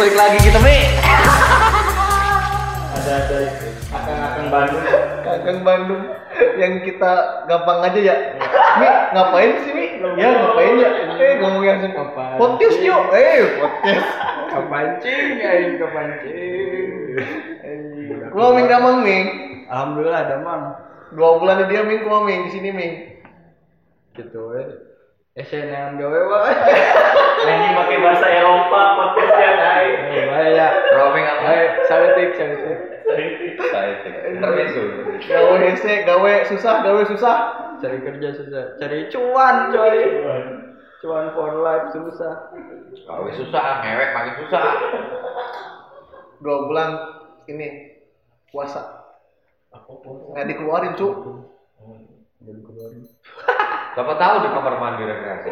balik lagi kita Mi. ada dari akang-akang Bandung Kakang Bandung yang kita gampang aja ya. Mi, ngapain sih Mi? Ya ngapain ya? Eh ngomong yang Ngapain podcast sih? yuk. Eh podcast. Kepancing, aing kepancing. Gua Ming damang Ming. Alhamdulillah ada mang. Dua bulan dia Ming gua Ming di sini Ming. Gitu we. SNM gawe wae. ini pakai bahasa Eropa podcastnya kai Eh, bae ya. Roaming apa? Bae, saletik, saletik. Saya terbisu. Gawe hese, gawe susah, gawe susah. Cari kerja susah, cari cuan coy. Cuan for life susah. Kalau susah, ngewek makin susah. Dua bulan ini puasa. Nggak dikeluarin cu. Jadi keluarin. Siapa tahu di kamar mandi rekreasi.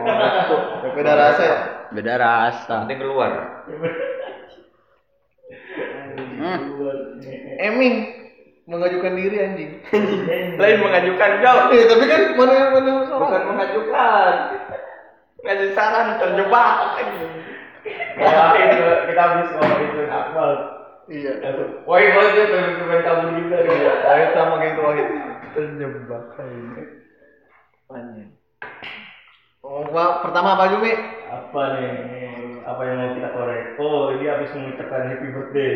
Beda rasa ya. Beda rasa. Penting keluar. Hmm. Eming mengajukan diri anjing. Lain mengajukan jauh. Eh tapi kan mana mana Bukan mengajukan. Ngasih saran terjebak. Ke- kita habis ngomong itu Akmal Iya. wah itu aja teman-teman kamu juga Iya. Wahid sama gitu Wahid. Terjebak ini. Anjing. Oh, gua pertama apa Jumi? apa nih apa yang mau kita korek oh dia habis mengucapkan happy birthday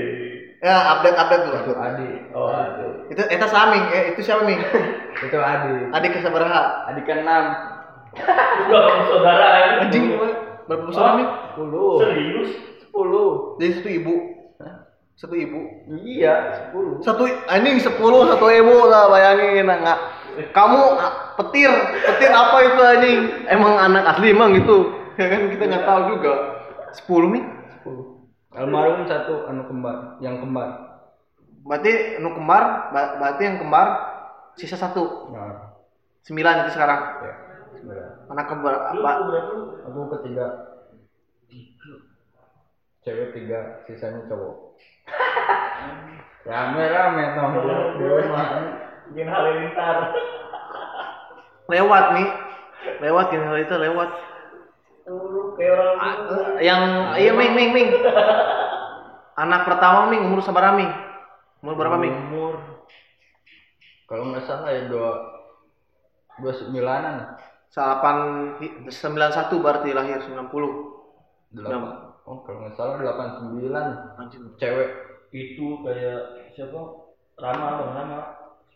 Ya update update dulu. Itu Adi. oh itu Itu eta Saming, eh itu siapa Ming? Itu Adi. Adik ke sabaraha? Adi ke enam. udah saudara ya Anjing berapa besar Ming? Sepuluh. serius Sepuluh. Jadi satu ibu. Satu ibu. Iya, sepuluh. Satu anjing sepuluh satu ibu lah bayangin enggak. Kamu ah, petir, petir apa itu anjing? Emang anak asli emang gitu. Ya kan kita nggak tahu juga. Sepuluh nih. Sepuluh. Almarhum satu anu kembar, yang kembar. Berarti anu kembar, ba- berarti yang kembar sisa satu. Nah, Sembilan itu sekarang. ya. Sebenarnya. Anak kembar. Ba- berapa Aku ketiga. Cewek tiga, sisanya cowok. Rame-rame toh bikin halilintar lewat nih. Lewat yang hal itu lewat. Ah, eh, yang iya Ming Ming Ming. Anak pertama Ming umur sabar Ming? Umur berapa Ming? Umur. Kalau nggak salah ya dua dua sembilanan. Salapan sembilan satu berarti lahir sembilan puluh. Delapan. Oh kalau nggak salah delapan sembilan. Anjing. Cewek. itu kayak siapa Rama bang Rama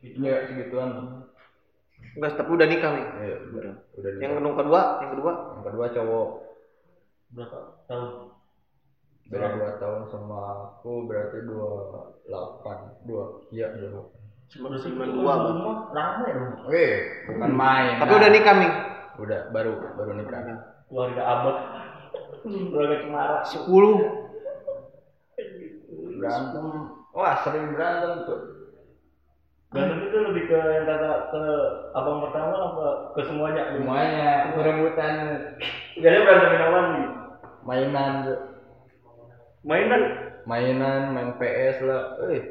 segitu Iya segituan. Enggak, tapi udah nikah nih. Iya udah udah Yang nikah. kedua, kedua, yang kedua yang kedua cowok berapa tahun beda dua tahun sama aku berarti dua delapan dua iya dua delapan. sembilan sembilan dua. Bang. ramai dong Weh bukan main. Tapi udah nikah Ming. Udah baru baru nikah. keluarga abad keluarga cemara Sepuluh. Berantem. Wah sering berantem tuh. berantem itu lebih ke yang kata ke abang pertama apa ke semuanya Semuanya berebutan Gak berantemin apa nih mainan tuh. mainan mainan main PS lah. Eh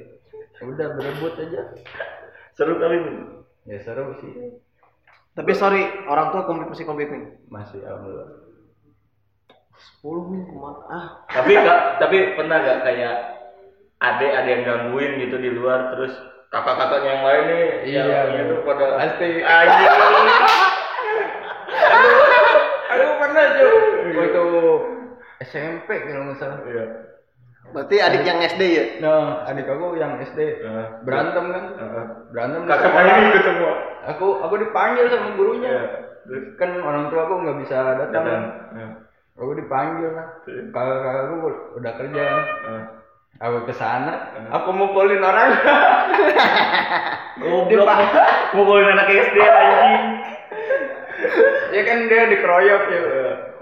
udah berebut aja. seru kali nih Ya seru sih. Tapi sorry, orang tua komplit masih komplit Ming. Masih alhamdulillah. Sepuluh Ming ke mana? Ah, tapi kak tapi pernah gak kayak adek ada yang gangguin gitu di luar terus kakak-kakaknya yang lain nih Iya, yang itu pada Pasti. anjing Aduh pernah cuy. Waktu SMP kalau nggak salah. iya berarti adik yang SD ya? Nah, adik aku yang SD berantem kan? Berantem di kakak ini ikut semua Aku aku dipanggil sama gurunya. Iya. Kan orang tua aku nggak bisa datang. datang Aku dipanggil lah. Kakak kakak aku udah kerja. Aku ke sana, aku mukulin orang. Goblok mukulin anak SD anjing ya kan dia dikeroyok ya.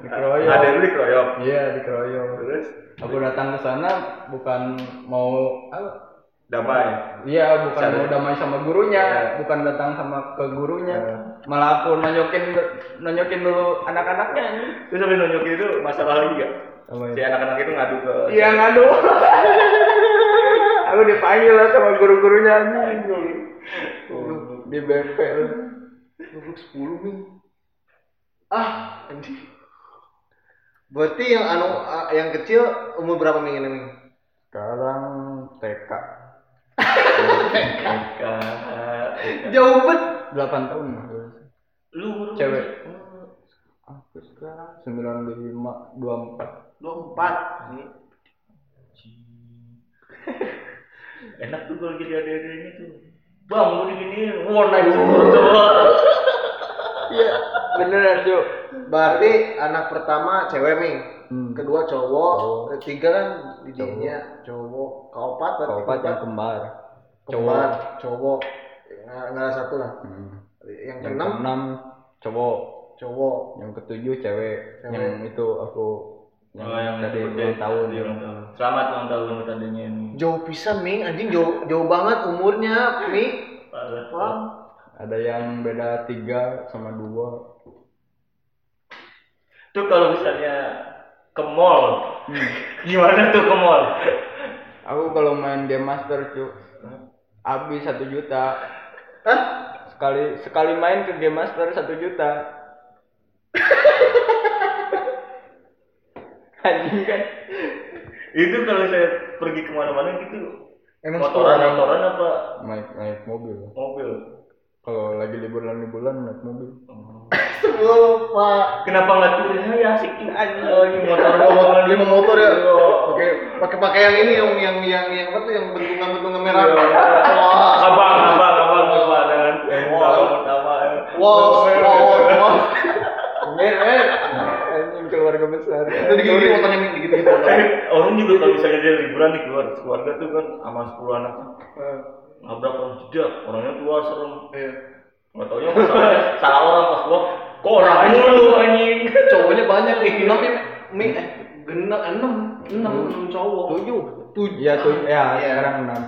Dikeroyok. ada lu dikeroyok Iya, dikeroyok. terus Aku datang ke sana bukan mau apa? damai Iya, bukan Cari. mau damai sama gurunya, Iya. bukan datang sama ke gurunya. Iya. Malah aku nonyokin nonyokin dulu anak-anaknya. terus habis nunjukin itu masalah lagi gak si anak-anak itu ngadu ke Iya ngadu. aku dipanggil lah sama guru-gurunya. Di BP lu. Goblok sepuluh Ming. Ah, anjing. Berarti yang anu yang kecil umur berapa Ming ini? Sekarang TK. Eka. Jauh bet. 8 tahun. Lu umur Cewek. sih? Oh, Aku sekarang 95 24. 24. Nih. Enak tuh kalau jadi adik-adiknya tuh. Bang, mau diginiin. Wah, naik semua coba. Iya, beneran, Cuk. Berarti anak pertama cewek Ming. Hmm. Kedua cowok, Cowok. ketiga kan didinya cowok. Keempat berarti Keempat yang kembar. kembar, cowok. Nggak, nggak ada satu lah. Hmm. Yang Yang keenam keenam cowok, cowok. yang ketujuh cewek. Cewek. Yang itu aku yang, Oh, yang tadi ulang tahun. Iya. Selamat ulang tahun buat adiknya ini. Jauh pisan Ming, anjing jauh jauh banget umurnya Ming. Wah. Ada yang beda tiga sama dua. Tuh kalau misalnya ke mall, Hmm. gimana tuh ke mall? Aku kalau main game master cuk habis satu juta Hah? Sekali sekali main ke game master satu juta. Anjing kan? Itu kalau saya pergi ke mana-mana gitu, Emang motoran sekolah. motoran apa Naik naik mobil. mobil? Kalau lagi liburan liburan naik mobil. Lupa. Kenapa nggak turunnya ya asik tuh? Oh, ini motor dia mau motor ya? Oke, pakai pakai yang ini yang yang yang yang apa tuh yang bentungan-bentungan merah. Iya. Abang, abang, Wow, wow, wow. Mer, mer. Anjing keluarga besar. Itu digigit motornya digigit gitu. Eh, orang juga kalau misalnya dia liburan nih keluar keluarga tuh kan sama 10 anak tuh nabrak orang jejak orangnya keluar serem Iya. nggak taunya salah orang pas gua kok orang mulu anjing Cowoknya banyak nih, enam ya Ming, eh genap enam, enam, enam cowok. Tujuh. Tujuh. Iya tujuh. Ya Iya. sekarang enam.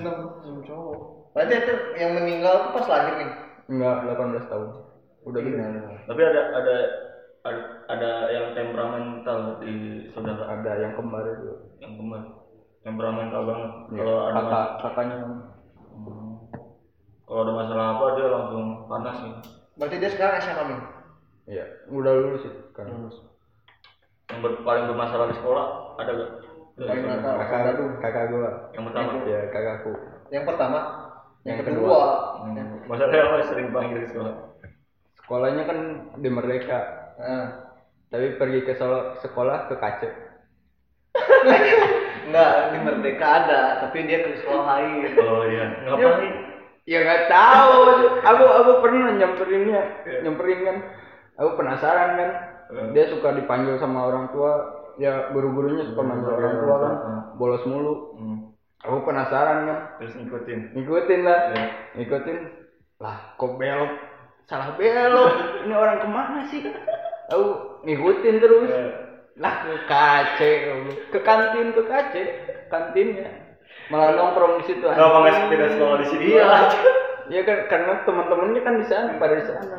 Enam, enam cowok. Berarti itu yang meninggal tuh pas lahir nih. Enggak 18 tahun. Udah Iya. gede. tapi ada ada ada, yang temperamental di saudara Ada yang kembar itu. yang kemar temperamental banget Iya, kalau ada kakak kakaknya Hmm. kalau ada masalah apa dia langsung panas nih Berarti dia sekarang SMA Ming. Iya, udah lulus sih kan. yang ber- paling bermasalah di sekolah ada gak? Dari Paling saudara? nakal. Kakak Aduh. kakak gua. yang pertama Ya kakakku. Yang pertama, yang, Yang kedua. kedua. Hmm. masalahnya apa sering panggil di sekolah Sekolahnya kan di Merdeka. Nah. Tapi pergi ke Solo, sekolah ke Kace. Enggak, di Merdeka ada, tapi dia ke sekolah lain. oh iya ngapain Ya nggak tahu. aku aku pernah nyamperinnya, nyamperin kan. Aku penasaran kan. Dia suka dipanggil sama orang tua. Ya guru-gurunya suka manggil orang tua kan. Bolos mulu. Hmm. Aku penasaran kan. terus ngikutin Ngikutin lah. Iya. Ngikutin. Lah kok belok? Salah belok. Ini orang ke mana sih? Aku ngikutin terus. Iya. Lah ke kace, ke kantin ke kace, kantinnya. Malah nongkrong di situ. Kenapa nggak sepeda sekolah di sini? Iya. Iya kan karena teman-temannya kan di sana pada di sana.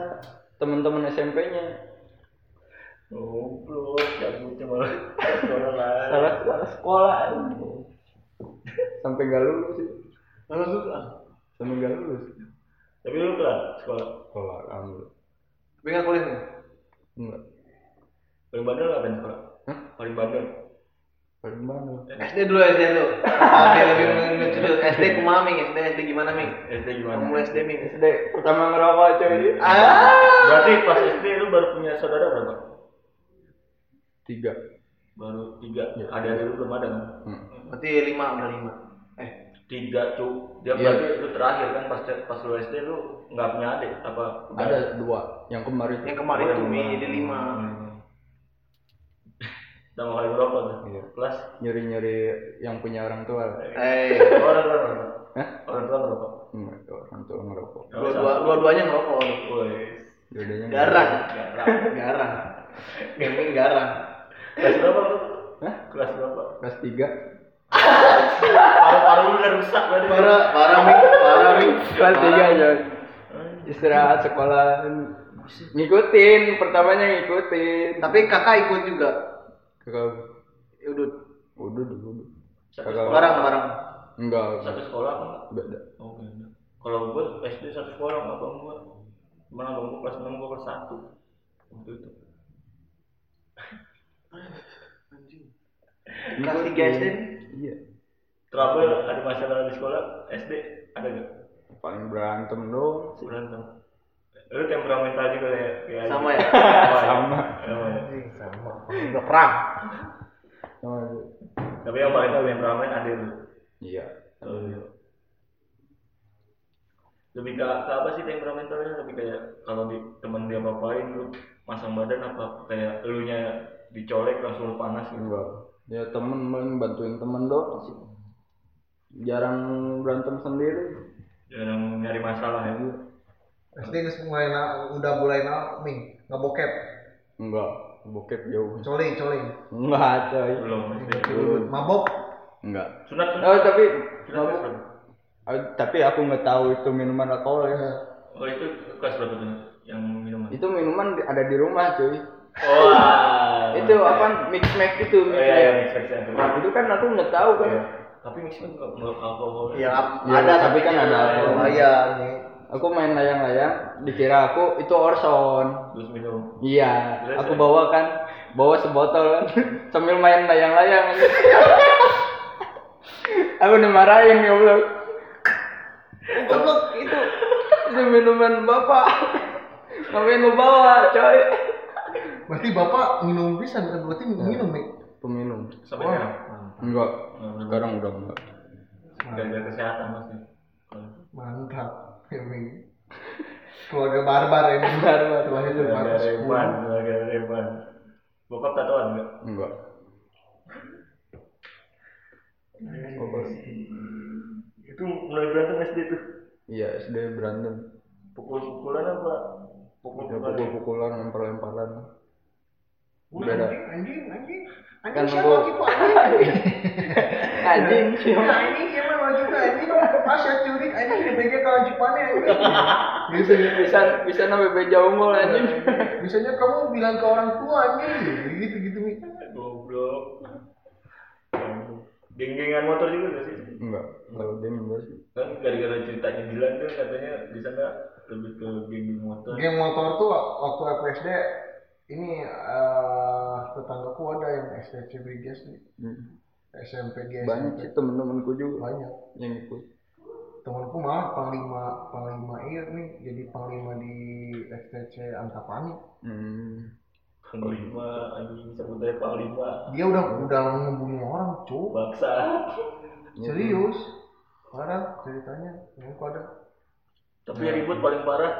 Teman-teman SMP-nya. Goblok, cabutnya malah sekolah. Salah salah sekolah. Sampai gak lulus sih. Lalu susah. Sampai gak lulus. Tapi lu kelar sekolah. Sekolah alhamdulillah. Tapi nggak kuliah nih. Enggak. Paling bandel ngapain sekolah? Hah? Paling bandel. Paling bandel. SD dulu SD dulu. Oke, lebih lucu dulu. SD kumaha Ming? SD SD gimana Ming? SD gimana? Kamu SD Ming. SD pertama ngerokok coy. Ah. Berarti pas SD lu baru punya saudara berapa? Tiga. Baru tiga. Iya. Adik-adik lu belum ada kan? Hmm. Berarti lima udah lima. Eh, Tiga cu. Dia Iya. berarti lu terakhir kan pas pas lu SD lu nggak punya adik apa? Ada dua. Yang kemarin itu. yang kemarin tuh Ming jadi lima. Hmm. Udah mau kali berapa tuh? Iya. Kelas? Nyuri-nyuri yang punya orang tua. Eh, Orang tua berapa? Hah? Orang tua berapa? Enggak, orang tua ngerokok. dua-dua dua-duanya ngerokok. Woi. Dua-duanya Garang. Garang. Garang. Gaming garang. Kelas berapa lu? Hah? Kelas berapa? Kelas tiga. Paru-paru lu udah rusak berarti. Parah, parah Ming, parah Ming. Kelas tiga aja. Istirahat sekolah. Ngikutin, pertamanya ngikutin. Tapi kakak ikut juga. Kakak. Satu Kakak sekolah. barang barang. enggak, Satu sekolah apa? beda. Oh, beda. Kalau gua SD satu sekolah sama abang. Cuman abang gua kelas 6 gua kelas 1. Waktu itu. Kelas SD nih. Iya. Trouble ada masalah di sekolah SD ada gak paling berantem dong berantem. Lu temperamental juga ya? Kayak Sama ya? sama Sama. Ya? Sama. Udah perang. sama tapi yang paling tahu temperamen ada lu. Iya. Lebih ke, ke apa sih temperamentalnya lebih kayak kalau di temen dia ngapain lu masang badan apa kayak elunya dicolek langsung lu panas gitu? Enggak ya temen paling bantuin temen doang sih. Jarang berantem sendiri. Jarang nyari masalah ya geus mulai na, udah mulai na, ming, ngebokep, enggak bokep jauh. Coling, coling, enggak coy. Belum Belum. mabok, enggak. Sunat sunat. Oh tapi berapa? Ah, tapi aku nggak tahu itu minuman alkohol ya. Oh itu kelas berapa tuh yang minuman? Itu minuman ada di rumah cuy oh itu apa mix max itu oh, mix iya iya mix max itu Nah, itu kan aku nggak tahu kan. Iya. tapi mix max nggak alkohol ya, Ya, ada tapi kan ada alkohol. Iya, nih. aku main layang-layang dikira aku itu orson. Terus minum. Iya aku ya? bawa kan bawa sebotol kan sambil main layang-layang. Aku dimarahin ya Allah. Goblok itu. Itu minuman bapak. Ngapain lu bawa coy Berarti bapak minum bisa, berarti minum nih. peminum sampai sekarang enggak sekarang udah enggak jaga kesehatan masih Mantap, ya. Keluarga barbar ini. Barbar. Setelah itu Keluarga bagus. Revan, keluarga Revan. Bokap tatoan enggak? enggak Itu mulai berantem SD tuh. iya SD berantem Pukul-pukulan apa? ya Pukul-pukulan. pukul-pukulan lempar-lemparan Ada. anjing, anjing, anjing. Kan Anjing siapa gitu, anjing. anjing Ya, anjing siapa mau juga, anjing. Pas curi, anjing kalau anjing. Gitu. bisa bisa namanya beja unggul anjing Biasanya kamu bilang ke orang tua, anjing. Gitu, gitu. Goblok. Geng-gengan motor juga gak sih? enggak kalau dia enggak sih Kan gara-gara ceritanya Dilan tuh katanya di sana lebih ke geng motor. Geng motor tuh waktu aku SD ini eh tetanggaku ada yang STC Briges nih, Hmm. SMP dia banyak sih temen-temenku juga banyak. yang ikut Temanku malah panglima panglima iya nih jadi panglima di STC Antapani. hmm. Panglima, anjing sebutnya Panglima. Dia udah udah ngebunuh orang, cu. Baksa. Serius. Parah ceritanya. Yang ada. Tapi ribut paling parah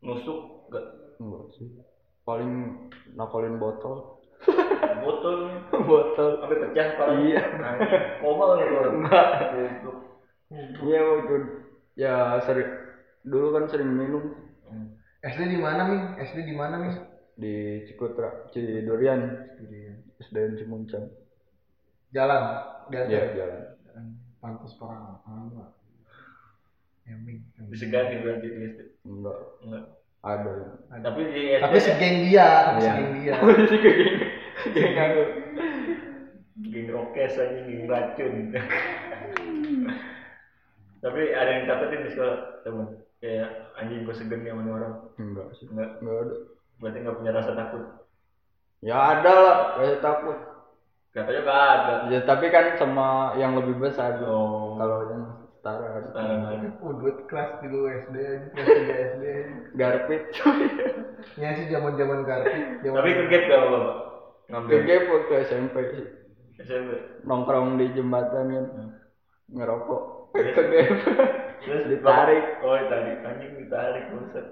nusuk gak enggak sih paling nakolin botol. Botol. Botol. Sampai pecah kepala Iya. Anjing, koma gitu Enggak. Goblok. iya waktu ya sering dulu kan sering minum. SD di mana, Ming? SD di mana, Ming? di Cikutra Cidurian SDN Cimuncang Jalan. Iya jalan. Pantas parah. Apa? Ya, Ming. disegani berarti di SD enggak. Enggak ada. Tapi di SD Tapi segeng dia, tapi Iya. segeng dia. polisi kayak gini. Geng aku. geng rokes aja geng racun. Tapi ada yang takutin di sekolah temen. Kayak anjing gue segen ya sama orang. Enggak sih. Enggak. Enggak ada. Berarti nggak punya rasa takut? Ya ada lah rasa takut. Katanya gak ada. Ya tapi kan sama yang lebih besar. Oh. kalau yang setara. Oh, duit kelas dulu SD aja, kelas 3 SD garpit Ya sih zaman-zaman kartu. Zaman tapi ke gap gak bapak ngambil. Ke gap waktu SMP SMP nongkrong di jembatan kan. Ngerokok. Ke gap terus? Ditarik. oh ditarik. Anjing ditarik buset.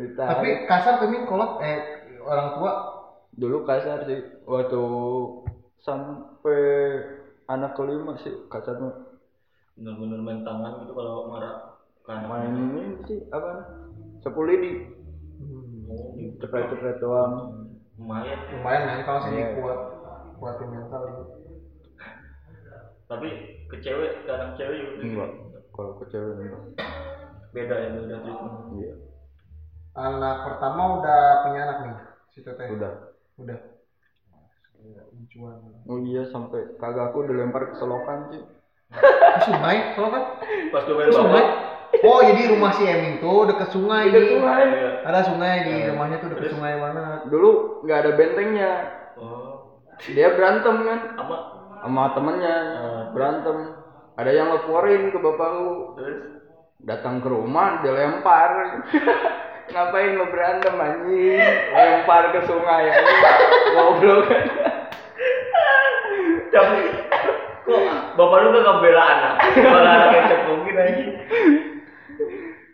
Ditarik. Tapi kasar tuh Ming, kolot eh orang tua? Dulu kasar sih. Waktu sampai anak kelima sih kasarnya bener-bener main tangan gitu kalau marah kan main ini sih apa sepuluh lidi oh, gitu. cepet-cepet doang lumayan lumayan mental sih Iya. kuat kuatin mental ini. tapi ke cewek anak cewek juga gitu. enggak kalau ke cewek enggak beda ya beda treatment iya Anak pertama udah punya anak nih, si Teteh. udah Udah. Oh iya sampai kagakku dilempar ke selokan sih sungai, soalnya kan? pas gue main sungai. Oh, jadi rumah si Eming tuh deket sungai. Deket sungai. Iya. Ada sungai di rumahnya tuh deket sungai banget. dulu nggak ada bentengnya. Oh. Dia berantem kan? Sama. Sama temennya. Ah. berantem. Ada yang laporin ke bapak lu. Terus? Datang ke rumah dilempar ngapain lo berantem anjing? Lempar ke sungai goblok. Tapi kok bapak lu gak bela anak. Malah anak yang ceplongin aja.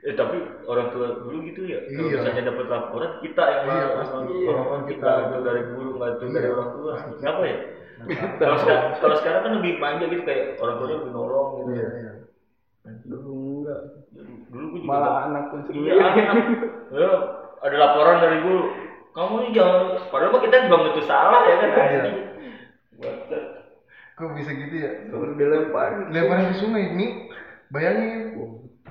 Eh tapi orang tua dulu gitu ya? Kalau Iya. misalnya dapat laporan kita yang Iya, pasti. Iya, Laporan kita kita. itu dari guru nggak itu dari Iya. orang tua. Kenapa ya? Kalau sekarang kalau sekarang kan lebih manja gitu kayak orang tuanya lebih nolong gitu. Iya, iya. dulu enggak. Dulu gue juga malah anak pun iya sendiri anak. Ya, ada laporan dari guru. Kamu ini jangan padahal mah kita belum tentu salah ya kan Iya. Kok bisa gitu ya? baru dilempar Lemparan ke sungai ini, bayangin.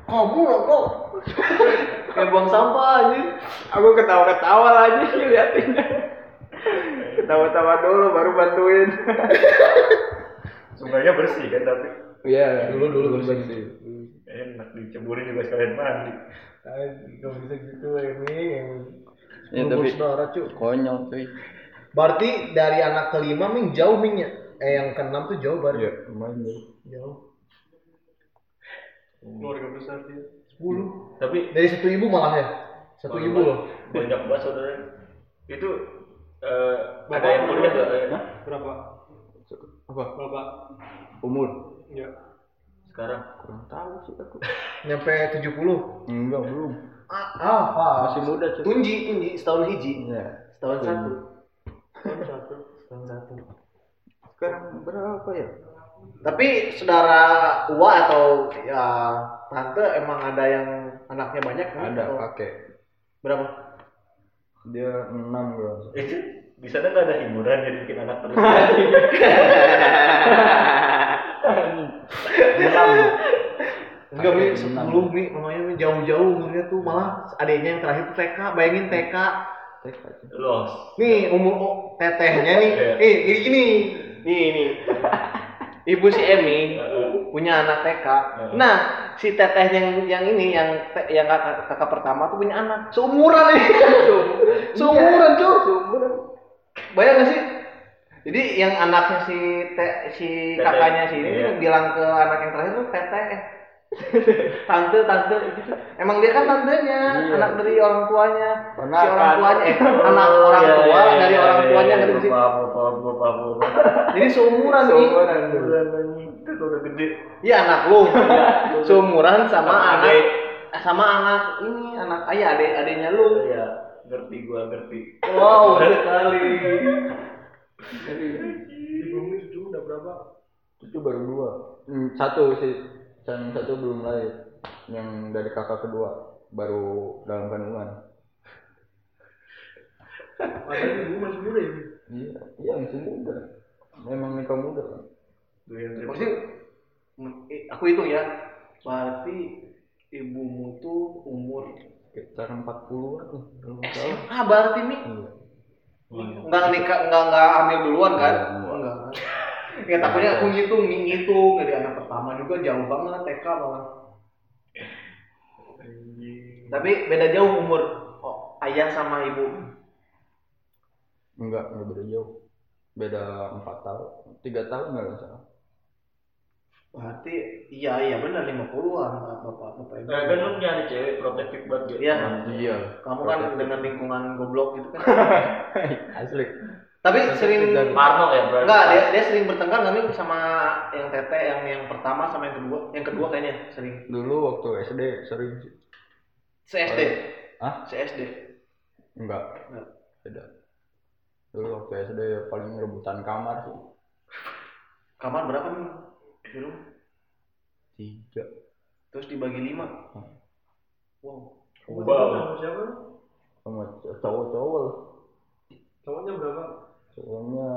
Kamu loh kok. kayak buang sampah aja aku ketawa-ketawa aja sih liatinnya ketawa-tawa dulu baru bantuin sungainya bersih kan tapi iya Dulu- dulu bersih. enak diceburin juga sekalian mandi Kok bisa gitu ini? Ya, tapi- konyol cuy Berarti dari anak kelima Ming jauh Ming ya? Eh yang keenam tuh jauh berarti. iya lumayan jauh. Jauh. keluarga besar dia Sepuluh. tapi Dari satu ibu malah ya? Satu Banyak ibu loh. banyak banget saudara itu eh, ada Bapak yang kuliah berapa? nggak ya? berapa apa bapak umur ya sekarang kurang tahu sih aku Nyampe 70. enggak belum Ah, apa? masih muda cuy Tunji, tunji setahun hiji. iya Setahun satu. tahun satu Setahun satu. Sekarang berapa ya? Tapi saudara Ua atau ya tante emang ada yang anaknya banyak kan? ada Atau kakek Berapa? dia enam bro. Itu di sana nggak ada hiburan jadi bikin anak terus? Enam. Enggak, Mi. 10 Mi, namanya Mi, jauh-jauh umurnya tuh. Malah adiknya yang terakhir tuh TK, bayangin TK. Los. Nih umur oh, tetehnya nih, Iya. eh ini gini, nih nih. Ibu si Emi punya anak TK. Nah, si teteh yang yang ini yang te- yang kakak, kakak pertama tuh punya anak seumuran nih. seumuran tuh. seumuran Bayang gak sih? Jadi yang anaknya si te, si kakaknya si ini Iya. bilang ke anak yang terakhir tuh teteh. Tante tante gitu. Emang dia kan tantenya, Iya. anak dari orang tuanya. Si Ponakan. orang tuanya eh anak orang Iya, tua iya, dari iya, orang iya, tuanya iya, paham paham paham Jadi seumuran nih. seumuran itu udah gede Iya anak lu. seumuran sama, Sama anak adek. sama anak ini anak ayah adek adeknya lu. iya ngerti gua ngerti Wow sekali. ibumu cucu udah berapa cucu baru dua Hmm, satu sih yang satu belum lahir yang dari kakak kedua baru dalam kandungan padahal ibu masih muda ya iya iya masih muda memang nikah muda kan Maksudnya eh, aku hitung ya. Berarti ibumu tuh umur sekitar 40 an SMA berarti nih. iya Enggak nikah enggak enggak hamil duluan kan? Iya, kan? Ya takutnya aku ngitung, nih, ngitung dari anak pertama juga jauh banget TK malah. Tapi beda jauh umur oh, ayah sama ibu. enggak enggak beda jauh beda empat tahun tiga tahun nggak salah Berarti iya iya benar 50-an Bapak Bapak Ibu. Nah, kan lu nyari cewek protektif banget gitu. Iya. iya Kamu kan dengan lingkungan goblok gitu kan. asli Tapi sering Dan- Parno ya berarti. Enggak, dia, dia sering bertengkar nih sama yang tete yang yang pertama sama yang kedua? Yang kedua kayaknya sering. dulu waktu SD sering sih CSD. Hah? CSD. enggak Enggak. beda dulu waktu SD paling rebutan kamar sih Kamar berapa nih? Dulu. tiga Terus dibagi lima. Hmm. Wow. kamu Wow. sama siapa sama cowok-cowok cowoknya berapa cowoknya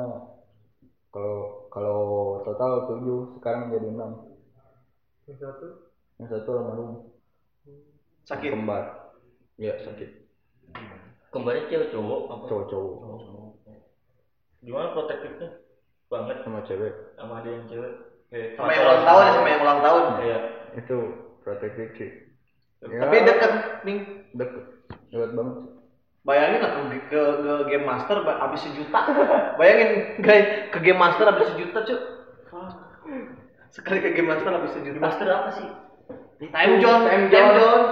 kalau kalau total tujuh sekarang jadi enam yang satu yang satu almarhum Sakit. kembar ya sakit Kembarnya cewek cowok apa? cowok-cowok Gimana protektifnya? Banget sama cewek sama ada yang cewek. Kayak Sama yang ulang tahun ya, sama yang ulang tahun. Iya. itu protektif sih Ya, Tapi deket, Ming. deket deket banget Bayangin lah ke, ke, ke game master habis sejuta. Bayangin guys ke game master habis sejuta cuy. Sekali ke game master habis sejuta. Master apa sih? Time zone, Time time zone. zone.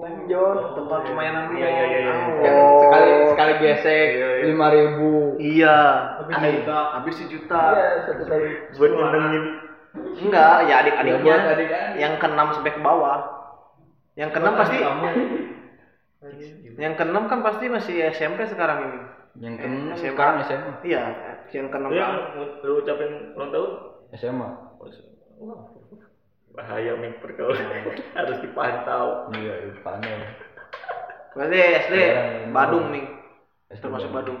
Time zone. Tempat permainan. Iya, iya, iya, iya. Kan Oh. sekali sekali gesek Iya, iya. lima ribu. Iya. Habis sejuta. Habis sejuta. Iya satu kali. Buat nyenengin. Enggak, ya Ya, adik-adiknya. yang keenam sampai ke bawah. Yang keenam pasti kamu. Yang keenam kan pasti masih SMP sekarang ini. Yang keenam SMA. sekarang SMA. Iya, yang keenam Lu yang kan. lu ucapin ulang tahun? SMA. Wah, bahaya nih pergaulan harus dipantau. Iya, itu panen. Berarti SD Iya, Badung nih, SD termasuk Badung. Badung.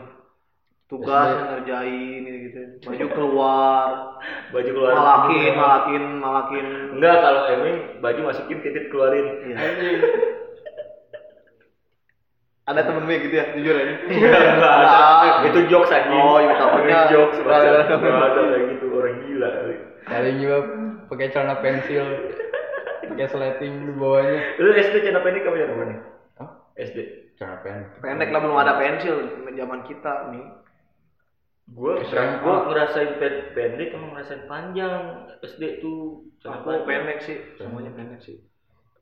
Tugas SD. yang ngerjain gitu, gitu. Baju keluar, Baju keluar. malakin, malakin, malakin. Enggak, kalau Eming baju masukin titik keluarin. Iya. Ada temen gue gitu ya, jujur aja. Enggak ada. Itu jokes aja. Oh, iya. Itu jokes. Nggak ada. Enggak ada kayak gitu orang gila kali. Paling juga pakai celana pensil, pakai sleting di bawahnya. Lu SD celana pendek apa pendek? Hah? SD. Celana pendek. Pendek lah belum ada pensil zaman kita nih. Gua SMA. gua ngerasain pen- pendek emang ngerasain panjang SD tuh. Celana Aku pendek sih, semuanya pendek sih.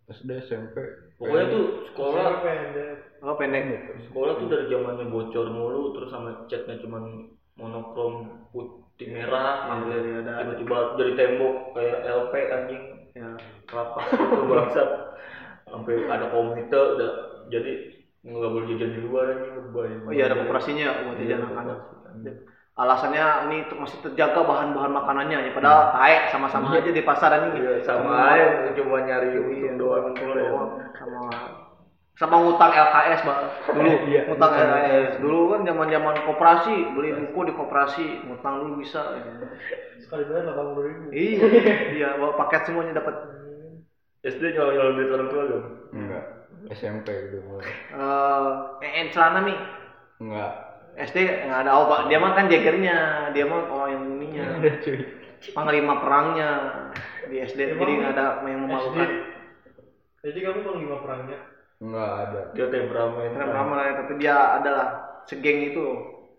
SD SMP. Pokoknya tuh sekolah pendek. Oh pendek. sekolah tuh dari zamannya bocor mulu terus sama catnya cuman monokrom putih merah iya, ada- tiba-tiba jadi tembok kayak LP anjing Ya. kelapa itu bangsat sampai ada komite udah jadi nggak boleh jajan di luar anjing berbahaya Oh iya ada koperasinya buat Iya, jajan anak-anak. Alasannya ini untuk masih terjaga bahan-bahan makanannya ya. Padahal taek sama-sama aja di pasar ini. Iya, sama aja cuma nyari untung ya. doang. Sama sama ngutang LKS bang dulu Iya, ngutang ngutang LKS dulu kan zaman zaman koperasi beli buku di koperasi ngutang dulu bisa Sekali bayar delapan puluh ribu. iya iya bawa paket semuanya dapat SD nyolong nyolong duit orang tua dong Enggak. SMP gitu. eh eh celana nih Enggak. SD nggak ada Pak. dia mah kan jagernya dia mah oh yang ininya cuy. panglima perangnya di SD jadi nggak ada yang memalukan Jadi kamu panglima perangnya. Enggak ada. dia temperamen Keren ramai tapi dia adalah segeng itu.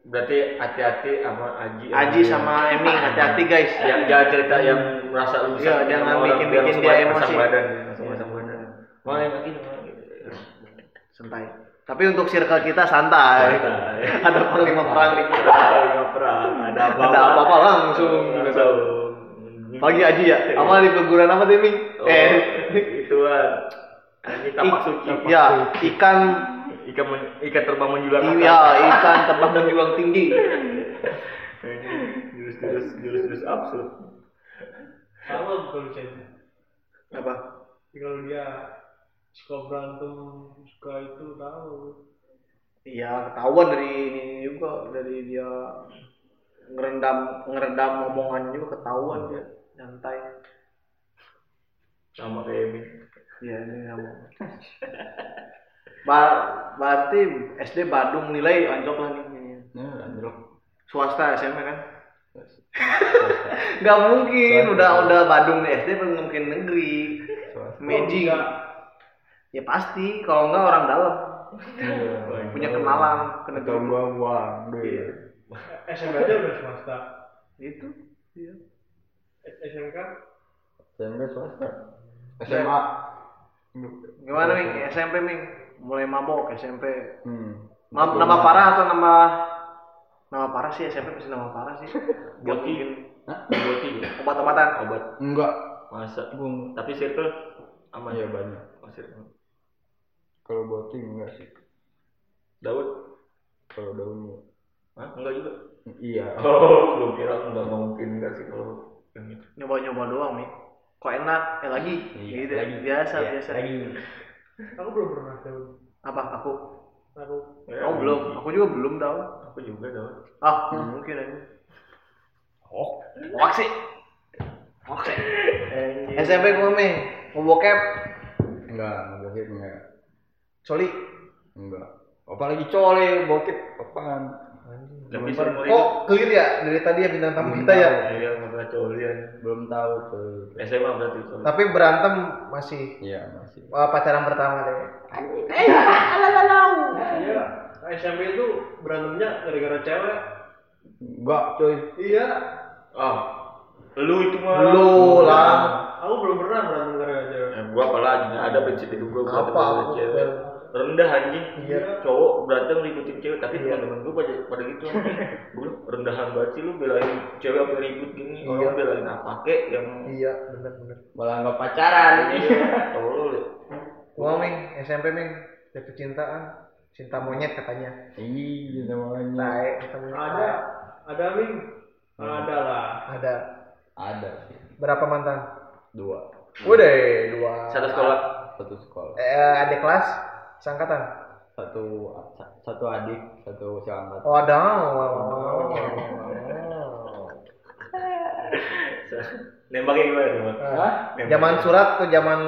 Berarti hati-hati sama Aji. Aji sama Eming hati-hati guys. Yang jangan cerita yang merasa lu Iya, sakit jangan sama orang bikin- bikin dia emosi. badan pasang badan mau yang lagi mau gitu. Santai. Tapi untuk circle kita santai. Santai. ada panglima perang di kita. Ada perang, ada apa ada apa-apa langsung. Langsung. Pagi Aji ya? Apa di peguran apa tuh Eming oh, eh. itu kan ini tapak ik- suci. ya ikan. Ikan men- ikan terbang menjulang iya ikan terbang dan julang tinggi jurus jurus jurus jurus absurd. Sama bukan Lucen. apa? Kalau dia suka berantem, suka itu tahu. iya ketahuan dari ini juga dari dia ngerendam ngerendam omongannya juga ketahuan dia. Santai sama kayak ini Iya ini kamu. Ba berarti SD Badung nilai anjlok lah nih. Ya, anjlok. Swasta SMP kan? Gak mungkin, Swasta. udah udah Badung nih SD belum mungkin negeri. Swasta. Magic. Ya pasti, kalau enggak orang dalam punya kenalan ke negeri. gua uang duit. SMP aja udah swasta. Itu. Iya. SMK SMP swasta. SMA. Gimana nih SMP nih? Mulai mabok SMP. Hmm. Ma- nama parah atau nama nama parah sih SMP pasti nama parah sih. Gak Boti. mungkin? Boti ya? obat-obatan. obat Enggak. masa Bung. tapi circle aman Iya banyak. Oh, circle. Kalau boting enggak sih. Daud Kalau daunnya. Hah? enggak juga Iya. oh belum kira enggak mungkin enggak sih kalau yang itu nyoba-nyoba doang nih kok enak ya lagi. Iya, gitu lagi. biasa Iya, biasa. Lagi. aku belum pernah tahu. apa? Aku? Aku. Ya, oh belum. Aku juga belum tahu. Aku juga Daud ah mungkin aja. Oh hoax sih hoax sih SMP gue nih mau bokep? Enggak, bokep enggak. sorry Enggak. Apalagi cole, bokep apaan? Semua kok clear ya dari tadi ya bintang tamu kita ya iya nggak colian Belum tahu tuh. SMA berarti itu tapi berantem masih Iya, masih. pacaran pertama deh iya. SMP itu berantemnya gara-gara cewek. Enggak, coy. Iya. Ah, lu itu mah. Lu lah. Aku belum pernah berantem gara-gara cewek. Eh, gua apalagi ada prinsip itu gua apa? cewek. Rendah anjing. Iya. Cowok berantem ributin cewek, tapi Iya. teman-teman gua pada pada gitu anjing. Gua rendahan banget sih lu belain cewek sampai ribut gini. Iya. Orang belain apa kek yang Iya, bener bener. Malah nggak pacaran. tolol ya. Gua Ming, SMP Ming, jatuh cintaan, cinta monyet katanya. Iya, namanya. Tae, cinta monyet. Ada, ada Ming. Ada lah. Ada. Ada. Berapa mantan? Dua. Udah, dua. Satu sekolah. Satu sekolah. Eh, adik kelas, sangkatan. Satu satu adik, satu seangkat. Oh, ada. Nembaknya gimana tuh? Hah? Zaman surat tuh zaman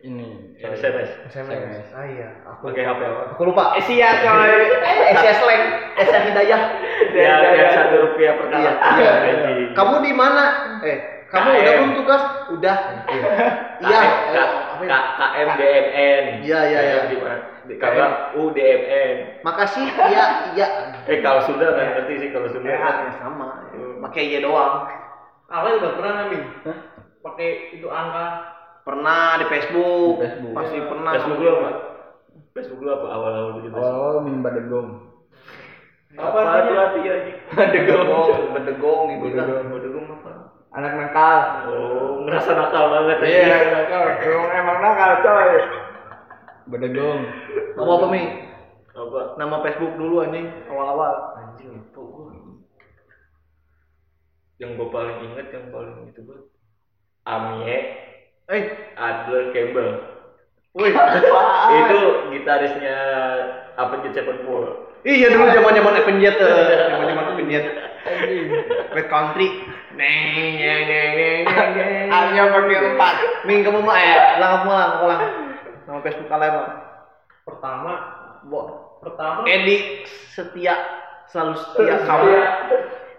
Ini. SMS. SMS. Ah iya, aku Pakai HP apa? aku lupa. Asia coy. Asia slang, Asia Hidayah. Ya, yang satu rupiah per Iya, kali. iya. Anjing. Kamu di mana? Eh, kamu KM. udah belum tugas? Udah. Iya. K- K- KM DMN. Iya, iya, iya. Kagak UDMN. Makasih. Iya, iya. Eh kalau sudah kan ngerti sih kalau sudah. Ya, sama. Pakai iya doang. Aku udah pernah nggak Ming? Pakai itu angka. Pernah di Facebook. Di Facebook. Pasti pernah. Facebook lu apa? Facebook lu apa awal-awal gitu? Awal-awal min badegong. Apa Apa artinya? Bedegong, bedegong gitu kan. Bodegong apa? Anak nakal. Oh, ngerasa nakal banget Iya, anjing. nakal. Emang emang nakal coy. Badegong. Kamu apa, Mi? Apa? Nama Facebook dulu anjing, awal-awal. Anjing lupa gua. Yang gua paling inget yang paling itu gua Amie Eh, Adler Campbell. wih. itu gitarisnya Avenged Sevenfold. Iya dulu zaman-zaman Avenged tuh. Zaman-zaman Avenged. Red Country. Neng neng neng neng neng. neng. Hanya pakai empat. Ming kamu mah eh, lang kamu lang, kamu lang. Nama Facebook kalian mah. Pertama, Bo. pertama. Edi setia selalu setia kamu.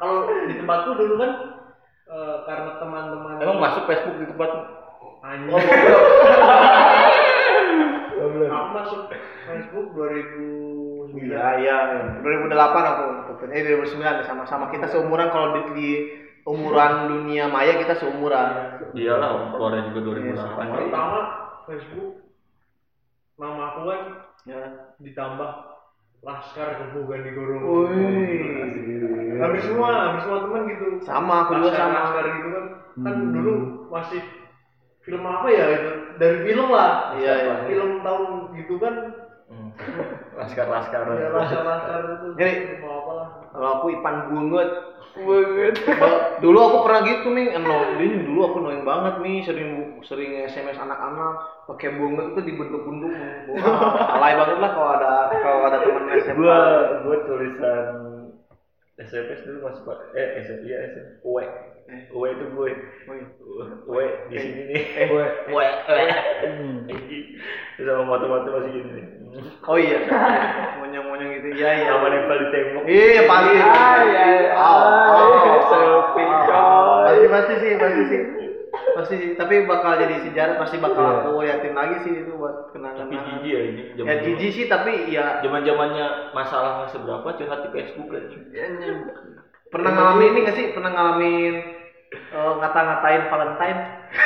Kalau di tempatku dulu kan eh, karena teman-teman Emang masuk Facebook di tempat anjing. Oh, Aku masuk Facebook 2009. Iya iya. 2008 aku. Eh 2009 sama-sama kita seumuran kalau di, di umuran dunia maya kita seumuran. Iyalah, keluarnya juga 2008. Pertama Facebook nama aku kan Ya. ditambah Laskar Kebugan di Goro. Wih. Habis semua, habis semua teman gitu. Sama aku juga Laskar, sama. Laskar gitu kan. Kan dulu masih film apa ya itu? Dari film lah. Iya, iya. Film tahun gitu kan. Hmm. Laskar-laskar. Ya Laskar Laskar itu. Jadi. Kalau aku Ipan Bungut. Banget. dulu aku pernah gitu nih, no, ini dulu aku annoying banget nih, sering sering SMS anak-anak pakai bungut itu dibentuk-bentuk. Wah, alay banget lah kalau ada kalau ada teman SMA. Gua gua tulisan SMS dulu masih pak eh SMP iya SMP W W itu gue W di sini nih Gue. W, W. Terus sama moto-moto masih gini nih Oh iya, monyong-monyong gitu. Iya iya. sama nempel di tembok Iya pasti. Ah, iya, iya. Oh, Selfie. Pasti pasti sih, pasti sih. Pasti sih, tapi bakal jadi sejarah pasti bakal aku liatin lagi sih itu buat kenangan. tapi jijik ya ini Ya jijik sih tapi ya zaman zamannya masalah masih berapa curhat di Facebook aja pernah ngalamin ini gak sih? Pernah ngalamin eh, ngata-ngatain Valentine?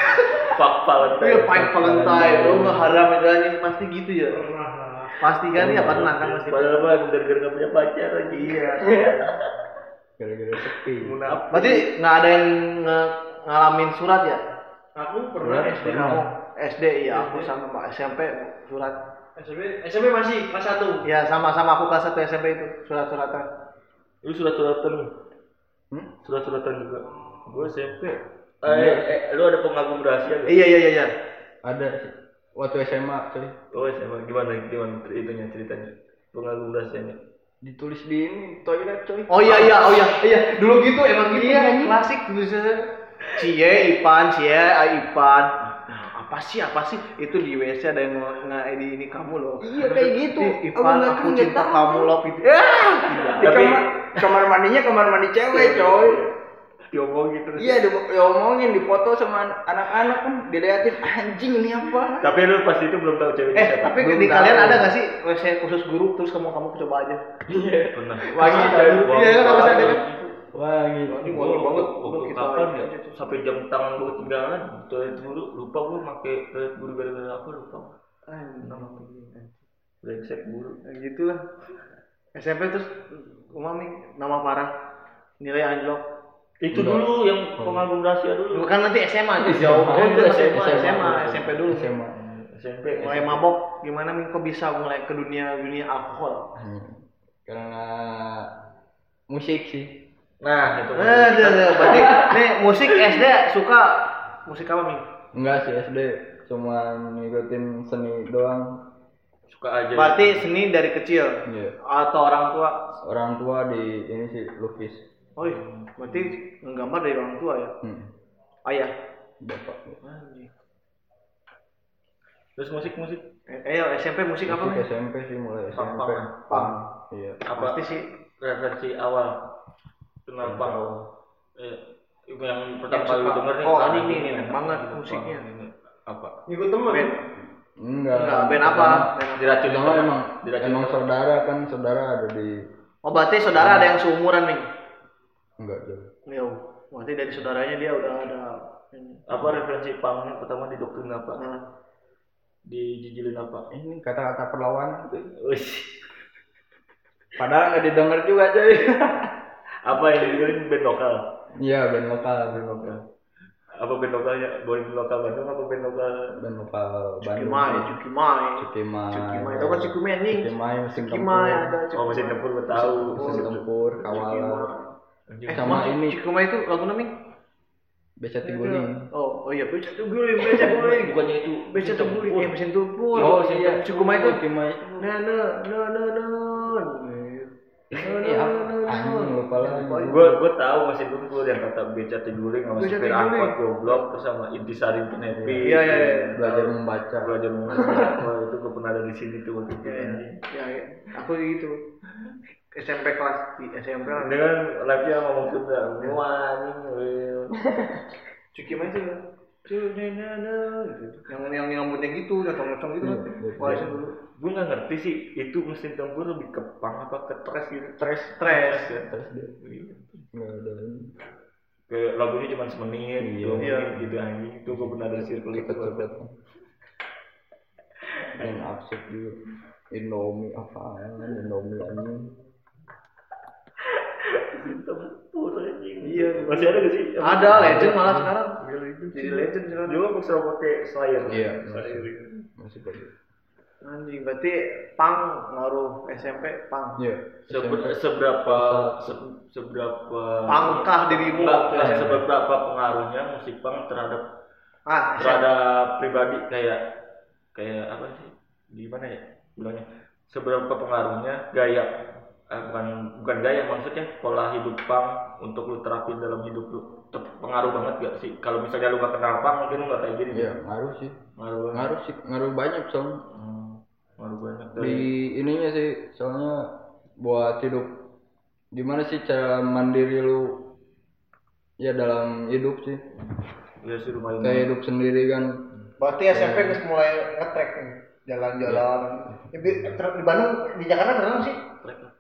fuck Valentine Iya, fine Valentine. Lu nggak haram itu anjing pasti gitu ya. Pasti kan ya pernah kan pasti. padahal mah gara-gara gak punya pacar aja Iya. Gara-gara sepi. munafik Berarti nggak ada yang ngalamin surat ya? Aku pernah. SD. Kamu SD iya aku sama Pak SMP surat. SMP, SMP masih kelas 1. Ya sama-sama aku kelas 1 SMP itu surat-suratan. lu surat-suratan Hmm? surat-suratan juga gue SMP eh, eh, lu ada pengagum rahasia gak? Iya iya iya iya. Ada sih. Waktu SMA coy. Oh SMA gimana gimana itunya ceritanya pengagum rahasianya Ditulis di ini toilet coy. Oh iya iya oh iya iya dulu gitu emang gitu iya, klasik tulisannya. Cie Ipan Cie ah, Ipan. Nah, apa sih apa sih itu di WC ada yang nge- ini, ini kamu loh. Iya kayak gitu. Aku Ipan nggak aku nggak cinta kamu loh gitu. Ya. Di kamar, kamar mandinya kamar mandi cewek coy. Diomongin terus Iya, di- diomongin, dipoto sama an- anak-anak kan, diliatin anjing ini apa? tapi lu pas itu belum tahu ceweknya Eh, siapa tapi Belum di kalian ada gak sih WC khusus guru terus kamu kamu coba aja? pernah Wangi Iya. Iya, kan harus ada kan? Wangi. Anjing, Gua wangi banget. waktu Kita kapan aja. ya sampai jam tangan gua tinggalan toilet guru lupa gua pakai toilet guru gara-gara apa lupa nama brengsek guru Ya, gitulah. SMP terus umami nama parah nilai anjlok. Itu dulu yang pengagum rahasia dulu Bukan nanti SMA tuh jauh. Oh, itu SMA, SMA, SMP dulu. SMA. SMP Mulai mabok gimana Min kok bisa mulai ke dunia dunia alkohol? Karena musik sih. nah itu Eh, ada, ada. berarti nih musik SD suka musik apa Min? Enggak sih SD, cuma ngikutin seni doang. suka aja Berarti seni dari kecil Iya. atau orang tua? Orang tua di ini sih lukis. Oh, iya. berarti nggambar dari orang tua ya? Hmm. Ayah. Bapak. terus musik musik Eh, eh, SMP musik apa Musik Min? SMP sih mulai Punk, SMP. punk. Punk. Iya. apa Pasti sih. referensi awal kenal bang eh, yang pertama Yang kali denger nih oh, ini nih, enak banget musiknya. Apa Ngikut temen. Band. Enggak. Enggak, band apa? Apa? diracun emang diracun emang saudara kan saudara ada di Oh, berarti saudara ada yang seumuran nih? Enggak jauh. Ya, berarti dari saudaranya dia udah ada ini. apa referensi pangnya pertama didoktrin apa Nah, dijijilin apa Ini kata-kata perlawanan. Wih, Padahal nggak didengar juga coy. apa yang didengerin band lokal Iya band lokal, band lokal, apa band lokalnya band lokal Bandung apa band lokal band lokal Bandung. Cukimai, Cukimai. Cukimai. Cukimai. Tahu kan Cukimai anjing? Cukimai mesin Cukimai tempur. ada oh mesin tempur gue tahu Mesin tempur, kawalan. Eh, Sama ini. Cukimai itu lagu namanya? Beca tiguling. Oh, oh iya, beca tuguling, beca tuguling. bukannya itu Beca tuguling, ya mesin tumpul. Oh iya, Cukimai itu. Nah, nah, nah, nah, nah. Ini apa? Anjing lupa lagi. gue gue tahu mesin tempur yang kata beca tiguling sama Beca supir angkot goblok terus sama intisari penepi Iya, iya, iya. Belajar membaca. belajar membaca itu gue pernah ada di sini tuh waktu itu Ya, ya, anjing. ya, ya. Aku gitu. SMP kelas di SMP lah. dengan live nya ngomong anjing. Cukimai itu ya. Cunenana, gitu. Yang yang yang rambutnya gitu, yang cong-cong gitu kan. Iya, iya. Wah, itu dulu. gue nggak ngerti sih itu mesin tempur lebih ke pang apa ke tres gitu Stres. Stres. ya Stres dia. Ini. kayak lagunya cuma semenit Iya. dua Iya. gitu anjing itu gue pernah ada circle itu. Dan absurd juga. Indomie apaan? Indomie anjing. mesin tempur anjing Iya. masih ada gak sih Ada legend malah sekarang. Iya, legend Jadi legend sekarang. juga selalu pakai slayer Iya, slayer Masih bagus. Anjing, berarti pang ngaruh SMP pang. Iya. Sebe- seberapa se- seberapa Pangkah dirimu SMP. seberapa pengaruhnya musik punk terhadap Ah, SMP. terhadap pribadi kayak kayak apa sih gimana ya bilangnya seberapa pengaruhnya gaya eh, bukan bukan gaya maksudnya pola hidup punk untuk lu terapin dalam hidup lu pengaruh banget gak sih kalau misalnya lu gak kenal punk mungkin lu gak kayak gini Iya, ngaruh sih. ngaruh banget Ngaruh sih, ngaruh banyak soalnya. Hmm, ngaruh banyak Di dari ininya sih, soalnya buat hidup gimana sih cara mandiri lu ya dalam hidup sih. ya sih lumayan Kayak hidup sendiri kan. Berarti SMP geus mulai ngetrek nih, jalan-jalan. Ya, di, di Bandung, di Jakarta berapa sih?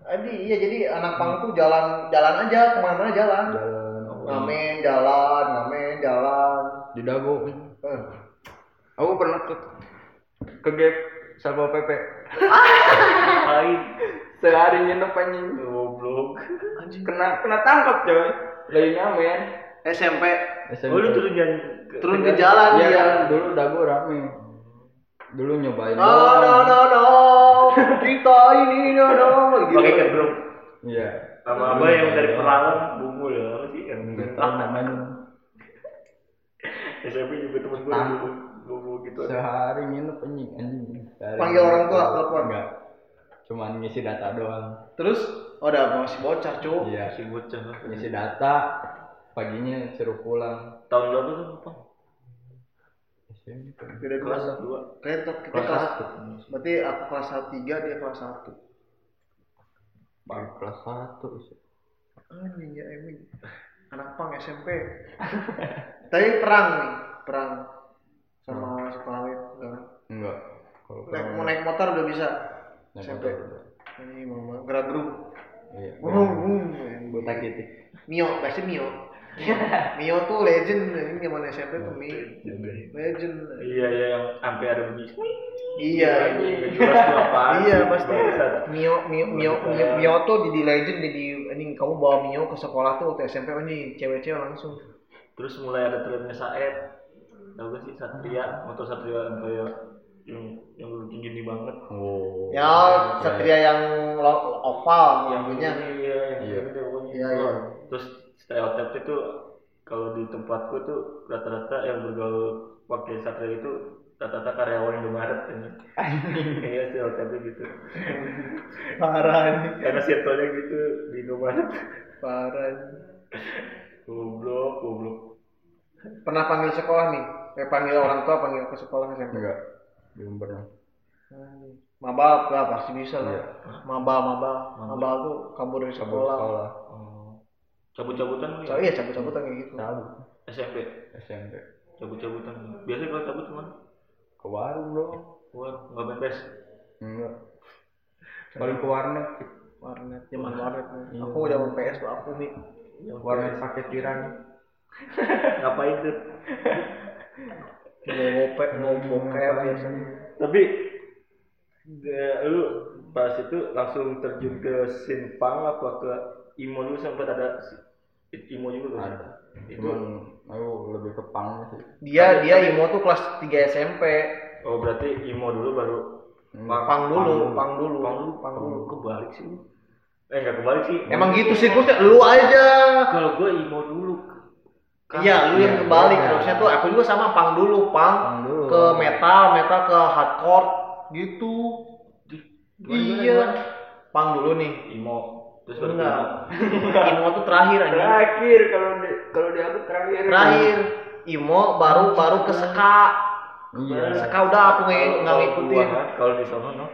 Adi, iya jadi anak pang tuh jalan jalan aja ke mana-mana jalan. Jalan Ngamen jalan, ngamen jalan. di Dago. Eh, Aku pernah ke ke gap Satpol PP. Aing Sehari nginep anjing. goblok Kena kena tangkap coy. Lagi ngamen. SMP SMP. oh lu turun jalan ke- turun ke ke jalan Iya kan dulu Dago rame. Dulu nyobain. No no no no, kita ini no no. Gitu. pakai kedrung Iya. sama apa yang dari perawan bumbu ya apa sih yang tahu namanya. SMP juga temen gue bumbu bumbu gitu Sehari nginep anjing anjing. Panggil orang tua, telepon. Enggak. Cuman ngisi data doang. Terus oh udah masih bocah, Cuk. Iya. si bocah Ngisi data paginya suruh pulang. tahun berapa tuh apa SMP. Beda kelas kelas. dua kita Kelas kelas satu. Berarti aku kelas 3 dia kelas 1. Baru kelas satu. Anjing ya Emin. anak pang SMP tapi perang nih perang sama Sukmawit enggak kan? enggak kalau naik mau naik motor udah bisa naik SMP. ini mama gerak geruk iya Bung, bung. botak gitu Mio pasti Mio Mio tuh legend ini zaman SMP tuh Mio legend Iya iya yang sampai ada bunyi. iya apaan iya sih, pasti bangsat. Mio Mio Mio Mio, Mio tuh jadi legend jadi ini kamu bawa Mio ke sekolah tuh waktu SMP ini cewek-cewek langsung Terus mulai ada trennya Saeb. Tahu gak sih Satria, motor Satria yang kayak yang yang looking gini banget. oh ya satria yang oval yang punya iya, iya, Iya. Iya, iya. Terus stereotip itu kalau di tempatku tuh rata-rata yang bergaul pakai Satria itu rata-rata karyawan Indomaret ini. Iya stereotipnya gitu. parah ini Karena circle-nya gitu di Indomaret. parah ini. Goblok, goblok. pernah panggil sekolah nih eh, panggil orang tua panggil ke sekolah SMP enggak belum pernah mabal lah pasti bisa lah Iya. mabal mabal mabal tuh kabur dari kabur sekolah Oh. Cabut-cabutan lu ya? iya cabut-cabutan kayak gitu tahu SMP. SMP Cabut-cabutan. Biasanya kalau cabut ke mana? ke warung bro Wah, nggak main PES. enggak paling ke warnet warnet zaman warnet. Iya. aku udah mau PS tuh aku nih warnet pakai tiran Ngapain tuh? mau bokep mau bokep biasanya Tapi ya, lu pas itu langsung terjun ke simpang apa ke imo dulu sempat ada imo juga kan? ada Itu cuman aku lebih ke pang sih dia dia imo tuh kelas 3 SMP oh berarti imo dulu baru Enggak, pang dulu pang dulu pang dulu pang dulu kebalik sih. Eh nggak kebalik sih. emang gitu sih lu aja Kalau gua imo dulu. Kan- Iya, lu yang Iya, kebalik. iya. Harusnya tuh aku juga sama pang dulu, pang, Pang dulu. ke metal, metal ke hardcore gitu. Gimana, iya. gimana? Pang dulu nih. Imo. Terus baru Enggak. imo. Imo tuh terakhir aja. terakhir kalau di kalau di aku terakhir Terakhir. Imo baru baru ke seka. iya Seka udah aku nggak ngikutin. kan, Kalau di sana no.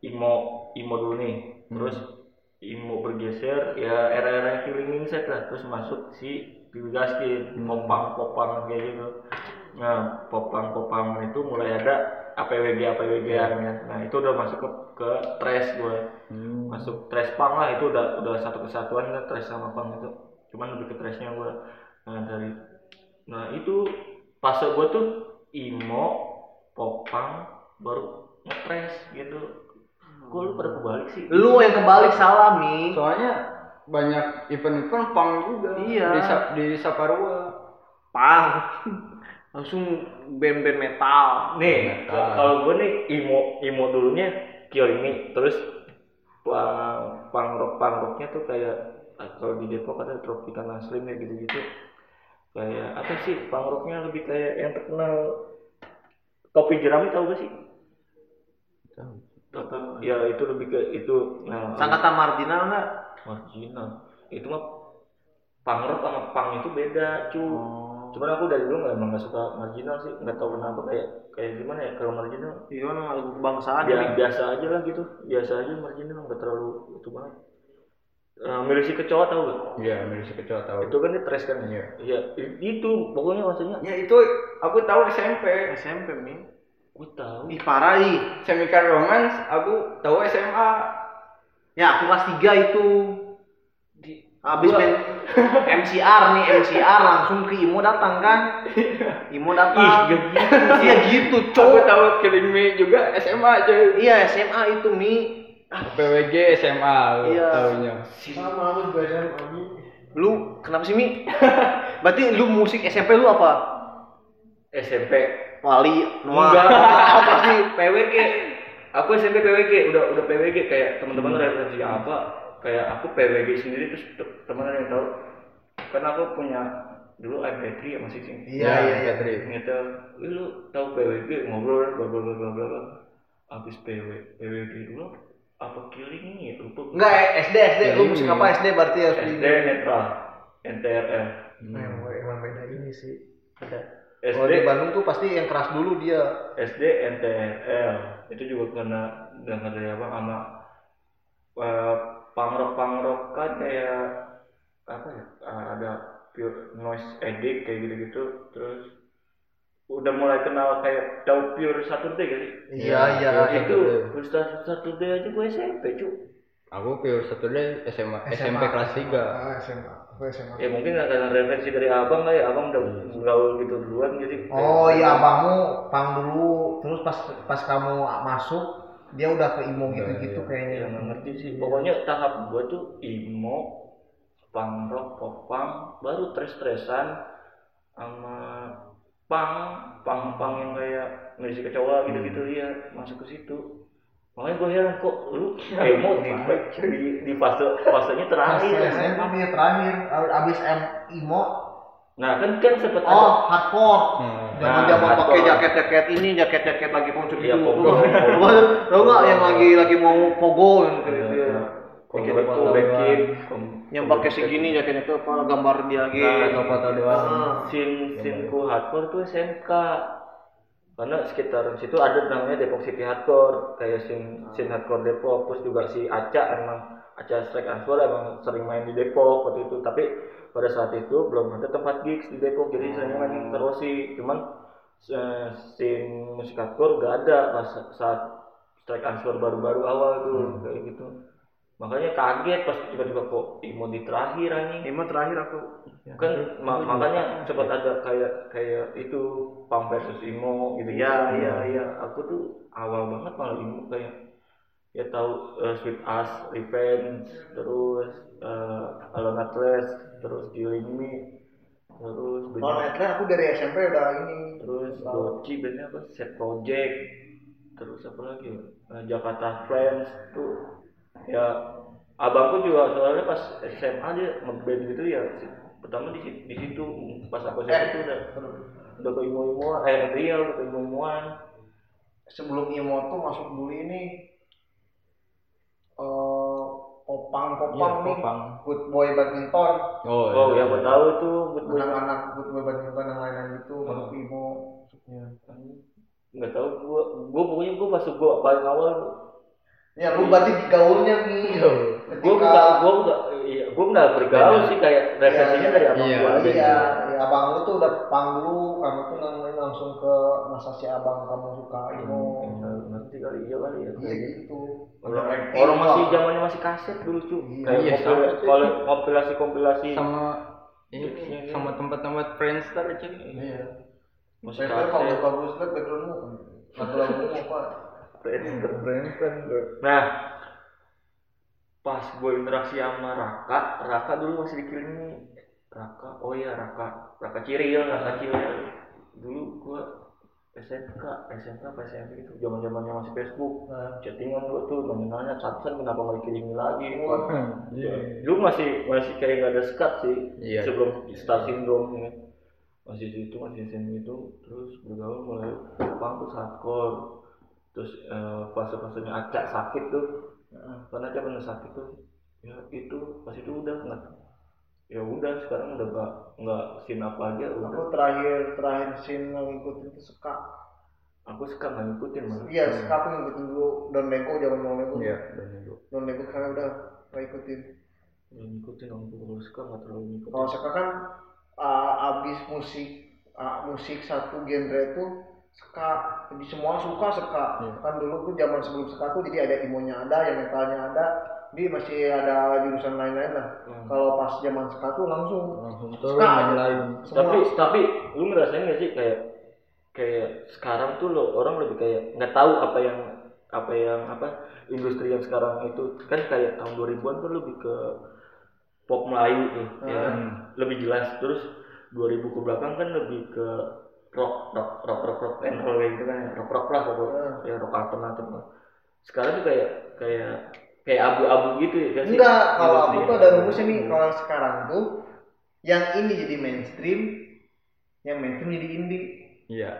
Imo Imo dulu nih. Hmm. Terus Imo bergeser ya era-era killing insect lah terus masuk si Bibi Gaskin, Hmm. popang popang kayak gitu. Nah, popang popang itu mulai ada APWG APWG nya. Nah, itu udah masuk ke ke trash gue. Hmm. Masuk trash pang lah itu udah udah satu kesatuan lah trash sama pang itu. Cuman lebih ke trashnya gue. Nah, dari Nah, itu fase gue tuh emo, popang, baru ngetres gitu. Gue lu pada kebalik sih. Lu yang kebalik salah, Mi. soalnya banyak event-event pang juga Iya. di di Saparua Pang. Langsung band-band metal. Nih, kalau gue nih emo emo dulunya Kyoimi, terus pang pang rock pang rocknya tuh kayak ah, kalau di Depok ada Tropicana Slim ya gitu-gitu. Kayak apa sih pang rocknya lebih kayak yang terkenal topi jerami tahu gak sih? Tahu. Ya itu lebih ke itu. Nah, Sangkatan marginal nggak? marginal itu mah pangrok sama pang itu beda cu cuman aku dari dulu nggak emang nggak suka marginal sih nggak tahu kenapa kayak kayak gimana ya kalau marginal Iya, lagu kebangsaan. ya, biasa aja lah gitu biasa aja marginal nggak terlalu itu banget uh, milisi kecoa tahu gak iya milisi kecoa tahu itu kan dia trash kan Iya. iya itu pokoknya maksudnya ya itu aku tahu SMP SMP, Mi. gue tahu Ih, parah ih. Chemical Romance aku tahu SMA Ya, aku kelas 3 itu. Habis gua- main MCR nih, MCR langsung ke Imo datang kan? Imo datang. Ih, gak Iya gitu, aku cowok. tahu Killing Me juga SMA coy Iya, SMA itu Mi. PWG SMA aku Iya. tahunya Sama aku juga SMA Mi. Lu kenapa sih Mi? Berarti lu musik SMP lu apa? SMP Wali, Noah. Enggak, apa sih PWG. Aku SMP PWG, udah udah PWG kayak teman-teman referensi apa? Kayak aku PWG sendiri terus te- teman ada yang tahu. Karena aku punya dulu MP3 ya masih sih. Iya, iya, iya. Patrick. Ngetel, "Wih, lu tahu PWG ngobrol bla bla bla bla bla. bla." Habis PW, PWG dulu apa killing nih lupa. gue. Enggak, SD, SD. Lu musik apa SD berarti harus di SD netral, NTRL. Emang emang beda ini sih. Beda. SD Kalau di Bandung tuh pasti yang keras dulu dia. SD NTRL itu juga kena dengan dari apa sama uh, pangrok pangrok kan kayak apa ya ada pure noise edit kayak gitu-gitu terus udah mulai kenal kayak tahu pure Saturday gak sih Iya iya. Iya, itu pure Saturday aja gue SMP cu Aku pure Saturday SMA, SMP kelas 3. Ah, SMA. Aku SMA. ya mungkin karena referensi dari abang lah ya abang udah gaul gitu duluan jadi Oh iya abangmu pang dulu terus pas pas kamu masuk dia udah ke imo gitu-gitu ya kayaknya. nggak ngerti sih. Pokoknya tahap gue tuh emo punk rock pop punk baru tres-tresan sama punk punk punk yang kayak ngisi kecoa gitu-gitu ya masuk ke situ. Makanya gue heran kok lu emo di, di, di fase fasenya terakhir? Dia terakhir. Abis M imo nah kan kan sempet oh ada hardcore. Hmm. Jangan Nah, dia mau pakai jaket-jaket ini, jaket-jaket lagi konsep Iya, gitu. Tahu nggak yang lagi lagi mau pogo yang gitu. Iya, ya. Gitu, gitu. backin, Yang pakai segini jaketnya tuh apa gambar dia lagi. Nah, foto doang. Ah. Sin sinku hardcore tuh SMK karena sekitar situ ada namanya Depok City Hardcore kayak sin sin hardcore Depok terus juga si Aca emang Aca Strike Answer emang sering main di Depok waktu itu tapi pada saat itu belum ada tempat gigs di Depok jadi seringnya main ke Rossi cuman eh, sin musik hardcore gak ada pas saat Strike Answer baru-baru awal tuh kayak gitu. Makanya kaget pas tiba-tiba kok imo di terakhir anjing. Imo terakhir aku. kan ma- makanya sempat ada kayak kayak itu punk versus emo gitu. Iya, iya, iya. Aku tuh awal banget malah emo kayak ya tahu eh, Sweet As Revenge terus uh, Alone Atlas terus Killing Me terus Kalau Netland aku dari SMP udah ini. terus Doci bandnya apa Set Project terus apa lagi? Eh, Jakarta Friends tuh ya abangku juga soalnya pas SMA dia ngeband gitu ya pertama di situ, di situ pas aku Eh. SMA tuh udah udah ke imo imoan eh udah ke imo imoan Sebelum Imo tuh masuk dulu ini eh popang popang Iya, nih. popang. Good boy badminton. Oh, oh ya aku tahu tuh good boy Anak-anak good boy badminton yang lain-lain gitu masuk ke Imo. nggak tahu gua gua pokoknya gua pas gua paling awal Ya lu berarti di gaulnya nih. gua nggak gua nggak iya gua nggak bergaul sih kayak referensinya Iya, dari abang iya, gua aja Iya, ya abang lu tuh udah pang dulu, kamu tuh namanya langsung ke masa si abang kamu suka Imo. Nggak ngerti kali iya kali ya Iya gitu. orang, masih zamannya masih kaset dulu cu Iya, kayak iya, kompil- sama, cuy. kalau kompilasi kompilasi sama ini sama tempat-tempat Friendster aja. Iya. musik Saya kalau kaset bagus lihat backgroundmu kan. Lagu-lagumu apa? Friendster. nah pas gue interaksi sama Raka Raka dulu masih dikirimi Raka oh iya Raka Raka Ciril Raka Ciril dulu gue SMK SMK SMP itu zaman zamannya masih Facebook. Nah. chattingan gue tuh nanya-nanya kenapa nggak dikirimi lagi? Iya. dulu masih masih kayak nggak ada skat sih Iya. sebelum star syndrome ya masih situ masih SM itu terus bergaul mulai punk terus hardcore terus eh, fase-fasenya acak sakit tuh. Karena dia pernah sakit tuh. Ya itu pas itu udah nggak ya udah sekarang udah nggak nggak sin apa aja udah Aku terakhir terakhir yang ngikutin itu suka. aku suka nggak ngikutin malah Iya, suka aku ngikutin dulu Don Lego zaman Don Lego. Iya, dan itu. Don Lego sekarang udah nggak ikutin. Nggak ngikutin aku kalau suka nggak terlalu ngikutin Kalau suka kan uh, abis musik uh, musik satu genre itu suka jadi semua suka suka Iya. kan dulu tuh zaman sebelum suka tuh jadi ada imonya ada yang metalnya ada jadi masih ada jurusan lain-lain lah. Hmm. kalau pas zaman suka tuh langsung. Langsung turun yang lain. semua. Tapi tapi lu ngerasain gak sih kayak kayak sekarang tuh lo orang lebih kayak nggak tahu apa yang apa yang apa industri yang sekarang itu. Kan kayak tahun 2000-an tuh lebih ke pop Melayu tuh ya kan? lebih jelas. Terus 2000 ke belakang kan lebih ke rock rock rock rock rock. And roll gitu kan ya. rock rock lah pokoknya. Ya rock alternatif lah. Sekarang tuh kayak kayak kayak abu-abu gitu ya sih? enggak kalau aku tuh ada rumusnya nih kalau sekarang tuh yang ini jadi mainstream yang mainstream jadi indie. Iya.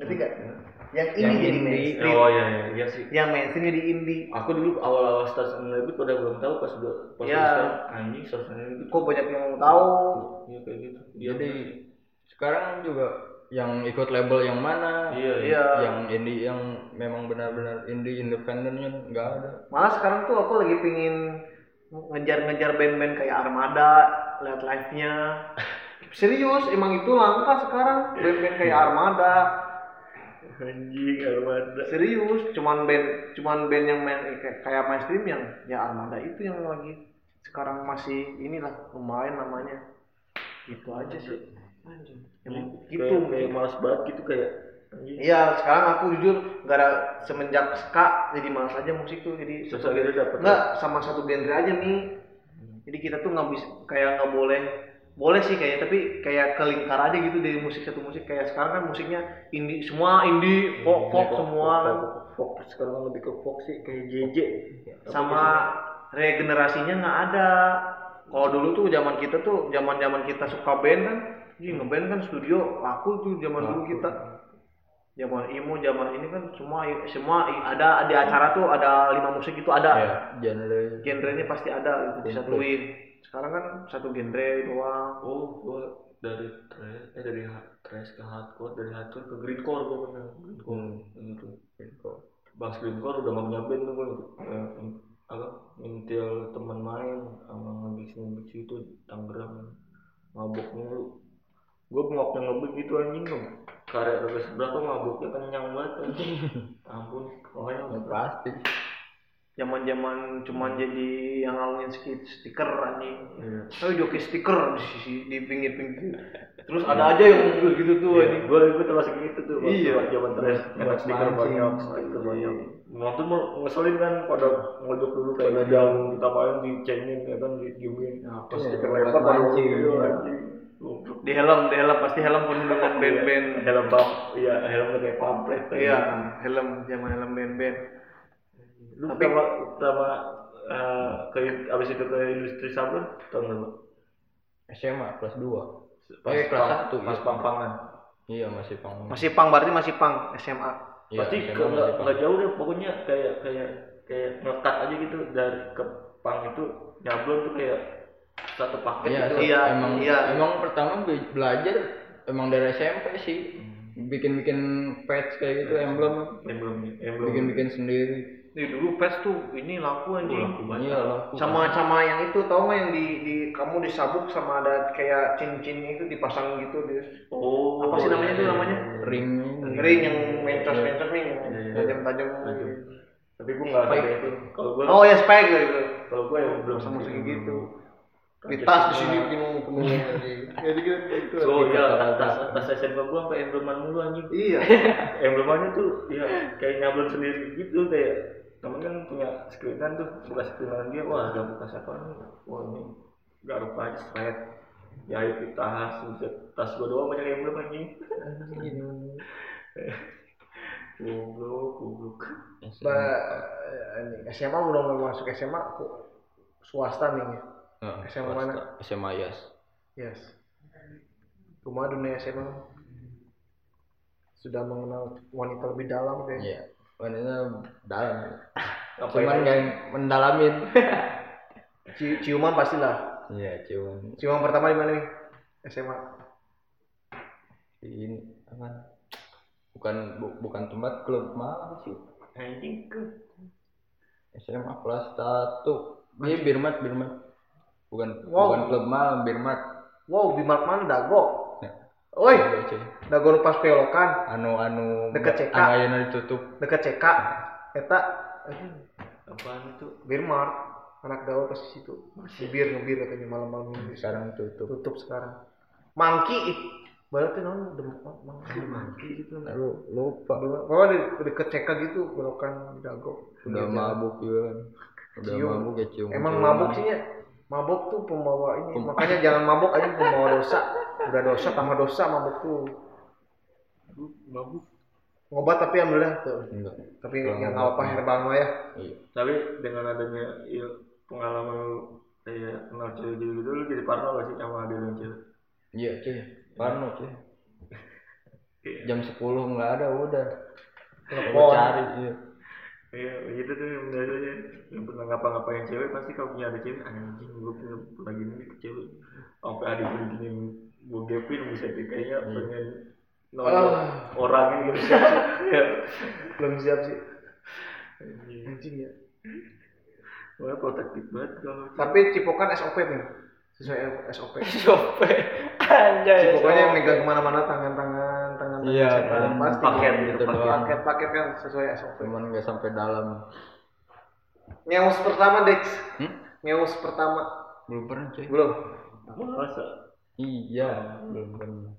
ngerti gak yang ini Yang jadi indie. mainstream. Oh iya iya iya sih. Yang mainstream jadi indie. Aku dulu awal-awal start lebih udah belum tahu pas udah pas Iya. udah sekarang, anjing start lebih kok banyak yang mau tahu? Iya kayak gitu. Iya. Jadi sekarang juga yang ikut label yang mana? iya iya iya Yang indie yang memang benar-benar indie independennya nggak ada. malah sekarang tuh aku lagi pingin ngejar-ngejar band-band kayak Armada lihat live-nya. Serius, emang itu langka sekarang band-band kayak Armada. anjing armada Serius, cuman band cuman band yang main kayak, kayak mainstream yang ya Armada itu yang lagi sekarang masih inilah lumayan namanya. Gitu aja sih. Anjing. Emang gitu. kayak, kayak malas banget gitu kayak Iya, sekarang aku jujur gara semenjak ska jadi malas aja musik tuh jadi susah gitu dapet Enggak, sama satu genre aja nih. Jadi kita tuh nggak bisa kayak nggak boleh boleh sih kayak tapi kayak kelingkar aja gitu dari musik satu musik. Kayak sekarang kan musiknya indie semua indie pop pop semua kan. Fox sekarang kan lebih ke Fox sih kayak JJ sama regenerasinya nggak ada. Kalau dulu tuh zaman kita tuh zaman zaman kita suka band kan Ih, ngeband kan studio laku tuh zaman dulu kita. zaman emo zaman ini kan semua semua ada di acara tuh ada lima musik itu ada. Ya genre. Genrenya pasti ada gitu disatuin. Sekarang kan satu genre doang. Oh gua dari trash eh dari trash ke hardcore dari hardcore ke greencore gua pernah. Greencore gitu Bang greencore udah gak punya band tuh gua. Eh, apa mintil teman main sama ngabis ngabis itu Tangerang mabok mulu gua ngoknya ngebut gitu anjing karya kagak seberapa mabuknya kenyang banget anjing. Ampun makanya ya pasti. Zaman zaman cuman jadi yang ngalamin ski- stiker anjing. Iya. ayo joki stiker di sisi di pinggir pinggir terus ada aja yang gitu gitu tuh anjing. Gue gue termasuk gitu tuh waktu Iya. zaman Buat enak stiker banyak stiker banyak waktu mau ngeselin kan pada ngojok dulu kayak jam kita main dicengin ya kan didiemin pas Iya, stiker lempar mancing. iya, anjing. Goblok. di helm di helm pasti helm penuh dengan band-band. helm bam iya helm kayak pamflet iya helm zaman helm band-band. Lu Tapi- sama sama eh, ke abis itu ke industri sablon tahun berapa? SMA kelas 2 pas Eh, kelas pang- satu, pas iya. pang-pangan. Iya masih pang masih pang berarti masih pang SMA Iya, pasti SMA ke- nggak masih pang. nggak jauh deh pokoknya kayak kayak kayak ngekat aja gitu dari ke pang itu nyablon tuh kayak satu paket Iya, gitu. sih. Iya, emang iya. emang pertama be- belajar emang dari SMP sih. Bikin-bikin patch kayak gitu emblem, emblem emblem bikin-bikin sendiri. Nih dulu pes tuh ini laku anjing. laku banget Iya lah. sama sama yang itu tau nggak yang di, di kamu disabuk sama ada kayak cincin itu dipasang gitu di oh apa sih namanya itu iya, namanya iya. ring ring yang mencos nih yang Iya, iya. tajam tajam Tajam. tapi gua nggak kayak itu kalau gua oh ya spike gitu kalau gua yang belum sama musik gitu di tas di sini penuh penuh anjing jadi gitu gitu oh iya tas tas SMA gua sampai embleman mulu anjing. Iya. Emblemannya tuh ya kayak nyablon sendiri gitu kayak temen kan punya screenan tuh buka screenan dia wah ada bekas apa nih? Wah ini garuk aja seret. Jahit di tas tas gua doang banyak emblem anjing. Goblok goblok. Ba- ini SMA udah mau masuk SMA swasta nih ya. Nah, SMA mana? SMA Yas. Yes. Cuma dunia SMA sudah mengenal wanita lebih dalam kayaknya. Iya. Wanita dalam. Apa Cuman yang mendalamin. Ci- ciuman pastilah. Iya, cuman Ciuman pertama di mana nih? SMA. ini apa? Bukan bu- bukan tempat klub malah sih. anjing ke SMA kelas 1. Iya, Birmat, Birmat. Bukan Wow. bukan klub malam, Birmat. Wow, di Mark mana dago? Ya. Oi, dago nu pas pelokan anu anu Deket CK. anu ayeuna ditutup deket CK. Eta apaan itu Birmart anak gaul pas situ. Ngebir ngebir katanya malam-malam ini. sekarang tutup Tutup sekarang. Mangki berarti non dem- mangki mangki gitu. Aduh, lupa Oh di deket CK gitu belokan di dago. udah mabuk juga kan udah mabuk ya cium Emang mabuk sih ya. Mabuk tuh pembawa ini. Makanya jangan mabuk aja pembawa dosa. Udah dosa tambah dosa mabuk tuh. mabuk Ngobat tapi alhamdulillah tuh. enggak Tapi Kalau yang apa herbal mah ya. iya tapi dengan adanya ya, pengalaman lu kayak kenal cewek gitu gitu lu jadi parno gak sih sama ada yang cewek iya cuy parno cuy Iya. jam 10 nggak ada udah Telepon. Cari iya Iya, gitu tuh yang biasanya yang pernah ngapa-ngapain cewek pasti kalau punya ada cewek anjing gue punya nih ke cewek sampai adik gue gini gue gapin bisa kayaknya pengen nonton Ah. orangnya gitu ya Belum siap sih. anjing ya. Wah, protektif banget kalau. Tapi cipokan SOP nih. sesuai SOP SOP anjay pokoknya megang ke mana-mana tangan-tangan tangan Iya, tangan paling pasti paket gitu gitu doang. paket paket kan sesuai SOP cuman nggak sampai dalam. Ngeus pertama Dex. Hmm? ngeus pertama. Belum pernah cuy. Belum. Masa? Iya belum pernah.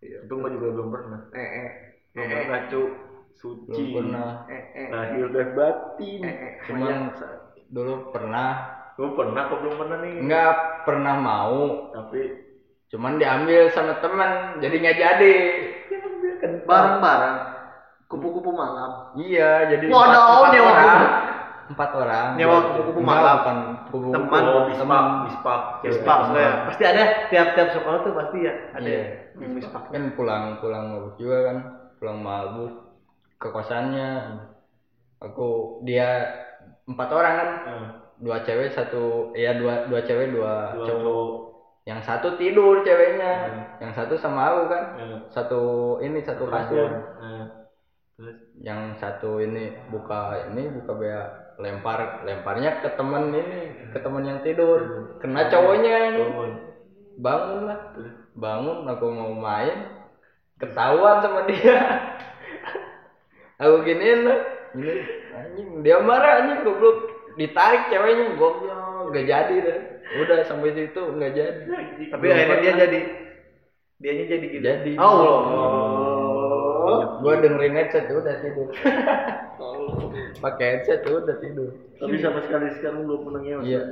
Itu gua juga belum pernah. Eh eh. Belum eh pernah cu. Belum suci pernah. Eh eh. Lahir dan batin. Eh eh. Cuman dulu pernah. Lu pernah kok belum pernah nih? Nggak pernah mau. Tapi cuman diambil sama teman jadi nggak jadi bareng-bareng kupu-kupu malam iya jadi Waduh, nyewa orang empat orang Nyewa kupu-kupu malam. bukan kupu Teman. bispak bispak Mispak ya. Pasti ada tiap-tiap sekolah tuh pasti ya ada Iya. yang mispak. kan pulang pulang mabuk juga kan pulang mabuk ke kosannya aku dia empat orang kan Hmm. dua cewek satu ya dua dua cewek dua, Dua cowok cowok. Yang satu tidur ceweknya Hmm. yang satu sama aku kan. Hmm. satu ini satu kasur. Hmm. terus? Yang satu ini buka ini buka bea lempar lemparnya ke temen ini ke temen yang tidur. Kena cowoknya bangun. Bangun lah. Bangun aku mau main. Ketahuan sama dia. Aku giniin lah. Ini anjing dia marah anjing goblok. Ditarik ceweknya goblok gak jadi deh udah sampai situ nggak jadi Tapi akhirnya dia jadi dianya jadi gitu. Jadi. Allah. gua dengerin headset udah tidur pakai headset udah tidur tapi sama sekali sekarang belum pernah ngeos iya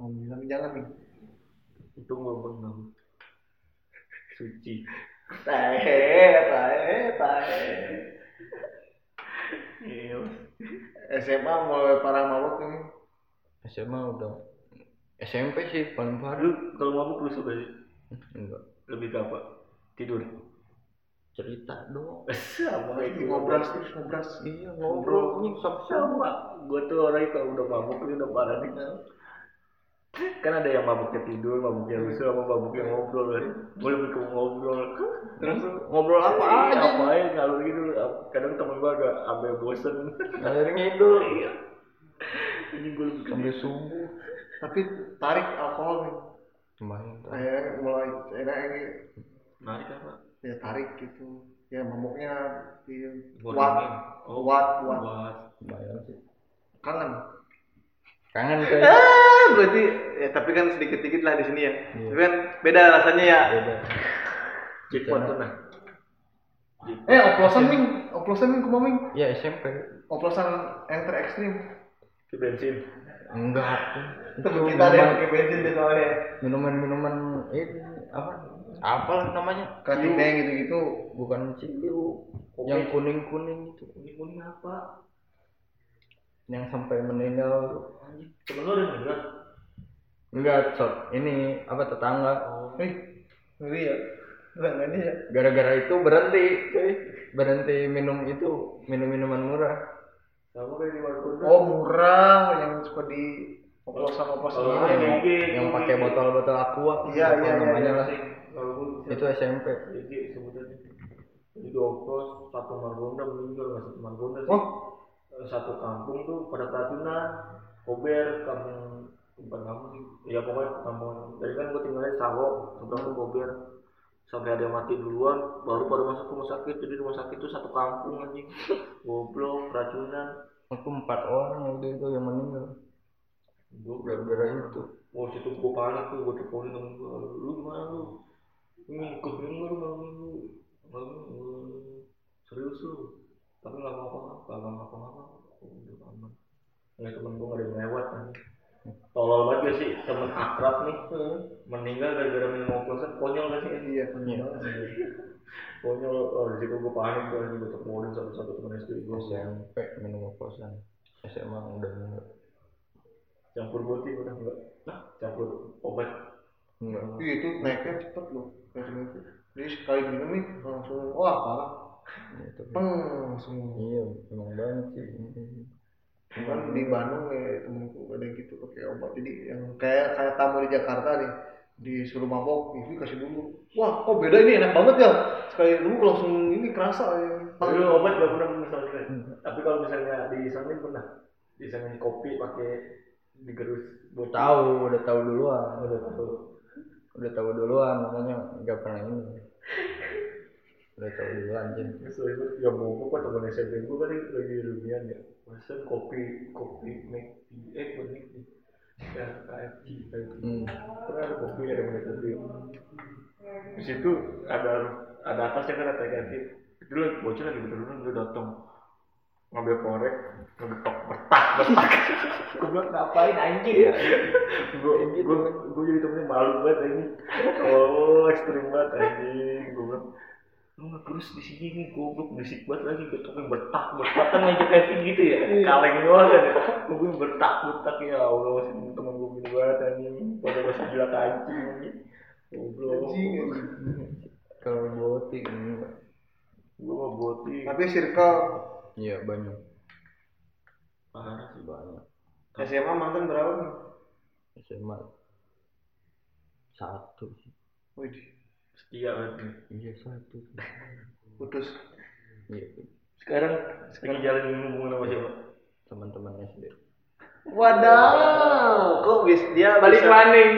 Alhamdulillah jangan nih. itu belum pernah suci Tahe, tahe, tahe. SMA mulai parah mabok ini. SMA udah. SMP sih paling parah. Lu kalau mabuk lu suka sih? Enggak. Lebih ke apa? Tidur? Cerita doang sama gitu Ngobras terus ngobras. iya ngobrol. nih sama sama. Gue tuh orang kalau udah mabuk ini udah parah nih. Kan ada yang mabuknya tidur mabuknya rusuh sama mabuknya ngobrol. Kan gue lebih ke ngobrol. Terus ngobrol apa Iya, aja? ngapain ngalur gitu? Kadang temen gue agak ambil bosen. Ngalir ngidul ini gue lebih ke sampai subuh Tapi tarik alkohol nih. lumayan tuh. Akhirnya mulai enak ini narik apa ya tarik gitu. Ya maboknya di Gua kuat, oh kuat, kuat. buat lumayan sih Kangen. kangen kayak Ah, berarti ya tapi kan sedikit-sedikit lah di sini ya. Iya. Tapi kan beda rasanya ya. beda jackpot tuh nah Eh, oplosan ming, oplosan ming kumaming. ya SMP Oplosan yang terekstrim. Ke bensin? Enggak. Temen kita ada yang pakai bensin deh soalnya. minuman minuman ini apa? Apa namanya? Kating deng gitu-gitu. bukan ciu. Yang kuning. Kuning itu ini kuning apa? Yang sampai meninggal. Temen lu ada enggak enggak sob. Ini apa tetangga. Eh, ngeri ya. Ya. gara-gara itu berhenti cuy. Berhenti minum itu minum minuman murah Oh, murah yang suka di oplosan oplosan Oh, ini. iya. yang, yang pakai botol-botol aqua Iya, iya, iya, namanya iya. lah kalau gue itu SMP jadi sebutannya jadi pos satu Margonda meninggal nggak satu Margonda sih Oh. Eh, satu kampung tuh pada keracunan Kober kampung bukan kampung sih ya pokoknya kampung dari kan gue tinggalnya Sawo sebelah tuh Kober sampai ada yang mati duluan baru pada masuk rumah sakit. Jadi rumah sakit tuh satu kampung anjing. Goblok keracunan. Aku empat orang waktu itu yang meninggal. Gue gara-gara itu. Wah situ gue panik tuh, gue teleponin temen gue, lu gimana lu? Ini ikut minggu lu. Malam minggu, malam minggu, serius lu? Tapi nggak apa apa, nggak apa apa, udah aman. Ya temen gue nggak ada yang lewat kan. Tolol banget gak sih temen akrab nih meninggal gara-gara minum oplosan konyol gak sih? Iya, Konyol, oh di situ gue panik tuh, gue teleponin satu-satu temen SD gue. SMP minum oplosan SMA udah enggak Campur putih udah enggak? Nah, campur obat. enggak Iya, itu naiknya cepet loh. Kayak gitu. Jadi sekali minum nih langsung wah parah. itu Peng langsung. iya emang banget sih Cuman di Bandung ya temenku ada yang gitu pakai obat. Jadi yang kayak kayak tamu di Jakarta nih disuruh mabok, ini kasih dulu. Wah, kok beda ini enak banget ya. Sekali dulu langsung ini kerasa ya. Tapi lu obat gak pernah minum sama sekali. Tapi kalau misalnya disangin pernah. Disangin kopi pakai digerus buat tahu udah tahu duluan udah tahu udah tahu duluan makanya nggak pernah ini udah tahu duluan Jin. Soalnya ya mau apa teman SMP gue kan lagi reunian ya. Masa kopi kopi make eh bukan make ya KFC KFC hmm. kan ada kopi ada mana kopi. Di situ ada ada atasnya kan ada KFC itu lagi bocah lagi bener-bener dia datang. Ngambil korek ngambil tok betak betak gue bilang ngapain anjing? Ya gue gue gue jadi temennya malu banget anjing. Oh ekstrim banget anjing. Gue bilang lu nggak terus di sini nih goblok berisik banget lagi betoknya betak betak kan ngajak Kevin gitu ya. Kaleng doang kan. Ya gue betak betak ya Allah masih temen gue gini banget anjing. Pada masih gila kancing goblok. Kalau boting gue mau boti Tapi circle. Iya banyak. Parah sih banyak. SMA mantan berapa? Nih? SMA satu. Sih Wih, banget nih iya satu putus. iya. Sekarang? Lagi jalan hubungan sama siapa? Teman-teman SD Wadaw, kok bis dia balik bisa- maning.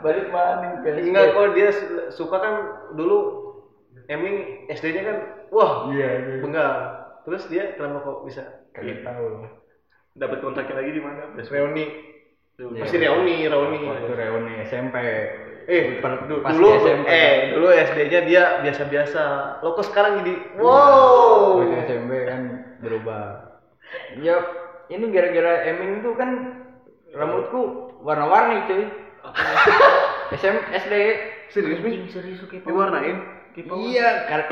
Balik maning ke SD. Enggak kok dia su- suka kan dulu Eming SD-nya kan wah iya iya. bengal. Terus dia kenapa kok bisa? Kagak tahu. Dapat kontaknya lagi di mana? Reuni? Iya. Pasti reuni, reuni. waktu reuni SMP Eh, Per- du- pas dulu SMP. eh dulu SD-nya dia biasa-biasa. Lo kok sekarang jadi wow. waktu SMP kan berubah ya ini gara-gara Eming tuh kan rambutku warna-warni cuy SM SD Serius nih? serius kayak Diwarnain? iya gar-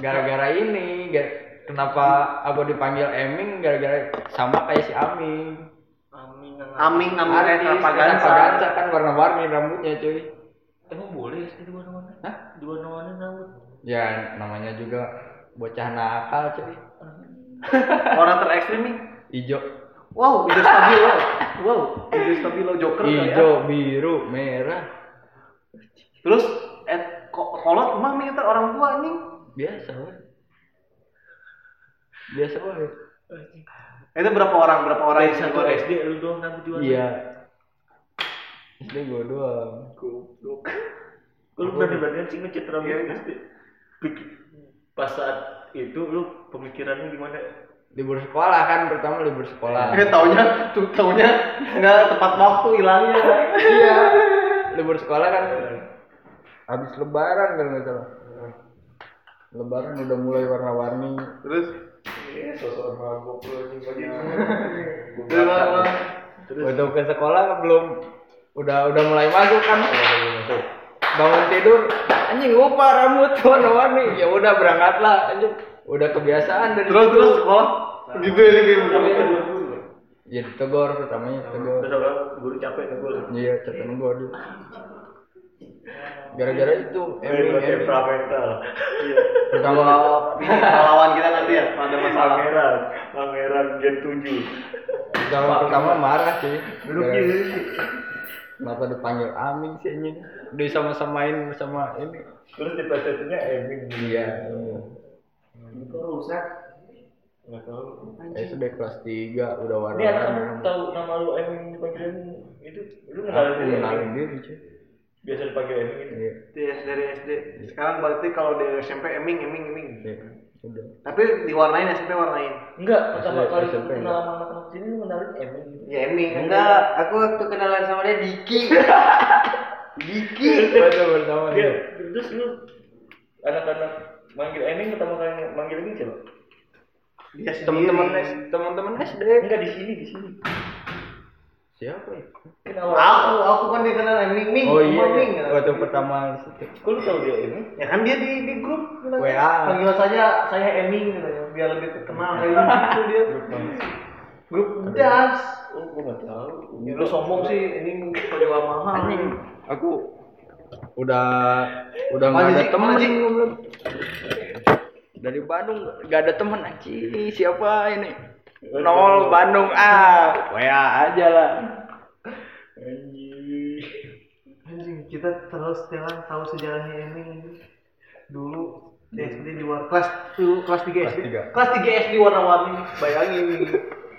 gara-gara ini gar- kenapa aku dipanggil Eming gara-gara sama kayak si Aming Amin Aming Aming Artis, Extravaganza. Extravaganza kan warna-warni rambutnya cuy emang boleh sih di warna-warna Hah? di warna-warna rambut ya namanya juga bocah nakal cuy Orang terekstrim nih. hijau Wow, hijau stabilo. Wow, hijau stabilo Joker kali ya. hijau biru merah Terus eh ko- kolot mah nih kita orang tua anjing. biasa woy. biasa banget Itu berapa orang? Berapa orang yang satu SD lu doang di warna iya. SD gue doang. Goblok. Lu berani-beranian sih ngecat rambut Iya. SD pas saat itu lu pemikirannya gimana? Libur sekolah kan pertama libur sekolah. Eh taunya tuh taunya nggak tepat waktu hilangnya. iya. Libur sekolah kan habis lebaran kalau nggak salah. Lebaran udah mulai warna-warni. Terus Iya, sosok mabuk anjing apa? Terus? Waktu ke sekolah belum. Udah udah mulai masuk kan? Bangun tidur. Anjing lupa rambut warna-warni. Ya udah berangkatlah. Anjing udah kebiasaan dari Terus terus sekolah? Gitu ya guru. ya ditegor pertamanya Terus orang guru capek negor. iya catatan gua dulu gara-gara itu Eh, Eming buat Eming temperamental. Iya. pertama Ini pahlawan kita nanti ya ada masalah. Pangeran, pangeran gen 7. pertama pertama marah sih Duduk Gara- di kenapa dipanggil Amin sih anjing udah sama-samain sama ini Terus di PSS-nya Emin. iya Itu rusak. Enggak tahu. SD kelas 3 udah Ini anak kamu tahu nama lu Emin dipanggil Emin itu lu aku diri kenalin Emin. diri cuy Biasa dipanggil Emin gitu. iya Yes, dari SD. Sekarang berarti kalau di SMP eming eming eming. iya udah Tapi diwarnain SMP warnain. Enggak, pertama kali SMP, kenal sama anak-anak sini lu kenalin Emin gitu. Ya eming. Enggak, aku waktu kenalan sama dia Diki. Diki. Waduh, pertama Dia dia terus lu anak-anak manggil Emin pertama kali manggil Emin siapa? Dia sendiri. teman-teman S teman-teman SD Enggak di sini, di sini. Siapa ya awal. Aku, aku kan dikenal eming ming. oh iya, Ming. waktu pertama lu tahu dia Emin? Ya kan dia di di grup. WA. Panggil saja saya eming gitu ya, biar lebih terkenal kayak gitu dia. Grup das. Oh, gua enggak tahu. Ya, lu sombong sih ini penjual mahal. anjing aku udah udah nggak ada Mana sih? dari Bandung nggak ada temen anjing siapa ini nol Bandung ah WA aja lah Anjing. Anjing, kita terus jalan tahu sejarahnya ini. Dulu SD di luar kelas dulu kelas 3 SD. tiga. Kelas 3 SD warna-warni. Bayangin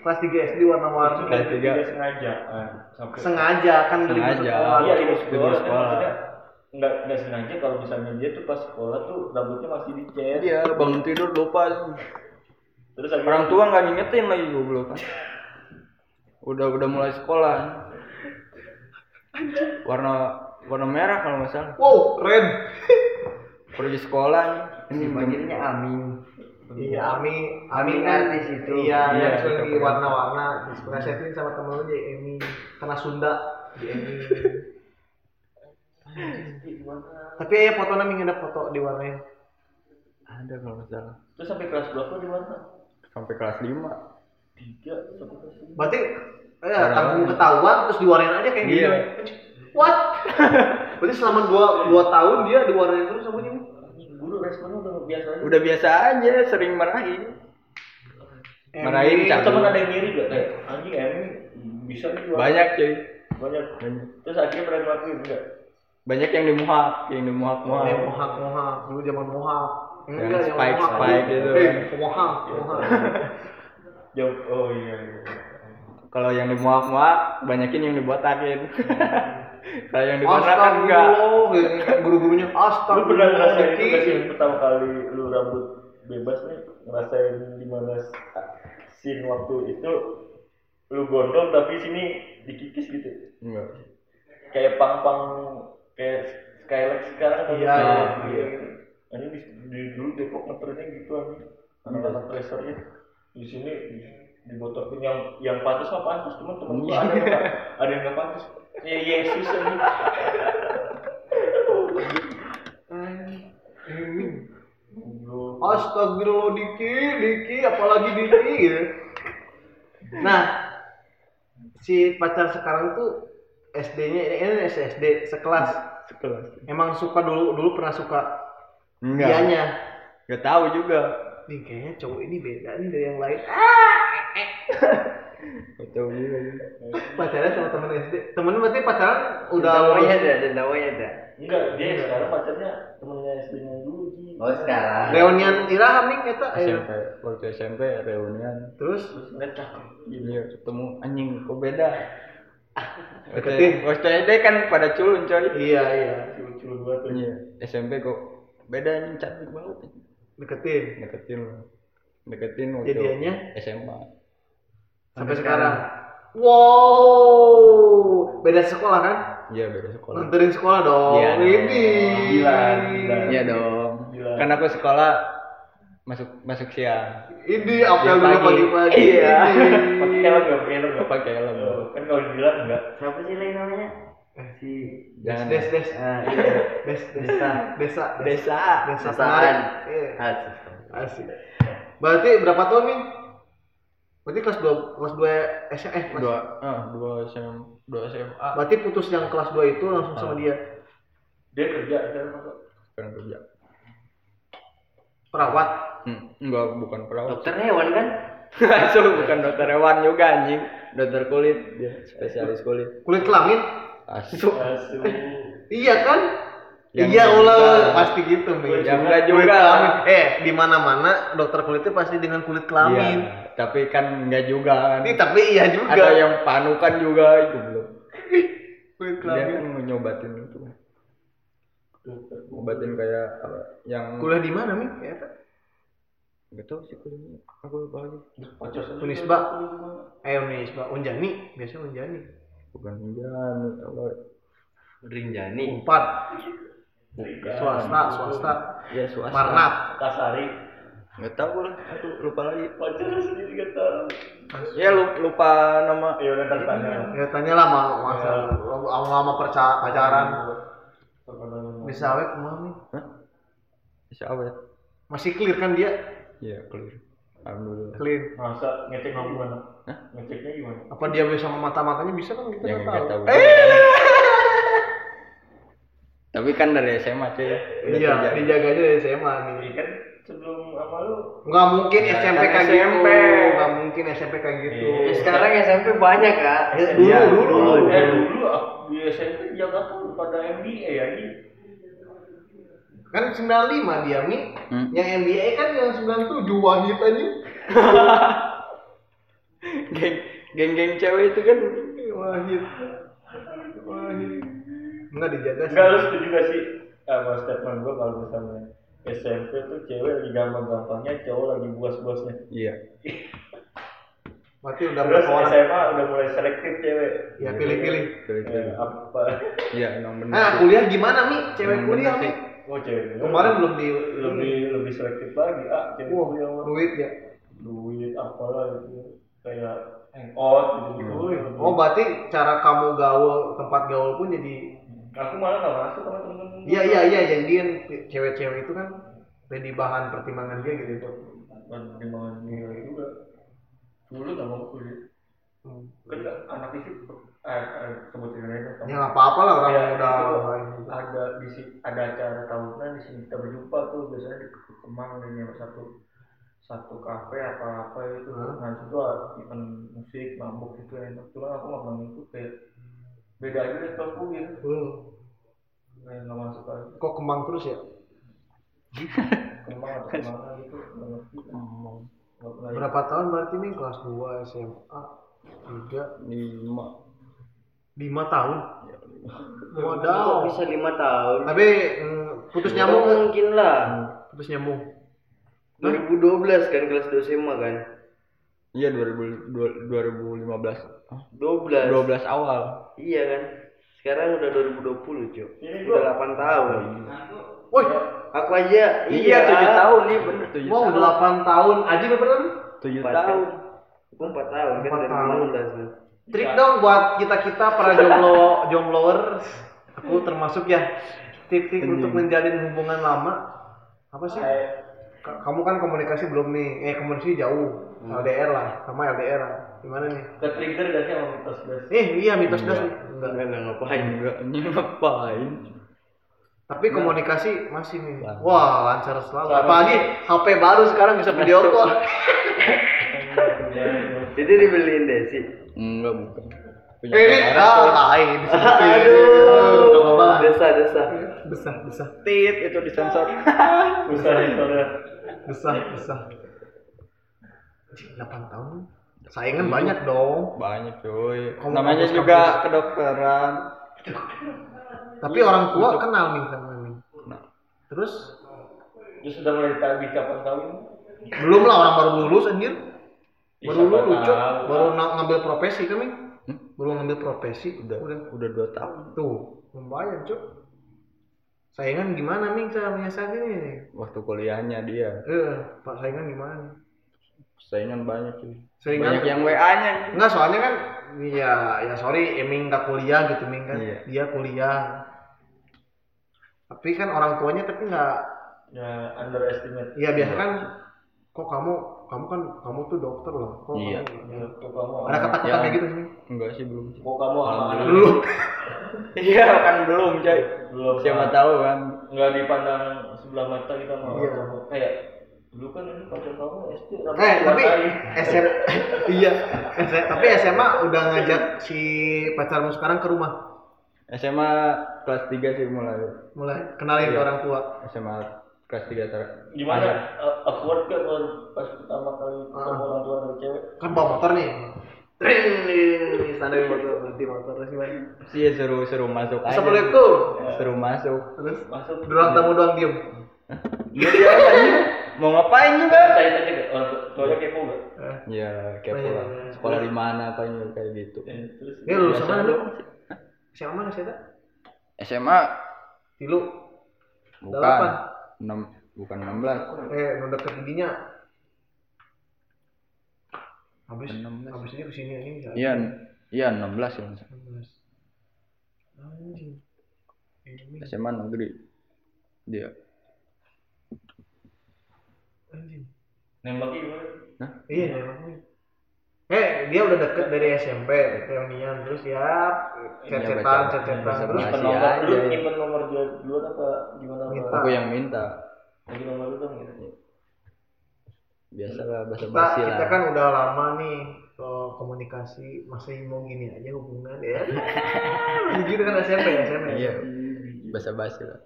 kelas 3 SD warna-warni. Kelas tiga. Sengaja. Ah, Sengaja kan libur Sengaja. sekolah. Iya libur sekolah. nggak nggak sengaja kalau misalnya dia tuh pas sekolah tuh rambutnya masih dicet. Iya, bangun tidur lupa. Terus akhirnya- Orang tua nggak ngingetin lagi goblok. Udah udah mulai sekolah. Warna warna merah kalau nggak salah. Wow, keren. Pergi sekolah nih. Ini Dipanggilnya Amin. Iya, Ami, Ami kan artis itu. Iya, Iya, yang sering itu di keren. warna-warna. Diplesetin sama temen lu jadi Emi. Karena Sunda di Emi. Tapi ya fotonya minggu ada foto di warnanya. ada kalau nggak salah. Terus sampai kelas berapa di mana? Sampai kelas 5. Tiga. Berarti ya, Warna tanggung ketahuan terus diwarnain aja kayak Iya. gitu. What? Berarti selama dua, dua tahun dia diwarnain terus rambutnya? Guru responnya udah biasa aja. Udah biasa aja, sering marahin. Marahin Emi. cabut. temen ada yang mirip gak? Eh, anjing Emi bisa nih. Banyak cuy. Banyak. Banyak. Terus akhirnya pernah ngelakuin enggak? Banyak yang di muhak, yang di muhak Oh, muhak. yang mohak mohak dulu zaman Yang spike- spike gitu. Eh, mohak mohak. Jauh. Oh iya iya. Kalau yang di muhak muhak, banyakin yang dibotakin. Kalau yang dibotak kan enggak. Guru-gurunya Lu pernah ngerasain itu sih pertama kali lu rambut bebas nih ngerasain di mana scene waktu itu lu gondrong tapi sini dikikis gitu Enggak. kayak pang-pang kayak Skylex sekarang kan Iya, kayak iya. Gitu. ini di, di dulu Depok ngetrennya gitu aja anak-anak tracernya di sini di, dibotokin yang yang pantas mah pantas cuman temen gua ada yang nggak- ada yang nggak pantas ya Yesus aja Goblok. Astagfirullah Diki, Diki, apalagi Diki gitu. Nah, si pacar sekarang tuh SD-nya ini SD sekelas. Sekelas. Emang suka dulu dulu pernah suka Enggak. dianya. Enggak tahu juga. Nih kayaknya cowok ini beda nih dari yang lain. Enggak tahu juga. Pacaran sama temen SD. Temennya berarti pacaran udah lulus. ada, ada ada. enggak dia sekarang pacarnya temennya SD-nya dulu Ji. Oh sekarang. Reunian Iraham nih kita. eh. SMP, waktu SMP reunian. Terus terus Iya, ketemu anjing kok beda. Deketin. Waktu SD kan pada culun coy. iya iya culun-culun banget tuh. Iya, SMP kok beda anjing cantik banget. deketin Deketin lo. Deketin waktu Jadiannya? SMA. sampai sekarang. Wow, beda sekolah kan? Iya, beda sekolah. Nganterin sekolah dong. Iya dong. Ini. Gila, gila. Iya dong. Gila. Kan aku sekolah masuk masuk siang. Ini apel dulu pagi. pagi-pagi. Iya. Ini. pakai helm nggak pakai helm nggak Pakai helm. Kan kalau dibilang enggak Siapa sih lagi namanya? Si Jangan. Des des. Ah, Iya. Des desa desa Desa. desa penarik. Iya. Asik. Asik. Berarti berapa tahun nih? Berarti kelas 2 kelas 2 SMA eh kelas Dua, ah, dua SM, dua SMA. Berarti putus yang kelas 2 itu langsung sama Ah. dia. dia kerja sekarang Sekarang kerja. Perawat. Hmm, enggak, bukan perawat. Dokter hewan kan? Langsung bukan dokter hewan juga anjing. Dokter kulit, dia spesialis kulit. Kulit kelamin? Asu. Asu. Iya kan? Yang iya ulah pasti gitu nih. Juga. kelamin. Eh, di mana-mana dokter kulitnya pasti dengan kulit kelamin. Iya, tapi kan enggak juga kan. Ini tapi iya juga. Ada yang panukan juga itu belum. kulit Dia kelamin. kan nyobatin itu. Ngobatin kayak apa? Yang Kuliah di mana, Mi? Ya, enggak tahu sih kuliahnya. Aku lupa lagi. Unisba. Eh, Unisba. Unjani, biasa Unjani. Bukan hujan, apa? Rinjani. Empat. Bukan. Swasta, swasta. Ya swasta. Marnat. Kasari Enggak tahu lah, aku lupa lagi. pacarnya sendiri gak tahu Ya lu- lupa nama ya udah tanya Ya tanya lah sama masa lama perca pacaran. Bisa awet ke mana nih? Siapa ya? Masih clear kan dia? Iya, clear. Alhamdulillah. Clear. masa ngeceknya gimana Hah? ngeceknya gimana Apa dia bisa sama mata-matanya bisa kan kita enggak tahu. tahu. Tapi kan dari SMA cuy. Udah Iya, dijaganya dari SMA nih. Iya kan sebelum sama lu Nggak mungkin Ya, SMP kan kayak SMP. gitu. Nggak mungkin SMP kayak gitu. Ya, sekarang SMP banyak kak. Dulu, Iya, dulu, dulu. dulu. eh dulu aku di SMP Jakarta tuh pada MBA ya ini Kan 95 dia, Mi. Hmm. Yang MBA kan yang 97 Wahid aja. geng geng geng cewek itu kan Wahid. Wahid. Enggak dijaga sih. Enggak lu setuju gak sih sama statement gua kalau misalnya SMP tuh cewek lagi gampang-gampangnya, cowok lagi buas-buasnya. iya Berarti udah Terus berapa orang? SMA udah mulai selektif cewek. Ya pilih-pilih. Ya, apa? iya emang bener Nah, kuliah gimana nih? Cewek kuliah sih. Oh cewek. Kemarin belum di lebih lebih selektif lagi. Ah, cewek Wah, kuliah mah. duit ya. duit apalah gitu. Kayak hangout gitu gitu. Oh, berarti cara kamu gaul, tempat gaul pun jadi Aku malah gak masuk sama temen-temen. Iya iya iya jadi dia cewek-cewek itu kan jadi bahan pertimbangan dia gitu. Dan pertimbangan nilai juga. Dulu gak mau kuliah. Hmm. Kan anak isi eh, eh sebutin aja. Ya nggak apa-apa lah orang Ya, udah itu gitu. ada di sini ada acara tahunan di sini kita berjumpa tuh biasanya di Kemang dan yang satu satu kafe apa apa itu Hmm. nah itu ada event musik mabuk gitu enak cuma aku ngomong itu kayak beda aja deh kalau aku gitu Hmm. kayak nggak masuk aja Kok kembang terus ya? Kemang atau ke mana gitu nggak ngerti nggak pernah Berapa tahun berarti nih kelas 2 SMA? 3 lima 5 tahun. Kok Wadaw. bisa lima tahun? Tapi mm, putus Ya, nyambung nggak? mungkin lah. Putus nyambung. 2012 kan kelas 2 SMA kan? iya 2000 dua- 2015 Ah, 12. 12 awal Iya kan? Sekarang udah 2020, Cuk. Ini Udah gua- 8 tahun. Woi, Aku aja iya 7 tahun nih bener 7 wow tahun 8 tahun. Aji berapa tahun? 7 Empat tahun Aku 4 tahun kan Empat tahun. 2016 kan. Trik dong buat kita-kita para jomblo jombloers. Aku termasuk ya. Tip-tip untuk menjalin hubungan lama. Apa sih? Ka- Kamu kan komunikasi belum nih. Eh komunikasi jauh. LDR lah, sama LDR lah. Gimana nih? ke trigger gak sih sama mitos gas Eh iya mitos das. Enggak enggak ngapain. enggak ngapain Tapi komunikasi masih nih. Lancar. Wah lancar selalu. Apalagi HP baru sekarang bisa video call. Itu dibeliin Desi. enggak bukan punya Eh ini ah lain. Aduh. Desa desa. Besar besar tit itu disensor nih soalnya besar besar. 8 tahun. Saingan banyak dong. banyak cuy Kamu namanya kampus-kampus. juga kedokteran Tapi orang tua kenal nih sama nih. Nah. Terus terus sudah mulai ditagih kapan kawin belum lah orang baru lulus anjir. Ya, Baru lulus, tahu. baru ngambil profesi nih. Hmm? Baru ngambil profesi udah udah. udah dua tahun Tuh, lumayan, Cuk. Saingan gimana nih cara menyiasati nih? waktu kuliahnya dia Eh, Pak saingan gimana saingan banyak cuy Saingan banyak yang WA nya Enggak, soalnya kan ya ya sorry, Eming nggak kuliah gitu, Ming kan. Iya. Dia kuliah. Tapi kan orang tuanya tapi nggak ya underestimate Iya biasa kan kok kamu kamu kan kamu tuh dokter loh. Kok Iya. kamu- Ya, kamu ada ketakutan Ya. kayak gitu sih. enggak sih belum kok kamu Belum. iya kan belum coy belum siapa tahu kan nggak dipandang sebelah mata kita mau Iya. kayak dulu kan ini pacar kamu SD Eh tapi diwarnai. SM iya tapi SMA udah ngajak si pacarmu sekarang ke rumah SMA kelas 3 sih mulai mulai kenalin ke Iya. orang tua. SMA kelas 3 ter gimana uh, awkward gak kalau pas pertama kali ketemu Ah. orang tua dari cewek Kan bawa motor nih. Tring nih standar motor berhenti motor terus gimana? sih ya seru seru masuk aja Assalamualaikum. seru masuk Terus masuk doang tamu doang diem. dia dia aja mau ngapain juga tanya tanya gak orang tua- tuanya kepo gak Eh, ya kepo iya, lah iya. sekolah di mana apa kayak gitu Eh, terus Ini lulusan Biasa mana lu. lu? Siapa mana sih SMA Tilu. bukan 6 bukan 16 Eh, nu deket giginya. Habis, 16. habis ini ke sini ini. iya iya 16 ya 16. Anjing. Ini SMA negeri dia anjing. nembaknya gimana Iya, emang. Eh, dia udah deket dari SMP, reunian terus ya Iya, cecetan, cecetan terus baca. nyimpen Masih nomor aja lu nyimpen nomor dia duluan apa gimana Minta. Aku yang minta lagi nomor lu dong gitu biasa lah bahasa kita, basi kita lah kan udah lama nih komunikasi masih mau gini aja hubungan ya. gitu kan SMP ya, SMP. iya bahasa basi lah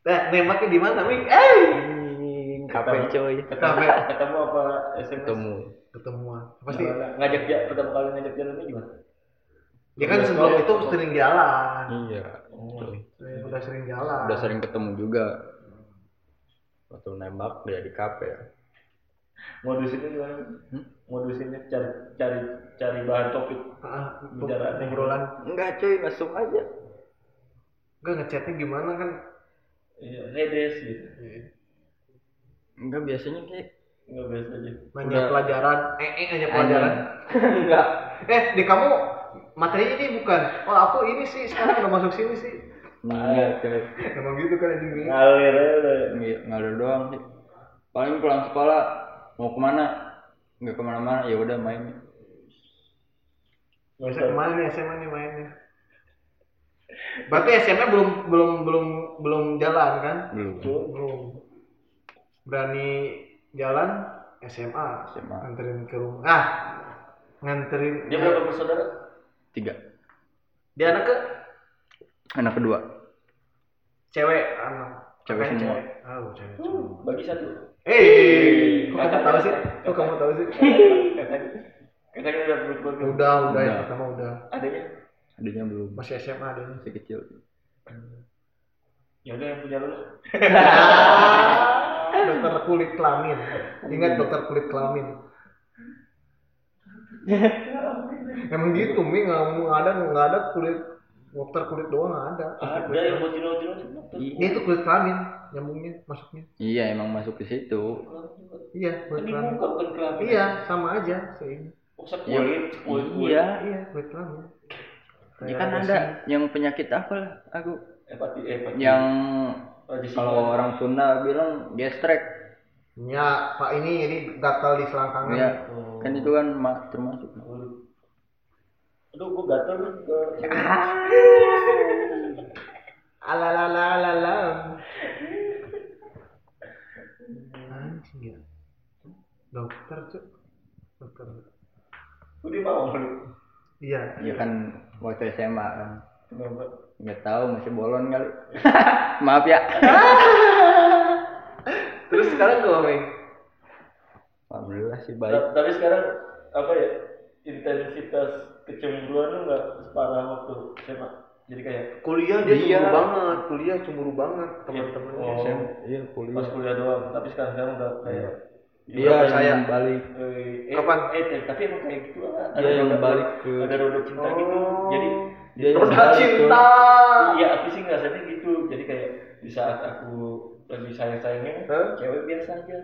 Nah, nembaknya di mana, Ming? Eh, kafe coy? Ketemu ketemu apa SMS? Ketemu. Ketemuan pasti. Ng- ngajak dia pertama kali ngajak jalannya gimana? Dia kan sebelum itu sering jalan. Iya. Sering- udah sering jalan. Udah sering ketemu juga. Waktu nembak dia di kafe ya. Modusinnya gimana? Hmm? modusinnya cari cari cari bahan topik. Ah, Bicara- ngobrolan enggak coy masuk aja. Enggak ngechatnya gimana kan? Iya redes gitu enggak biasanya kayak nggak biasa aja nanya Udah. pelajaran. Eh eh nanya pelajaran. Enggak. Eh di kamu materinya ini bukan. Oh aku ini sih sekarang udah masuk sini sih. Enggak coy. Emang gitu kan anjing ngalir aja ngalir doang sih. Paling pulang sekolah mau ke mana? Nggak ke mana-mana ya udah main. Nggak Bisa usah. ke mana nih SMA nih mainnya. Berarti SMA belum belum belum belum jalan kan? Belum. Belum berani jalan SMA SMA. nganterin ke rumah. Ah nganterin dia berapa bersaudara? Tiga. Dia anak ke? Anak kedua. Cewek anak. Cewek semua. cewek. oh cewek semua. bagi satu. Eh kok kamu tahu sih? kok kamu tahu sih? Katanya katanya udah berkeluarga udah udah yang Udah. pertama udah. Adanya? Adiknya belum. Masih SMA adanya masih kecil. Ya udah yang punya lu dokter kulit kelamin. Ingat dokter kulit kelamin. Emang gitu mi. Nggak ada nggak ada kulit dokter kulit doang nggak ada. Ada kulit yang buat jino dia itu kulit kelamin nyambungnya masuknya. Iya emang masuk ke situ. Iya kulit kelamin. iya sama aja sih oh sekulit kulit iya. Iya kulit kelamin. Ya kan ada yang penyakit apa lah aku? Hepati eh hepati yang kalau orang Sunda bilang gestrek ya pak ini ini gatal di selangkangan ya kan itu kan ma- termasuk aduh gua gatel nih ke Alalalalalam. Anjing ya. Dokter cuk. Dokter. dia mau lu Iya. ya kan waktu SMA kan nggak tahu masih bolon kali maaf ya Terus sekarang gue Meng? alhamdulillah sih baik Ta- tapi sekarang apa ya intensitas kecemburuan lu nggak separah waktu SMA jadi kayak Kuliah dia Iya. cemburu banget, kuliah cemburu banget teman-temannya. Oh. SMA iya pas kuliah kuliah doang tapi sekarang sekarang udah kayak dia Berapa saya? yang balik eh, eh, Kapan? eh, eh, tapi emang kayak gitu lah Dia yang roda- balik ke- ada roda cinta gitu jadi dia ke- cinta. iya aku sih ngerasanya gitu. Jadi kayak di saat aku lagi sayang sayangnya Hah? cewek biasa aja.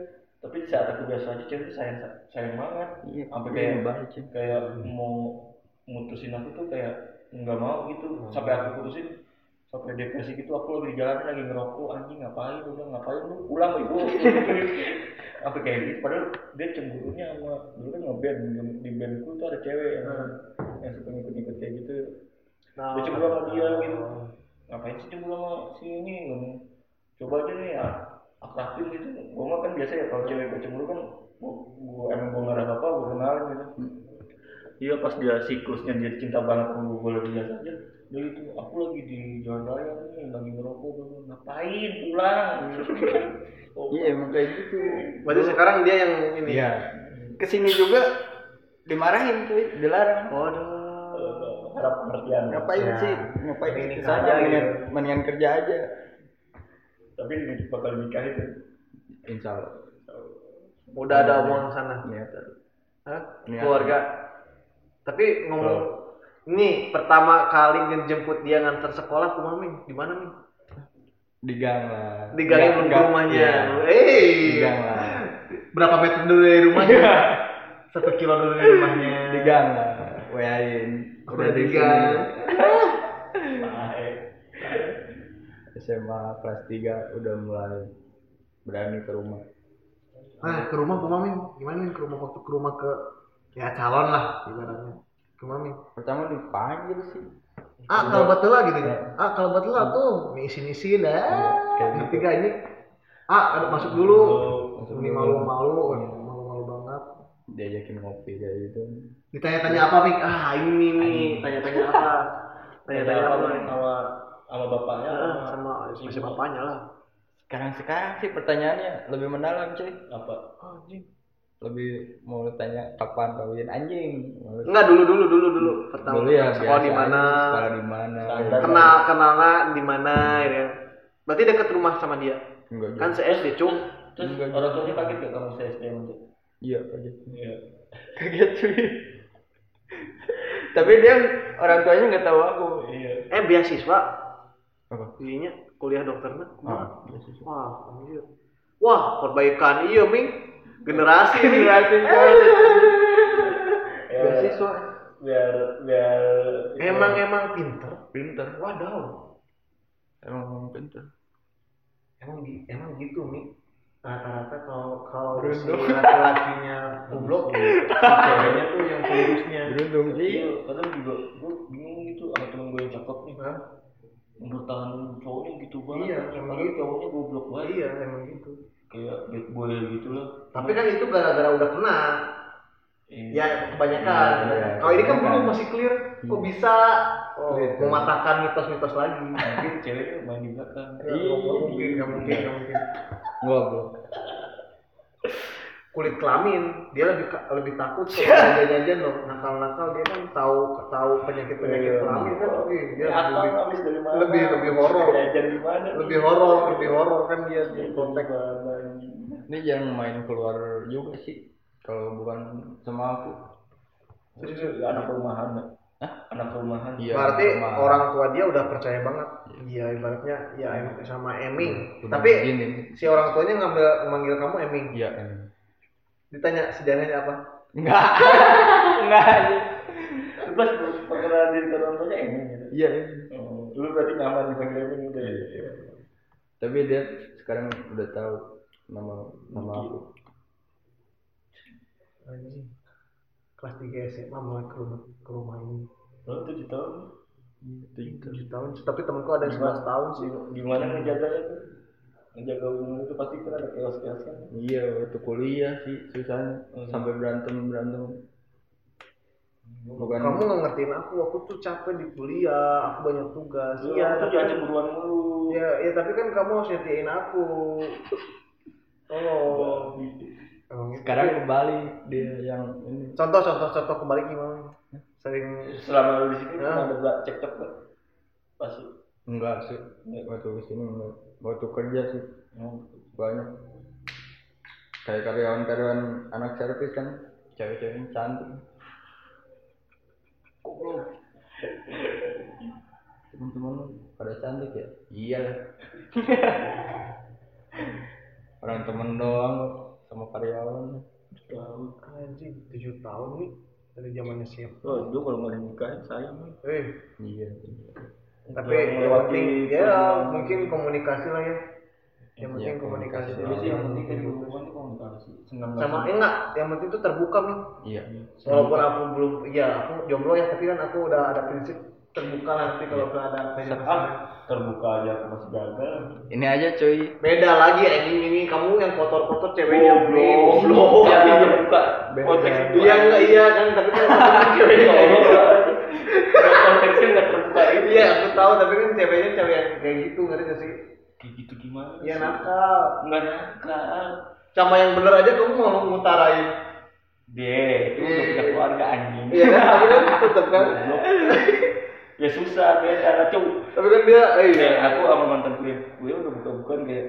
Tapi di saat aku biasa aja cewek sayang sayang banget. Iya sampai kayak sih kayak mau mutusin aku tuh kayak nggak mau gitu. Sampai aku putusin sampai depresi gitu aku lagi di jalan lagi ngerokok. Anjing ngapain? Udah ngapain lu? Pulang ibu. Apa kayak gitu. Padahal dia cemburunya sama dulu kan ngeband di bandku tuh ada cewek yang yang suka ngikut-ngikut kayak gitu dia cemburu sama dia gitu. Ngapain sih cemburu sama si ini ngomong coba aja nih ya. Akrabin gitu. Gua mah kan biasa ya kalau cewek gua cemburu kan gua, gua emang gua nggak ada apa gua kenalin gitu. Iya pas dia siklusnya dia cinta banget sama gua, gua lagi biasa aja dia itu aku lagi di jalan raya nih lagi ngerokok gua ngapain pulang? Oh, iya emang kayak gitu. Berarti sekarang dia yang ini. iya. Ke sini juga dimarahin cuy. Dilarang. Waduh. Harap pengertian ngapain Ya. sih ngapain Ini ke sana aja mendingan, gitu. mendingan kerja aja tapi ini bakal nikah itu insya Allah Udah ada omongan sana. ya Hah? Niat. Keluarga. Tapi ngomong ini pertama kali ngejemput dia nganter sekolah ke Mami, di mana nih? di gang lah Di gang nggak- rumahnya. iya, Eh, di gang lah berapa meter dulu dari rumahnya? Satu kilo dulu dari rumahnya. di gang lah wayain Udah baik SMA kelas 3 udah mulai berani ke rumah Nah, ke rumah ke Mami, gimana nih ke rumah waktu ke rumah ke ya calon lah ibaratnya. Ke Mami. pertama dipanggil sih Ah, kalau betul lah gitu ya. Ah, kalau betul lah tuh, ngisi-ngisi dah. kayak Yang gitu. tiga ini. Ah, ada masuk dulu. Masuk Ini dulu. malu-malu, malu-malu banget. diajakin ngopi kayak gitu Ditanya-tanya apa, Mik? Ah, ini nih, tanya-tanya apa? Tanya-tanya apa? sama sama bapaknya Ah, sama sama sama bapaknya lah. sekarang sekarang sih pertanyaannya lebih mendalam cuy. Apa? Lebih mau tanya kapan kawin? Anjing. Enggak dulu dulu dulu dulu. Pertama dulu ya sekolah di mana? sekolah di mana Standar. kenal kenalnya di mana ya. Berarti deket rumah sama dia? Enggak kan juga. se SD cung terus orang tuanya kaget gak kamu STM aja iya kaget. Iya. Kaget cuy tapi dia orang tuanya nggak tahu aku. Iya. Eh beasiswa. Apa? Ininya kuliah dokternya ah. Wah anjir. Wah perbaikan. Iya ming. Generasi. Generasi Ya, beasiswa. Biar biar emang emang pinter? Pinter. Wadaw. Emang pinter. Emang emang gitu mi rata-rata kalau kalau si laki-lakinya goblok ceweknya tuh yang kurusnya beruntung. Iya kadang juga gue bingung gitu sama temen gue yang cakep nih. Hah? bertahan cowoknya gitu banget. Iya, emang gitu. cowoknya goblok banget. Iya emang gitu. Kayak bad boy gitu lah. Tapi kan itu gara-gara udah kena Iya. ya kebanyakan. Iya, iya, kalau ini kan belum masih clear kok bisa oh, Clear, kan? mematahkan mitos-mitos lagi? Mungkin ceweknya main di belakang. Ya, nggak mungkin nggak mungkin nggak mungkin. Enggak bro. Kulit kelamin dia lebih lebih takut kalau jajan loh nakal-nakal dia kan tahu tahu penyakit penyakit Iya. kelamin kan dia Ya, lebih habis dari mana? lebih lebih horor. Lebih horor lebih horor kan dia di kontak ini jangan main keluar juga sih kalau bukan sama aku. Terus anak rumahan ya anak rumahan Iya, berarti sama- orang tua dia udah percaya banget. Iya. Ibaratnya ya em- sama Eming Udah tapi begini. si orang tuanya ngambil manggil kamu Eming iya emang ditanya sejarahnya apa? Enggak. Enggak. Pas perkenalan diri ke orang tuanya emang gitu. Iya iya. Oh, lu berarti nyaman dipanggil emang gitu ya? Tapi dia sekarang udah tahu nama nama aku anjing kelas 3 SMA mulai ke rumah ke rumah ini. Lu tujuh tahun? Tujuh tahun. Tapi temanku ada yang 11 tahun sih. Gimana ngejaga itu? Ngejaga hubungan itu pasti kan ada chaos chaos kan? Iya waktu kuliah sih susahnya. Hmm. sampai berantem berantem. Bukan kamu nggak ngertiin aku. Aku tuh capek di kuliah. Aku banyak tugas. Iya iya tuh tapi jangan cemburuan mulu. Ya ya tapi kan kamu harus nyetiin aku. Oh emang gitu. sekarang kembali dia yang ini. Contoh contoh contoh kembali gimana? Sering selama lu di sini Ya. pernah ada cekcok nggak? Pasti enggak sih. Waktu ke sini enggak. Waktu kerja sih. Banyak. Kayak karyawan-karyawan anak servis kan. Cewek-cewek yang cantik. Goblok. teman-teman lu pada cantik ya? Iya lah. Orang temen doang. kok, sama karyawan anjing tujuh tahun nih dari zamannya siap oh itu kalau nggak nikahin sayang eh iya. tapi yang melewati penting ya perjuangan. mungkin komunikasi lah ya. Yang penting Iya, komunikasi. jadi sih yang penting kan di hubungan itu komunikasi. Senang sama enggak yang penting itu terbuka nih iya. Walaupun aku belum ya aku jomblo ya tapi kan aku udah ada prinsip terbuka nanti kalau udah ada pengen ah terbuka aja aku masih gagal. Ini aja cuy. Beda lagi anjing ini. Kamu yang kotor-kotor ceweknya Goblok. goblok. Ya dia buka Beda. konteks itu iya enggak iya kan tapi kan kotor. Ceweknya gitu konteksnya nggak terbuka itu. Iya aku tahu tapi kan ceweknya cewek yang kayak gitu ngerti gak sih? Kayak gitu gimana iya sih? nakal. Nggak nakal. Sama yang bener aja kamu mau ngutarain. Dia itu udah punya keluarga anjing. Iya kan? Tapi kan? Kan. ya susah cara cuy tapi kan dia eh, iya. Aku sama mantan gue gue udah buka-bukaan kayak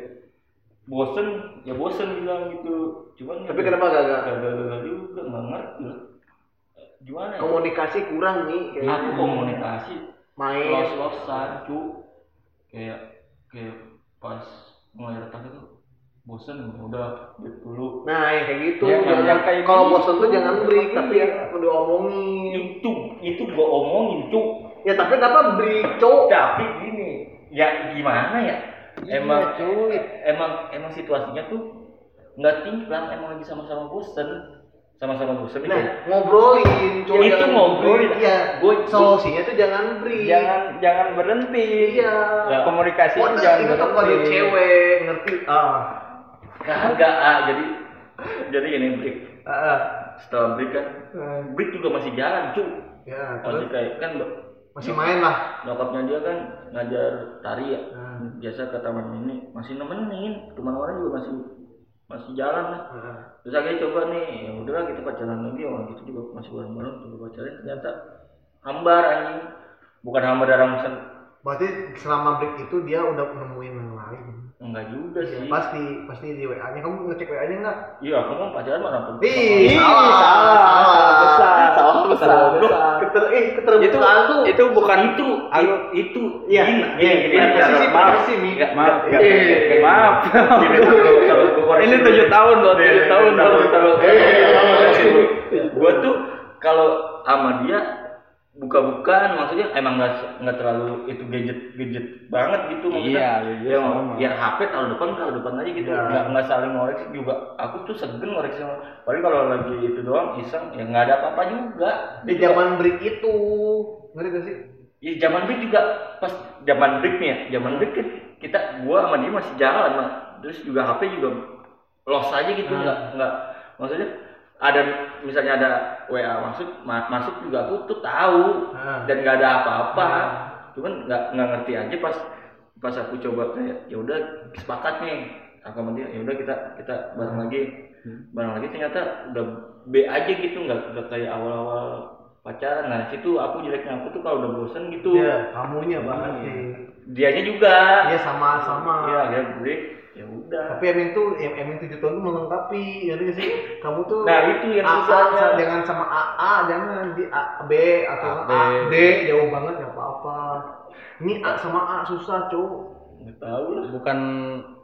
bosen ya bosen bilang gitu. Cuman ya tapi kenapa gagal? Gagal-gagal juga nggak ngerti gimana ya? komunikasi kurang nih kayak aku komunikasi main. los-losan cu kayak kayak pas mulai retak itu bosen udah break dulu. Nah yang kayak gitu. Yang- Jangan- yang kayak kalau bosan tuh jangan break tapi Iya. udah omongin itu itu gua omongin cu ya tapi kenapa break cowok? Tapi gini ya gimana ya? Emang Iya, cuy. emang emang situasinya tuh nggak timplang emang lagi sama-sama bosen. Sama-sama bosen nah itu ngobrolin cowok Itu ngobrolin. iya Gua- solusinya tuh jangan break jangan jangan berhenti. Iya. Ya. komunikasi oh itu, jangan itu berhenti. cewek ngerti ah. Kagak ah jadi jadi ini break ah setelah break kan ah. break juga masih jalan cu ya masih kayak kan masih main lah. Nyokapnya dia kan ngajar tari ya. Nah, biasa ke taman mini masih nemenin. Teman orang juga masih masih jalan lah. Nah. terus akhirnya coba nih ya udahlah kita pacaran lagi. Orang gitu juga masih bareng-bareng coba pacaran ternyata hambar anjing. Bukan hambar dalam sen berarti selama break itu dia udah nemuin yang lain. Enggak juga sih. pasti pasti di WA nya kamu ngecek WA nya enggak iya aku mau pacaran mana pun salah, salah, salah besar, salah besar, Goblok. besar. keter eh Itu keterbukaan tuh itu bukan itu itu Iya, gini iya, iya, sih, maaf sih, Mi. Maaf. maaf. Ini tujuh tahun loh, tujuh Iya, tahun iya, baru iya, tahu. iya, iya, iya, koreksi dulu. gua tuh kalau sama dia buka-bukaan maksudnya emang nggak nggak terlalu itu gadget gadget banget gitu maksudnya Iya, ya, sama. ya HP taruh depan taruh depan aja gitu Iya. nggak nggak saling ngoreksi juga aku tuh segen ngoreksi sama paling kalau lagi itu doang iseng ya nggak ada apa-apa juga di juga- zaman break itu ngerti gak sih Ya zaman break juga pas zaman break nih ya, zaman break kan kita gua sama dia masih jalan mah. Terus juga HP juga lost aja gitu Hmm. nggak nggak maksudnya ada misalnya ada WA masuk ma- masuk juga aku tuh tahu nah. dan nggak ada apa-apa. Hmm. Cuman nggak nggak ngerti aja pas pas aku coba kayak ya udah sepakat nih aku sama dia ya udah kita kita bareng lagi bareng lagi ternyata udah B aja gitu nggak nggak kayak awal-awal pacaran nah situ aku jeleknya aku tuh kalau udah bosen gitu Iya, kamunya banget Iya. sih. dianya juga Iya sama sama. iya akhirnya break ya udah Tapi Emin tuh, em- Emin tujuh tahun tuh melengkapi, ngerti gak sih? Kamu tuh nah itu yang susahnya sa- jangan sama A, A, jangan di A, B atau A, A. D jauh banget nggak apa-apa. Ini A sama A susah, cowok. nggak tahu lah bukan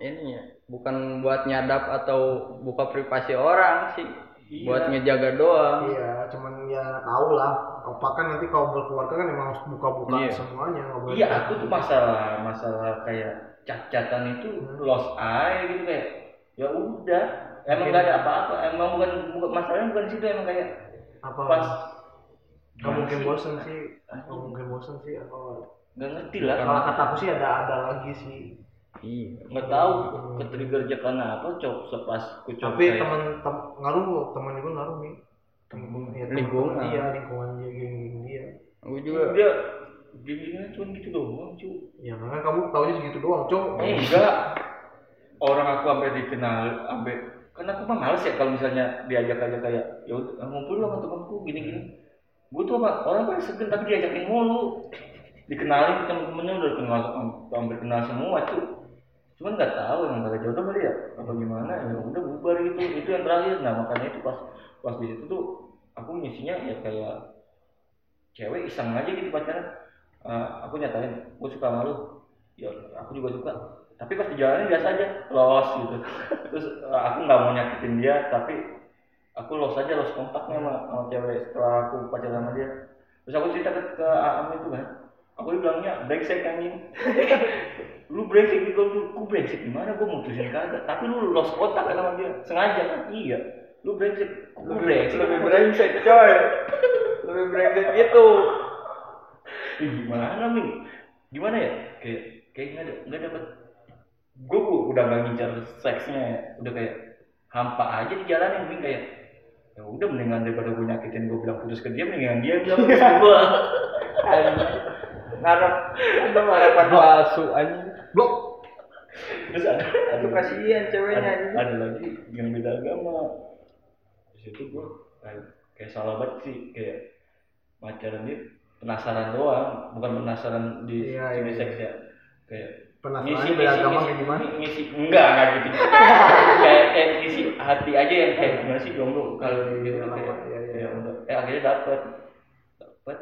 ini ya bukan buat nyadap atau buka privasi orang sih Iya. buat ngejaga doang Iya, cuman ya tau lah. Apa kan nanti kalau berkeluarga kan emang harus buka-buka Iya. semuanya. iya aku tuh masalah masalah kayak cat-catan itu lost aja gitu kayak ya udah emang nggak ada apa-apa emang bukan bukan masalahnya bukan situ emang kayak apa? pas Nggak mungkin sih? bosan sih. Nggak mungkin bosan sih. Apa? nggak ngerti lah Kalau kata aku sih ada ada lagi sih. iya nggak tahu ke trigger aja karena apa cok sepas ku coba Tapi kayak- teman tem, ngaruh, teman gue ngaruh nih. Ya, temen- Lingkungan. Iya, lingkungan dia, geng-geng dia. aku juga dia gini cuma gitu doang cu Ya kan kamu taunya segitu doang, cowok. Eh, enggak. Orang aku sampai dikenal sampai kan aku mah males ya kalau misalnya diajak aja kayak ya udah ngumpul lah sama temanku gini gini gue tuh sama orang paling segen tapi diajakin mulu. Dikenalin ke temen-temennya udah kenal hampir kenal semua tuh cuman nggak tahu emang kagak jodoh kali ya apa gimana ya udah bubar gitu. Itu yang terakhir. Nah makanya itu pas pas di situ tuh aku ngisinya ya kayak cewek iseng aja gitu pacaran Eh, aku nyatain gue suka sama lu. Ya aku juga suka. Tapi pas dijalanin biasa aja los gitu. Terus eh, aku nggak mau nyakitin dia tapi aku los aja los kontaknya sama, sama cewek setelah aku pacaran sama dia. Terus aku cerita ke, ke Aam itu kan. Aku bilangnya brengsek anjing. Lu brengsek gitu lu ku brengsek gimana? Gue mutusin kagak. Tapi lu los kontak kan sama dia. Sengaja kan? Iya. Lu brengsek ku brengsek. lebih brengsek coy. Lebih brengsek gitu Ih, gimana min gimana ya? Kayak kayak nggak ada nggak dapet. Gue udah nggak ngincar seksnya ya udah kayak hampa aja dijalanin min kayak ya udah mendingan daripada gue nyakitin gue bilang putus ke dia mendingan dia bilang putus ke gue ngarep itu harapan palsu anjing. Blok. terus ada itu kasihan ceweknya ada, ada lagi yang beda agama. Di situ gue kayak, kayak salah banget sih kayak pacaran dia penasaran doang bukan penasaran di Iya, iya, seks ya. Kayak Penasarannya beda agama kayak gimana? ngisi enggak enggak gitu. Kayak kayak ngisi hati aja yang kayak gimana sih jomblo kalau gitu Iya, kayak iya, iya. ya udah eh akhirnya dapet. Dapet.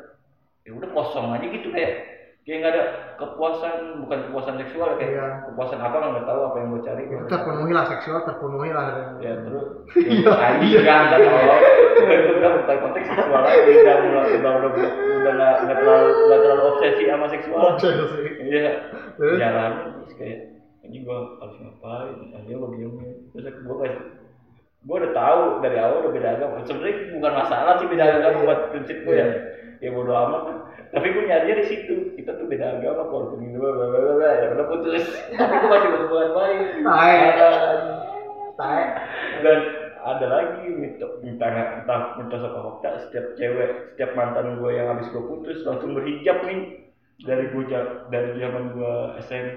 Ya udah kosong aja gitu kayak kayak nggak ada kepuasan bukan kepuasan seksual kayak Iya. kepuasan apa nggak tahu apa yang gue cari. Itu terpenuhi lah seksual terpenuhi lah. ya terus ya, anjing kan nggak tahu udah udah bukan konteks seksual lagi udah mulai udah udah udah nggak terlalu nggak terlalu obsesi sama seksual. Sih. iya. Terus? jalan terus kayak ini gua harus ngapain? Aja gua diemin terus aku gua kayak gua udah tahu dari awal udah beda agama. Sebenarnya bukan masalah sih beda agama buat prinsip gua ya ya bodo amat. Tapi gua nyarinya di situ. Kita tuh beda agama kalau begini bla bla bla bla, ya udah putus tapi gua masih berhubungan baik. Tai. dan ada lagi minta minta minta minta sama fakta setiap cewek setiap mantan gue yang habis gue putus langsung berhijab nih dari gue dari zaman gue SM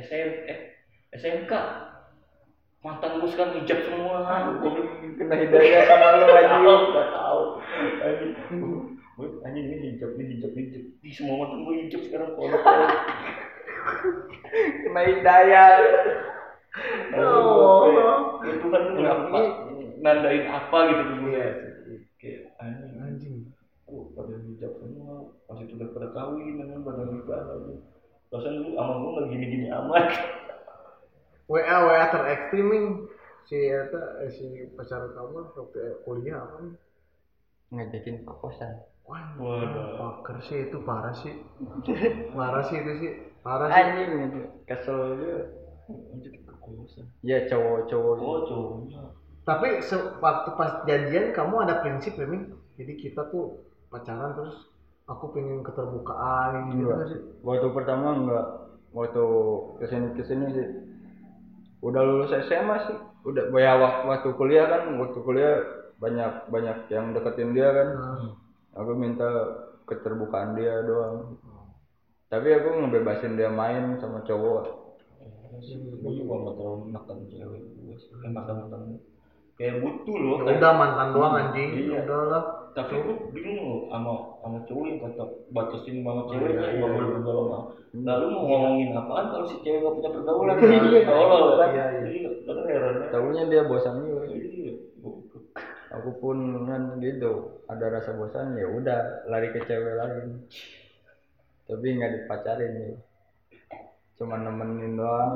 SM eh SMK mantan gue sekarang hijab semua. Gue kena hidayah sama lo aja nggak tahu. Anjing gue anjing ini hijab ini hijab ini hijab. Di semua mantan gue hijab sekarang. Kalau kena hidayah. Oh, itu kan kenapa? nandain apa gitu gue kayak anjing Anjing. oh pada hijab semua. Pas itu udah pada kawin dengan pada nikah lagi perasaan lu sama gue nggak gini gini amat WA WA terekstrim si eta eh, si pacar kamu waktu kuliah apa nih? ngajakin ke kosan Wah, Waduh. sih itu parah sih. parah sih itu sih. Parah sih. anjing gitu kesel kekuasaan ya cowok-cowok oh cowoknya Tapi se- waktu pas jadian kamu ada prinsip ya, Min? Jadi kita tuh pacaran terus aku pengen keterbukaan gitu sih? waktu pertama enggak waktu ke sini ke sini sih udah lulus SMA sih. Udah ya waktu, waktu kuliah kan waktu kuliah banyak banyak yang deketin dia kan. Nah, aku minta keterbukaan dia doang. Tapi aku ngebebasin dia main sama cowok. Gue juga nggak terlalu makan cewek gue sih. Kayak makan makan kayak butuh loh ya udah mantan doang anjing. Iya. Udah lah. Tapi gue bingung sama sama cowok yang kata batasin banget ceweknya iya, nggak iya, boleh iya. bergaul sama. Lalu mau ngomongin apaan kalau si cewek gak punya pergaulan? Iya. tolol kan? Iya, iya. iya kan heran ya. tahunya dia bosan juga. Iya aku pun kan gitu ada rasa bosan ya udah lari ke cewek lain. Tapi nggak dipacarin ya. Cuma nemenin doang.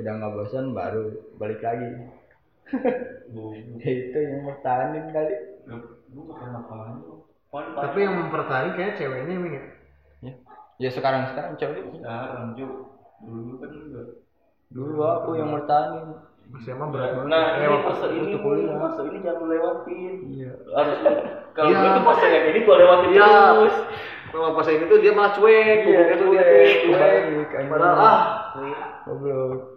Udah nggak bosan baru balik lagi. Ya itu yang bertahanin kali lu? Tapi yang mempertahankan kayaknya ceweknya Min ya. ya sekarang sekarang cewek sekarang Jo dulu kan enggak dulu aku yang bertahanin Masih emang berat banget. nah Eh, ini fase ini waktu kuliah. fase ini jangan lewatin iya harus kalau Iya. gue tuh fase yang ini gue lewatin Iya. terus Kalau pas ini tuh dia malah cuek, Iya, cuek, tuh. cuek, anjing. Padahal ah, goblok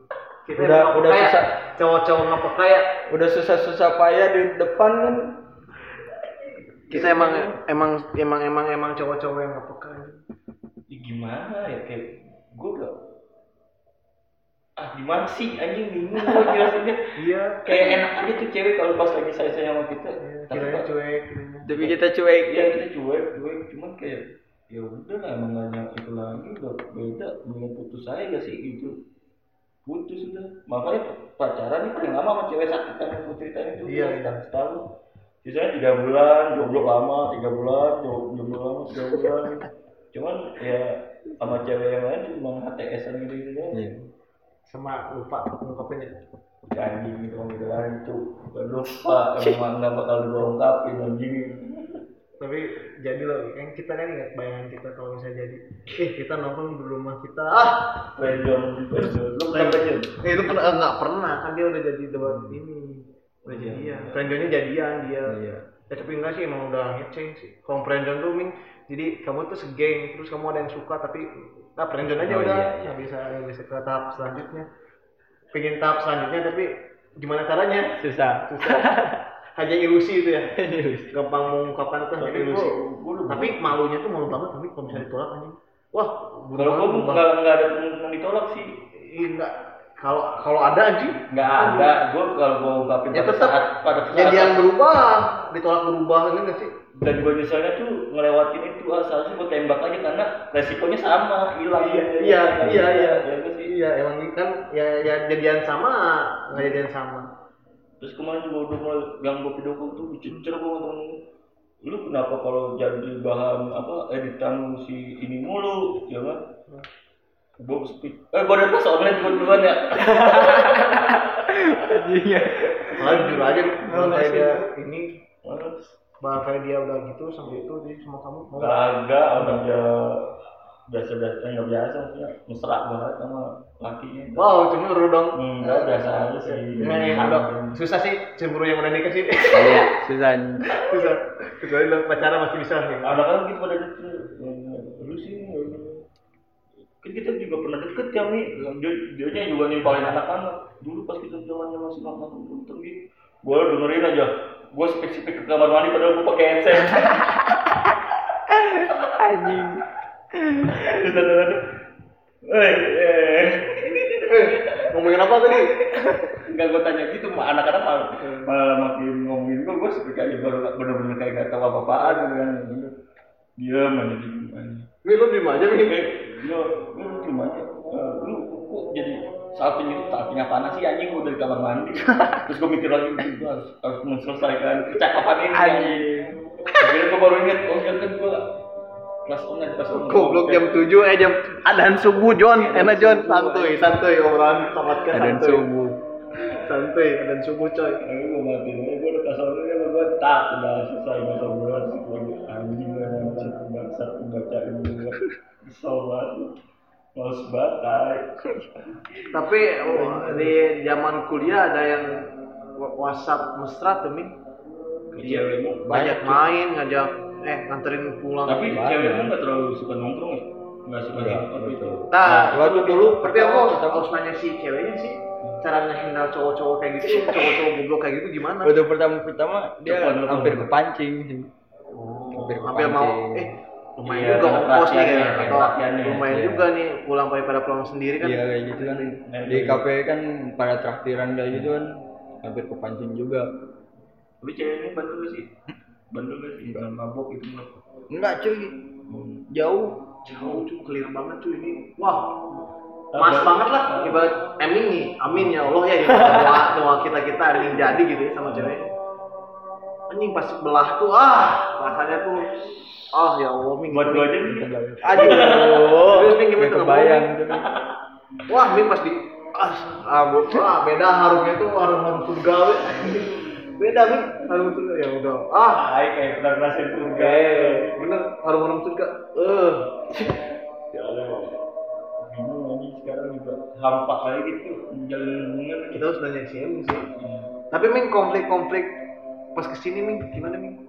kita Udah- udah kayak susah. Cowok-cowok nggak peka ya. udah susah-susah payah di depan kan Kita emang emang emang emang emang cowok-cowok yang nggak peka. anjing. ya gimana ya kayak gue gak ah gimana sih anjing bingung gue jelasinnya Iya. kayak enak aja tuh cewek kalau pas lagi saya sayang sama kita tapi Kiranya pas cuek. tapi kita cuek iya kita cuek cuek cuman kayak ya udah lah emang nggak nyang itu lagi udah beda mendingan putus aja sih gitu putus udah makanya pacaran nih paling lama sama cewek sakit kan? Aku ceritain itu. Iya, ya, iya. setahun sisanya tiga bulan jomblo lama tiga bulan jomblo lama tiga bulan. Cuman ya sama cewek yang lain cuma HTS an gitu gitu doang. Iya. Sama lupa ngungkapin ya. anjing gitu gitu kan itu lupa. Emang nggak bakal gue ungkapin anjing Tapi jadi loh, kan kita kan ingat bayangan kita kalau misalnya jadi, eh kita nongkrong di rumah kita, ah, Penjon, penjon, lu pernah eh, itu pernah nggak pernah. Kan dia udah jadi debat ini, udah Iya. jadian, friendzone-nya jadian dia, iya. Ya tapi enggak sih emang udah ngeceng sih, kalau friendzone tuh Ming, jadi kamu tuh segeng, terus kamu ada yang suka tapi, nah friendzone aja Oh, udah, iya, iya. nggak bisa nggak bisa ke tahap selanjutnya, pengen tahap selanjutnya tapi gimana caranya? susah. Susah. Hanya ilusi itu ya gampang mengungkapkan itu hanya Tapi ilusi tapi malunya tuh malu banget tapi kalau misalnya ditolak anjing wah kalau malu nggak nggak ada kemungkinan ditolak sih enggak kalau kalau ada anjing nggak ada gua kalau gua ungkapin Ya pada tetep. saat pada saat jadi yang berubah ditolak berubah ini enggak sih dan gua misalnya tuh ngelewatin itu ah, seharusnya gua tembak aja karena resikonya sama hilang iya iya iya iya ya, kan sih? iya emang kan ya ya jadian sama nggak jadian sama terus kemarin gua udah mulai yang gua video call tuh dicecer sama temen lu kenapa kalau jadi bahan apa editan si ini mulu ya kan? Speed. Eh gua udah pas online gua duluan ya. Iya. Malah jujur aja kalau kayak sih. dia ini bahkan dia udah gitu sampai itu dia sama kamu mau? Kagak, orang dia biasa biasa eh, nggak biasa maksudnya mesra banget sama lakinya. wow cemburu dong. Enggak biasa aja sih. Ini ada susah sih cemburu yang udah nikah sih. Iya susah. Susah. Kecuali lo pacaran masih bisa nih. Ada kan gitu pada gitu. Lu sih kan kita juga pernah deket ya mi dia dia nya juga nimpalin anak-anak. Dulu pas kita zamannya masih nonton nonton gitu gue dengerin aja. Gue spesifik ke kamar mandi padahal gue pakai headset. Anjing. Terus ada eh eh Ngomongin apa tadi? Enggak gue tanya gitu, anak-anak malah, malah makin ngomongin gue, gue seperti aja baru bener-bener kayak gak tau apa-apaan gitu kan. Diam aja gitu aja. Mi lu di aja mi. Eh, lo? Eh, Lu kok jadi salting itu salting apaan sih anjing gue dari kamar mandi. Terus gue mikir lagi, gue harus, harus menyelesaikan kecakapan ini. Anjing. Akhirnya gue baru inget, oh iya kan gue kelas online, kelas online. Goblok jam 7 eh jam adan subuh John, enak John, santuy, santuy obrolan tamatkan Dan santuy. subuh. Santuy, adan subuh coy. Aku gue mati, gue udah kasar gue gue tak udah selesai masa gue lagi anjing gue emang bangsa bacain gue kesel banget males batai Tapi oh, di zaman kuliah ada yang WhatsApp mesra tuh mi. iya emang Banyak main, ngajak eh nganterin pulang. tapi cewek emang nggak terlalu suka nongkrong ya nggak suka Iya, nongkrong itu Nah, waktu dulu tapi aku pertama harus, nanya si ceweknya sih cara ngehandle cowok-cowok kayak gitu, cowok-cowok goblok kayak gitu gimana? Waktu pertama-pertama dia Depan lu hampir kepancing sih. Hampir Hampir mau eh lumayan Iya, juga ongkos nih atau perhatiannya. lumayan Iya. juga nih pulang pada pulang sendiri kan. Iya kayak gitu kan. Di kafe kan pada traktiran kayak gitu kan hampir kepancing juga. tapi ceweknya gak sih bandel gak sih nggak mabok itu mah Enggak cuy. Jauh. Jauh cuy, clear banget cuy ini. Wah, mas banget lah ibarat amin nih, amin ya Allah ya gitu. doa doa kita kita amin jadi gitu ya sama cewek. Anjing pas belah tuh ah rasanya tuh ah ya Allah Ming. buat gue aja Aduh. Serius, Ming, gimana kebayang tuh. Wah, Ming pas di ah, ah, ah beda harumnya tuh harum harum surga. Beda Ming, harum surga ya udah. Ah, Ay, kayak pernah ngerasain surga eh, bener harum harum surga. Eh, ya Allah bingung anjing sekarang juga hampa kayak gitu menjalin hubungan kita harus nanya si Ming sih. Tapi Ming konflik-konflik pas ke sini Ming gimana Ming?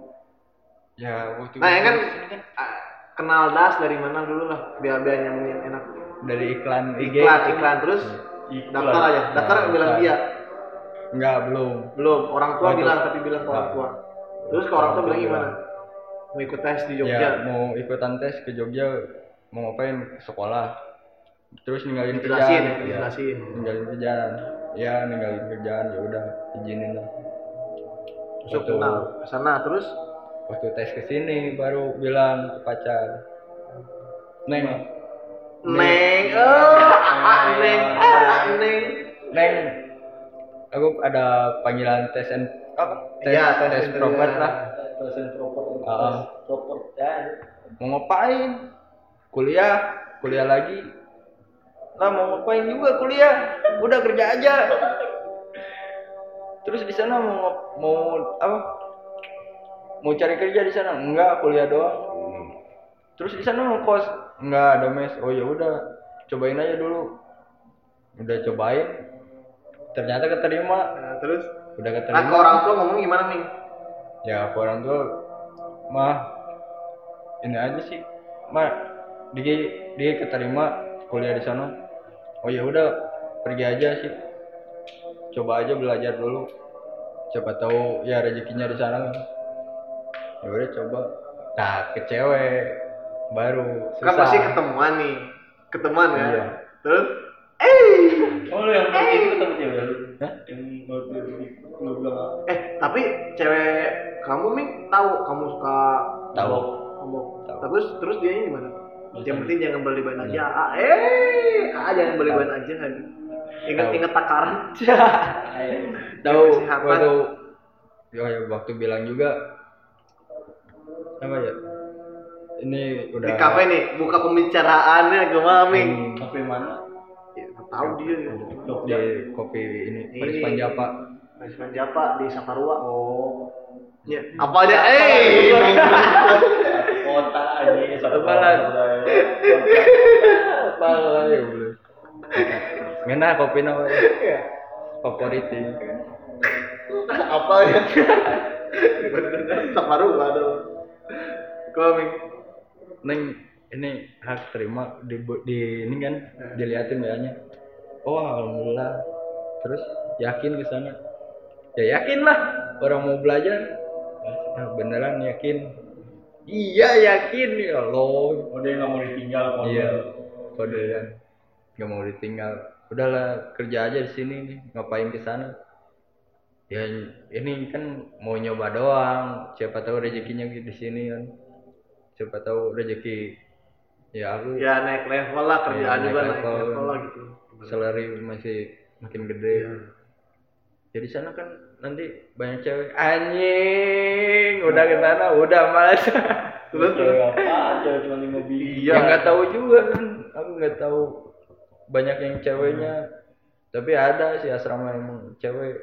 Ya waktu Nah, ya kan itu ah, kenal das dari mana dulu lah biar biar nyambungin enak. dari iklan IG. Iklan, iklan terus daftar aja. Daftar Nah, bilang daftar. Enggak, belum. Belum, orang tua bilang tapi bilang ke orang tua. Terus ke orang tua bilang gimana? Mau ikut tes di Jogja. Ya, mau ikutan tes ke Jogja mau ngapain ke sekolah. Terus ninggalin Dijelasin, kerjaan. ya, dijelasin. ninggalin kerjaan. Ya, ninggalin kerjaan ya udah izinin lah. Masuk Waktu- kenal ke sana terus Waktu tes ke sini baru bilang ke pacar. Neng, Neng, ah, Neng, Neng. Neng, aku ada panggilan tes and apa? Tes, Iya, tes tes and- proper iya. lah. dosen proper Ah. proper ya Mau ngapain? Kuliah, kuliah lagi. Lah mau ngapain juga kuliah? Udah kerja aja. Terus di sana mau mau apa? Mau cari kerja di sana? Enggak, kuliah doang. Terus di sana mau kos? Enggak, ada mes. Oh ya udah, cobain aja dulu. Udah cobain. Ternyata keterima. Nah, terus Udah nah, keterima. ke orang tua ngomong gimana nih? ya ke orang tua mah ini aja sih mah dia dia keterima kuliah di sana oh ya udah pergi aja sih coba aja belajar dulu siapa tahu ya rezekinya di sana ya udah coba nah ke cewek baru susah Kan pasti ketemuan nih, ketemuan ya. Iya. Terus oh lu yang pergi itu ketemu cewek lu Hah? yang waktu itu lu bilang eh tapi cewek kamu nih tahu kamu suka tahu kamu Tahu. terus terus dia gimana? Masa Yang penting jangan berlebihan aja. Iya. Ah, eh, ah, jangan berlebihan aja kan. Ingat-ingat takaran. tahu Kesehatan. waktu ya, ya, waktu bilang juga apa ya ini udah Di kafe nih, buka pembicaraannya gimana, Ming? Hmm, kafe mana Ya, tahu dia. ya. di kopi ini Paris Ini. Panjapa Resmen Japa di Saparua. oh Ya, apa aja? Eh, kota aja satu apa lah ya boleh ngena kopi nama Iya. favorit ini apa ya? Saparua ada. Kau Ming. neng ini hak terima di, di ini kan diliatin banyak oh alhamdulillah. Terus yakin ke sana? Ya yakin lah orang mau belajar. Ah, beneran yakin? Iya yakin. Ya Allah. Oh dia nggak mau ditinggal sama iya kode kan nggak mau ditinggal. Udahlah kerja aja di sini nih ngapain ke sana? Ya ini kan mau nyoba doang. Siapa tahu rezekinya di sini kan. Siapa tahu rezeki ya aku Ya naik level lah kerjaan Iya, juga naik naik level. lah gitu. salary masih makin gede. Iya. jadi sana kan nanti banyak cewek. Anjing udah ke sana udah malas. Terus. Cewek apa? Aja cuma lima biji. ya nggak tahu juga kan. Aku nggak tahu. Banyak yang ceweknya. Tapi ada sih asrama emang cewek.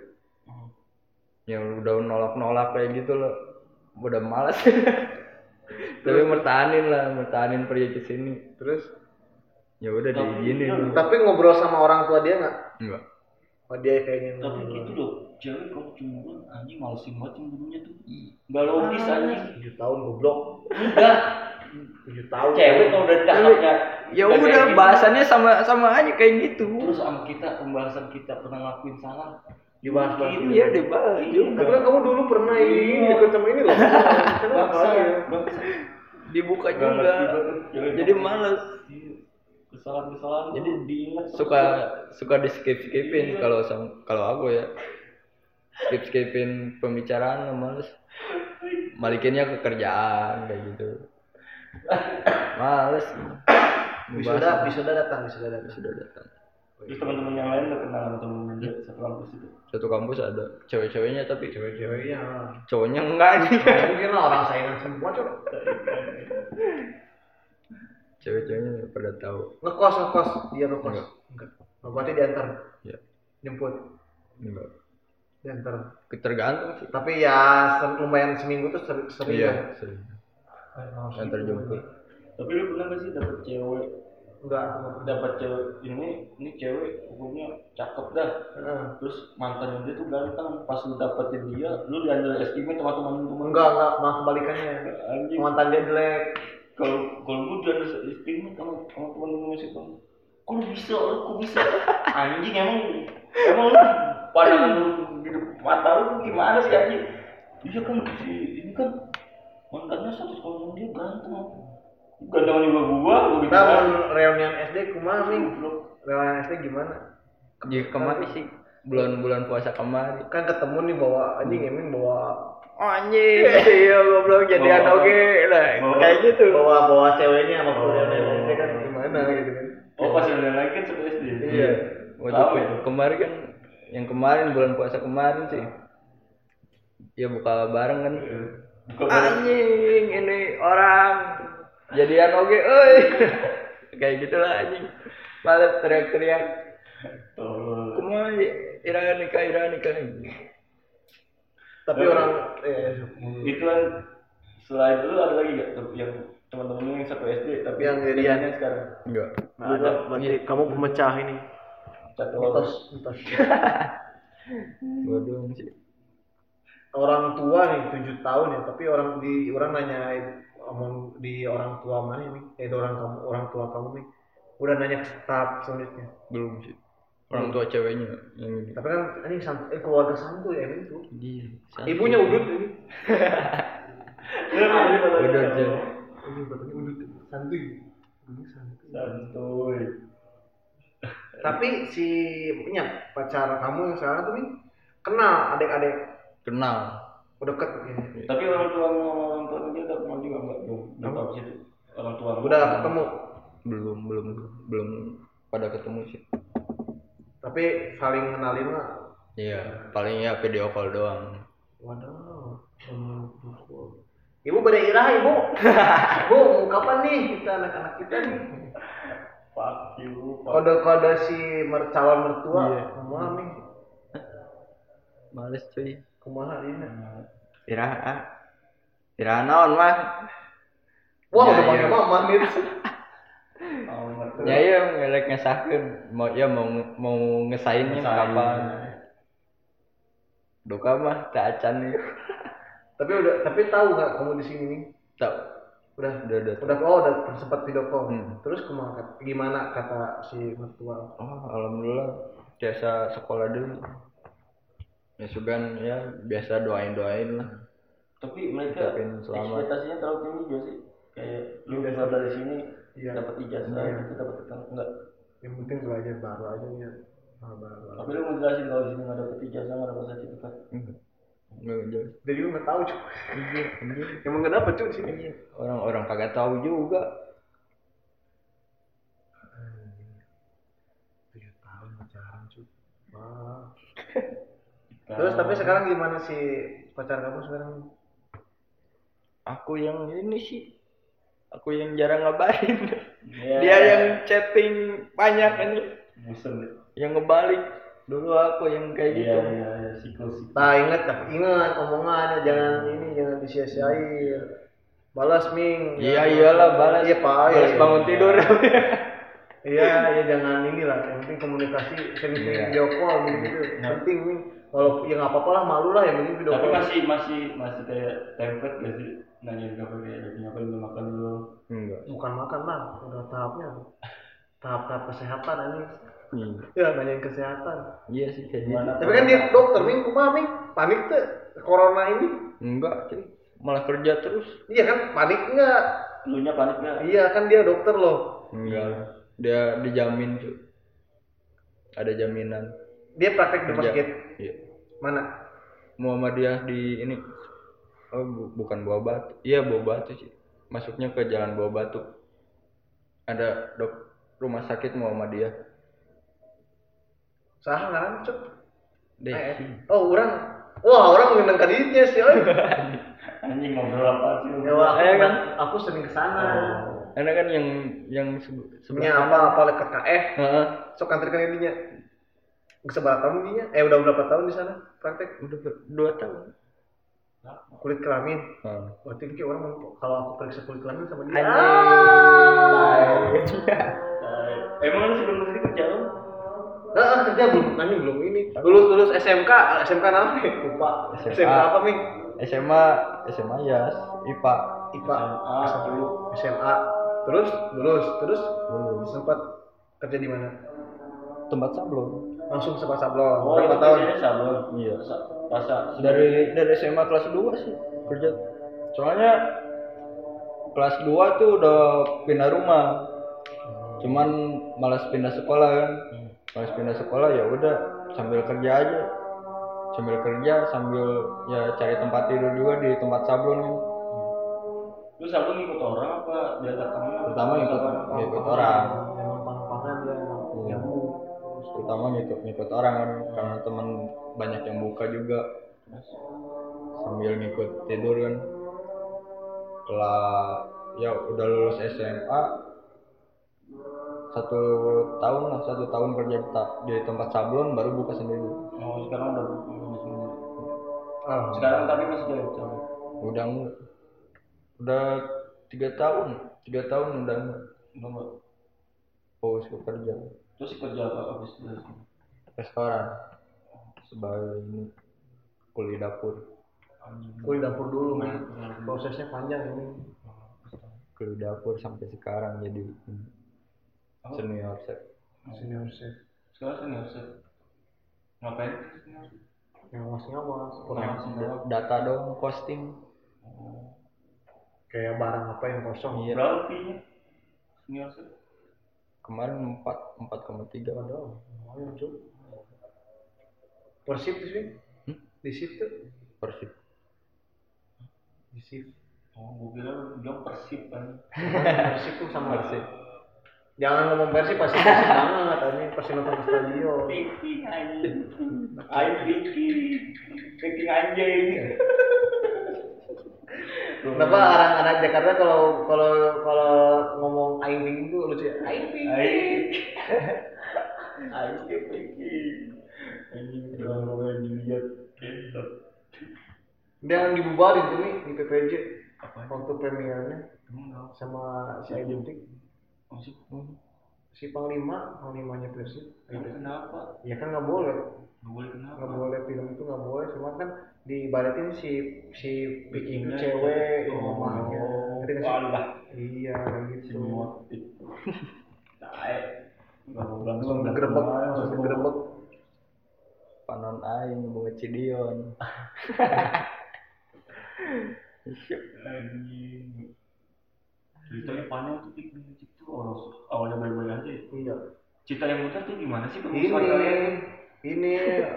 Yang udah nolak-nolak kayak gitu loh. Udah malas tapi mertahanin lah mertahanin pergi ke sini Terus. ya udah diizinin Tapi ngobrol sama orang tua dia nggak? enggak Oh dia kayaknya. Tapi gitu loh, cewek kalau cemburu anjing malesin banget cemburunya tuh. Nggak logis anjing. Tujuh tahun goblok. Enggak. Tujuh tahun. Cewek kalau udah cakepnya ya udah gitu, bahasannya sama sama aja kayak gitu Terus sama kita pembahasan kita pernah ngelakuin salah. Dibahas Gitu. iya dibahas juga kan kamu dulu pernah ini Iya. ikut sama ini loh. Bangsa, ya? bangsa. Dibuka Nggak juga. jadi males. Iya. Kesalahan-kesalahan jadi diingat. suka suka di skip skipin kalau sam- kalau aku ya. Skip skipin pembicaraan males. Balikinnya ke kerjaan kayak gitu. Males. Wisuda, wisuda datang, wisuda datang. sudah datang Terus teman-teman yang lain udah kenal sama teman-teman dia satu kampus itu. satu kampus ada cewek-ceweknya tapi Cewek-ceweknya. cowoknya enggak nih Mungkin lah orang saingan semua cok. cewek-ceweknya pada tahu Ngekos, ngekos. Dia ngekos. Enggak. Enggak. Oh, berarti diantar. ya Jemput. enggak Diantar. tergantung sih Tapi ya lumayan seminggu tuh sering, iya ya. sering antar jemput Tapi lu pernah gak sih dapet cewek Enggak. dapat cewek ini ini cewek pokoknya cakep dah Heeh. terus mantannya dia tuh ganteng pas lu dapetin dia lu diandalkan estimate sama teman-teman Enggak, enggak, malah kebalikannya. anjing Mantan dia jelek. kalau kalau lu diandalkan estimate sama sama teman-teman masih bang kok bisa lu kok bisa anjing emang emang lu pandangan lu di mata lu gimana sih anjing iya kan si ini kan mantannya satu sekolah sama dia ganteng gantengan juga gua gua gitu Kita kan mau reunian SD kumaha nih? Reunian SD gimana? di kemarin sih bulan-bulan puasa kemarin Kan ketemu nih bawa anjing Eming bawa anjing iya goblok jadian Bawa- oke lah bawa- kayak gitu bawa bawa ceweknya sama Oh. reunian SD kan gimana gitu kan. oh pas yang lain kan satu SD Iya. Waktu Tahu ke- ya? kemarin kan yang kemarin bulan puasa kemarin sih ya buka bareng kan Bukan bareng. anjing ini orang jadian oke oi. Kayak gitulah anjing. Malah teriak-teriak. Tolol. kumah ira nikah ira nikah. Tapi Tapi- orang eh, itu kan selain itu ada lagi gak yang teman-teman yang satu SD tapi Yang jadian. jadiannya sekarang? Enggak. Nah, ada. Berarti kamu pemecah ini. satu Mitos, mitos. sih orang tua nih tujuh tahun ya, tapi orang di orang nanya omong di orang tua mana nih? Eh, di orang kamu orang tua kamu nih. Udah nanya ke tahap selanjutnya. belum sih orang tua ceweknya yang ini Tapi kan ini sant- eh, keluarga santuy ya ini tuh. Iya, Ibunya udut ini. udut santuy. Ibunya santuy. santuy Tapi si punya pacar kamu yang sekarang tuh nih kenal adik-adik kenal udah deket ya. tapi orang tua orang tua dia udah kenal juga nggak belum belum tahu sih orang tua Udah ketemu. belum belum belum pada ketemu sih Tapi saling kenalin mah. iya paling ya video call doang Waduh. Ibu pada irah ibu. Bu, mau kapan nih kita anak-anak kita nih? fuck you fuck. Kode-kode si mer calon mertua. Iya. Kumaha nih? males cuy Kumaha ini? ira ira naon mah Wah, Ya, udah pakai iya. mama nih. Ya iya ngelek ngesahkeun mau ya mau mau ngesainnya Ngesain. kapan duka mah tak acan nih Tapi udah tapi tahu nggak kamu di sini nih? tahu udah udah udah Udah oh udah sempat video call. Hmm. Terus ke mana gimana kata si mertua? oh alhamdulillah biasa sekolah dulu ya sugan ya biasa doain doain lah tapi mereka ekspektasinya terlalu tinggi juga sih kayak lu keluar dari sini Iya. dapat ijazah Iya. gitu dapat enggak Yang penting belajar baru aja ya. Baru. tapi lu ngejelasin kalau di sini nggak dapat ijazah nggak dapat sertifikat enggak enggak jelas Jadi lu nggak tahu cuy. Emang nggak dapet cuy di sini. orang-orang kagak tahu juga Tujuh tahun pacaran cuy. Wah. Terus tapi sekarang gimana sih pacar kamu sekarang? aku yang ini sih aku yang jarang ngabarin Iya. dia yang chatting banyak ini bosan deh yang ngebalik dulu aku yang kayak iya gitu iya iya siklus siklus. Nah ingat tapi ingat omongannya jangan ini jangan disia-siain. Balas Ming. iya iyalah balas Iya pak. balas iya. bangun tidur Iya, ya jangan inilah. Yang penting komunikasi sering-sering Iya. video call gitu. Penting nih. Kalau ya nggak apa-apa lah malu lah yang penting video tapi call. masih masih masih kayak template gak sih nanyain kabar kayak lagi ngapain belum makan dulu enggak Bukan makan lah, udah tahapnya. Tahap-tahap kesehatan ini. iya Ya nanyain kesehatan. iya sih kayak gitu Gimana Tapi kan dia dokter Ming, kumaha Ming? Panik tuh corona ini. enggak cuy malah kerja terus Iya kan panik nggak? lu nya panik gak Iya kan dia dokter loh. enggak dia dijamin cuy ada jaminan Dia praktek di masjid. Mana? Muhammadiyah di ini oh bu- bukan Buah Batu iya Buah Batu sih masuknya ke Jalan Buah Batu ada dok rumah sakit Muhammadiyah Sah ngaran cuk. deh Eh, Oh, orang Wah, orang ngendang ka dieu sih, euy. anjing ngobrol apa sih? Ya, wah, aku, Eh, kan? aku sering ke sana. Karena kan yang yang se- sebelah Nya kanan. apa apa leket KF, Heeh. sok antarkan dinya. Geus seberapa tahun dinya? Eh, udah berapa tahun di sana praktek? udah dua tahun Kulit kelamin. Heeh. Waktu itu kayak orang mau- kalau aku periksa kulit kelamin sama dia. Eh, emang lu sebelum ke sini kerja lu Heeh, kerja belum, nami belum ini. Lulus lulus SMK, SMK apa? Lupa. SMA. SMK apa, Ming? SMA SMA Yas IPA IPA. SMA. SMA. SMA. Terus lulus, terus lulus sempat kerja di mana? Tempat sablon. Langsung sebat sablon. oh Berapa itu tahun? kerjanya sablon. Iya. Rasa dari dari SMA kelas 2 sih kerja. Soalnya kelas 2 tuh udah pindah rumah. Cuman malas pindah sekolah kan. Malas pindah sekolah ya udah sambil kerja aja. Sambil kerja sambil ya cari tempat tidur juga di tempat sablon kan. Lu sablon ngikut orang apa diantar temen? Pertama ikut ikut orang pertama ngikut ngikut orang kan karena teman banyak yang buka juga. Sambil ngikut tidur kan. Setelah ya udah lulus SMA satu tahun lah satu tahun kerja di, tempat sablon baru buka sendiri. Oh sekarang udah udah sendiri. Ah, sekarang tapi masih jauh jauh udah enggak. Udah tiga tahun tiga tahun udah enggak. Fokus ke kerja terus kerja apa habis dari restoran sebagai ini kuli dapur Kulit dapur dulu, Ming. Prosesnya panjang ini. kuli dapur sampai sekarang jadi ini, senior chef Senior chef. sekarang senior chef ngapain senior chef? Ngawas-ngawas. Ngawas. Kurang Da- data dong posting kayak barang apa yang kosong. iya berapa senior chef kemarin empat empat koma tiga cuy. Per shift sih, Hmm? di shift tuh, persib di shift. oh gue bilang persib kan Per shift tuh sama Persib. Jangan ngomong Persib pasti Persib banget, tadi pasti nonton stadion. Viking anjing Ayo Viking Viking anjing Kenapa orang anak Jakarta kalau kalau kalau ngomong aing tuh lucu ya? Aing Viking. Aing Aing Viking Anjing mulai dilihat Kentot Dia yang dibubarin tuh nih di PPJ Apa? waktu premiernya sama si Identik Masih si Panglima, Panglimanya Persib. Kenapa? Ya kan nggak boleh, Nggak boleh kenapa? nggak boleh film itu nggak boleh. Cuma kan di ibaratin si si Viking itu Vikingnya cewek, Oh. mamanya. Ngerti nggak sih? Iya kayak gitu. Langsung digerebek langsung digerebek panon aing bunga cidion. Ceritanya panjang tuh itu awalnya baik-baik aja iya. Cerita yang benar tuh gimana sih? Ini ini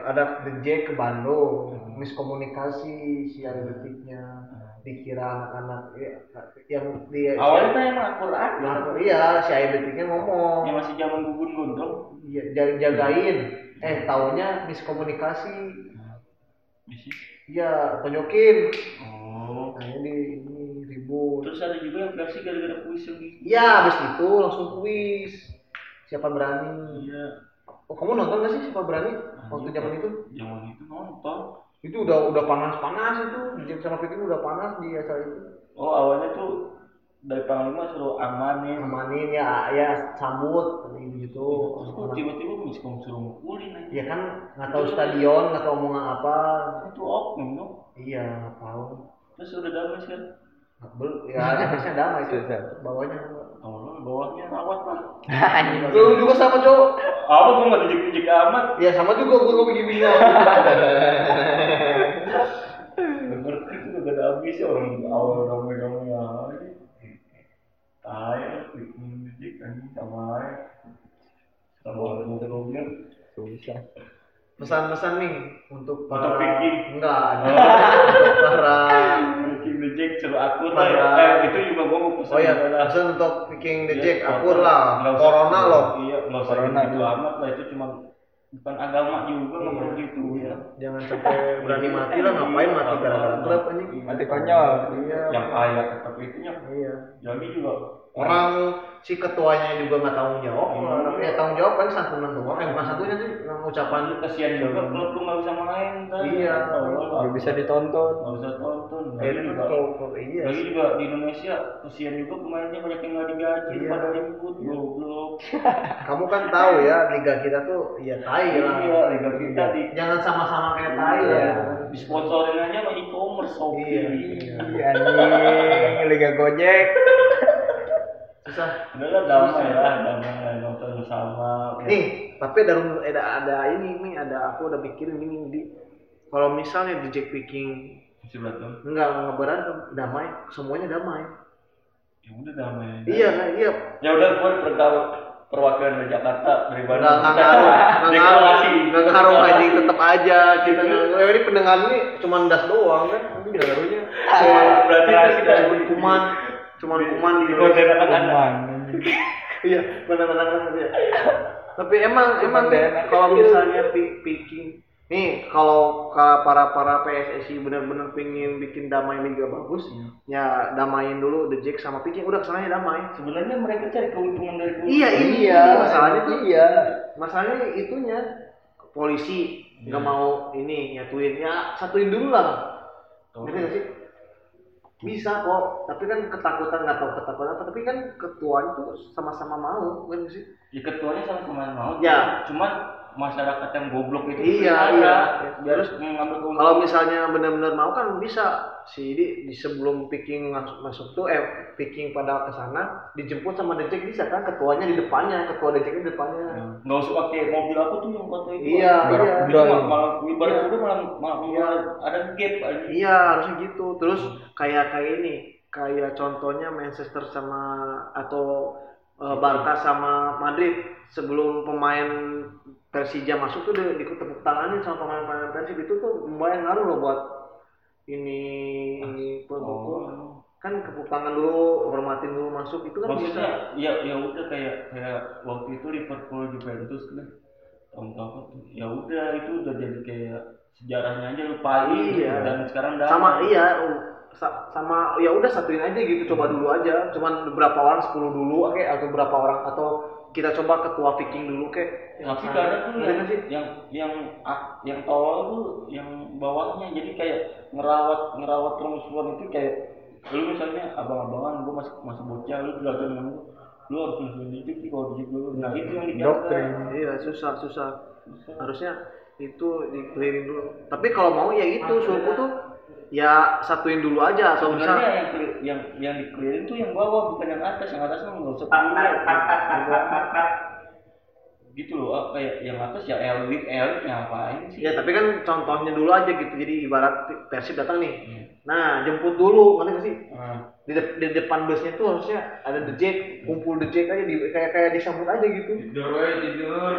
ada The Jack ke Bandung miskomunikasi si ada detiknya dikira anak-anak ya, yang dia awalnya kan emang Al-Quran ya? Nah, iya si ayah detiknya ngomong. Yang masih zaman gugun gondrong? Iya, jaga jagain. Eh taunya miskomunikasi. Iya tonjokin oh. Akhirnya di ini ribut. Terus ada juga yang versi gara-gara puisi iya habis itu langsung kuis. Siapa berani? Iya oh kamu nonton gak sih siapa berani? Waktu zaman itu? Zaman itu nonton. Itu udah udah panas panas itu. Jack sama Vicky udah panas di acara itu. Oh awalnya tuh dari panglima suruh amanin. Amanin ya ya sambut gitu. Gitu terus tiba-tiba miskom suruh mukulin aja. Ya kan nggak tahu stadion nggak tahu omongan apa. Itu oknum dong iya nggak tahu. Terus udah damai kan belum ya atasnya damai itu bawahnya awalnya bawahnya rawat lah. Lu juga sama cowok apa gua nggak dijek-jek amat? Ya sama juga gue begini Nggak ngerti itu udah gak ada habisnya. Orang awal ramai-ramai aja Tayang, bikin musik anjing sama Sama ngobrol susah pesan-pesan nih untuk para Untuk Vicky. enggak. Untuk para Bikin musik seru akur Para- lah Eh itu juga gua mau pesan oh ya adalah pesan untuk Viking the Iya, Jack supporter. akur lah usah- corona loh. Iya, nggak usah Corona gitu tuh. amat lah itu cuma bukan agama juga nggak perlu gitu Iya. ya. jangan sampai berani mati lah ngapain mati gara-gara klub anjing? Mati konyol. Iya. Yang kaya tetap itunya. iya. Jadi juga orang si ketuanya juga nggak tanggung jawab Iya. orang ya tanggung jawab kan santunan doang eh bukan santunan sih ucapan kasihan juga klub lu nggak bisa main kan. Iya. nggak bisa ditonton Nggak bisa tonton. eh, Lagi itu juga, kalau kalau- iya lagi juga di Indonesia kasihan juga pemainnya banyak yang nggak digaji Iya. pada ribut goblok. kamu kan tahu ya liga kita tuh ya tai lah Iya, liga kita di jangan sama-sama kayak tai Iya. kan. disponsorin aja sama e-commerce Shopee. Iya. Iya, liga gojek susah Udahlah damai lah, damai lah nonton bersama. nih tapi ada ada ada ini nih ada aku udah pikirin ini di kalau misalnya di Jack Viking enggak nggak berantem damai semuanya damai Ya udah damai. iya kan iya Ya udah gue pergaul perwakilan dari Jakarta dari Bandung. nggak ngaruh nggak ngaruh ngaruh aja tetap aja kita ini pendengar ini cuma das doang kan tapi nggak ngaruhnya Berarti kita kita kuman cuma kuman di Di. Kuman, iya benar-benar ya tapi emang emang Cuman enak kalau misalnya pi- picking nih kalau ka- para para PSSI benar-benar pingin bikin damai liga bagus ya damain dulu The Jack sama Picking udah kesannya damai. Sebenarnya mereka cari keuntungan dari iya Iya, iya. Masalahnya tuh iya. masalahnya itunya polisi. Nggak mau ini nyatuin. Ya satuin dulu lah. Ngerti sih bisa kok tapi kan ketakutan nggak tahu ketakutan apa tapi kan ketuanya tuh sama-sama mau kan nggak sih Ya ketuanya sama-sama mau. Ya. Cuman masyarakat yang goblok itu Iya, ada. iya. Harus mengambil keuntungan. kalau misalnya benar-benar mau kan bisa si di, di sebelum picking masuk, masuk tuh eh picking pada ke sana dijemput sama The Jack bisa kan ketuanya di depannya ketua The Jack di depannya nggak usah pakai mobil apa tuh yang kota itu. iya Barak iya Itu malah, malah ibarat udah malah, malah, Iya. malah ada gap aja. iya harusnya gitu terus kayak kayak ini kayak contohnya Manchester sama atau uh, Barca sama Madrid sebelum pemain Persija masuk tuh ikut tepuk tanganin sama pemain-pemain Persib itu tuh lumayan ngaruh loh buat ini pendukung Oh. kan tepuk tangan dulu hormatin dulu masuk itu kan bisa Maksudnya ya ya udah kayak kayak waktu itu Liverpool Juventus kan tahun apa tuh ya udah itu udah jadi kayak sejarahnya aja lupain Iya. dan sekarang damai. sama iya sa- sama ya udah satuin aja gitu coba dulu aja cuman beberapa orang 10 dulu oke atau berapa orang atau kita coba ketua Viking dulu kek. Tapi kadang tuh yang sih? yang yang ah, yang tolol tuh yang bawahnya. Jadi kayak ngerawat ngerawat permusuhan itu kayak lu misalnya abang-abangan gua masih masih bocah lu belajar dengan gua lu harus musuhin dikit sih kalau dulu nah itu yang dijaga Doktrin. iya susah susah. Harusnya itu dikelirin dulu. Tapi kalau mau ya itu suku tuh ya satuin dulu aja atau sebenarnya misal yang yang yang di clearin tuh yang bawah bukan yang atas yang atas mah nggak usah clear gitu loh kayak yang atas ya elit elit ngapain sih? Ya tapi kan contohnya dulu aja gitu jadi ibarat persib datang nih. Nah jemput dulu ngerti nggak sih? Ah, di, de- di depan busnya tuh harusnya ada the jack kumpul the jack aja di, kayak kayak disambut aja gitu. Tidur aja tidur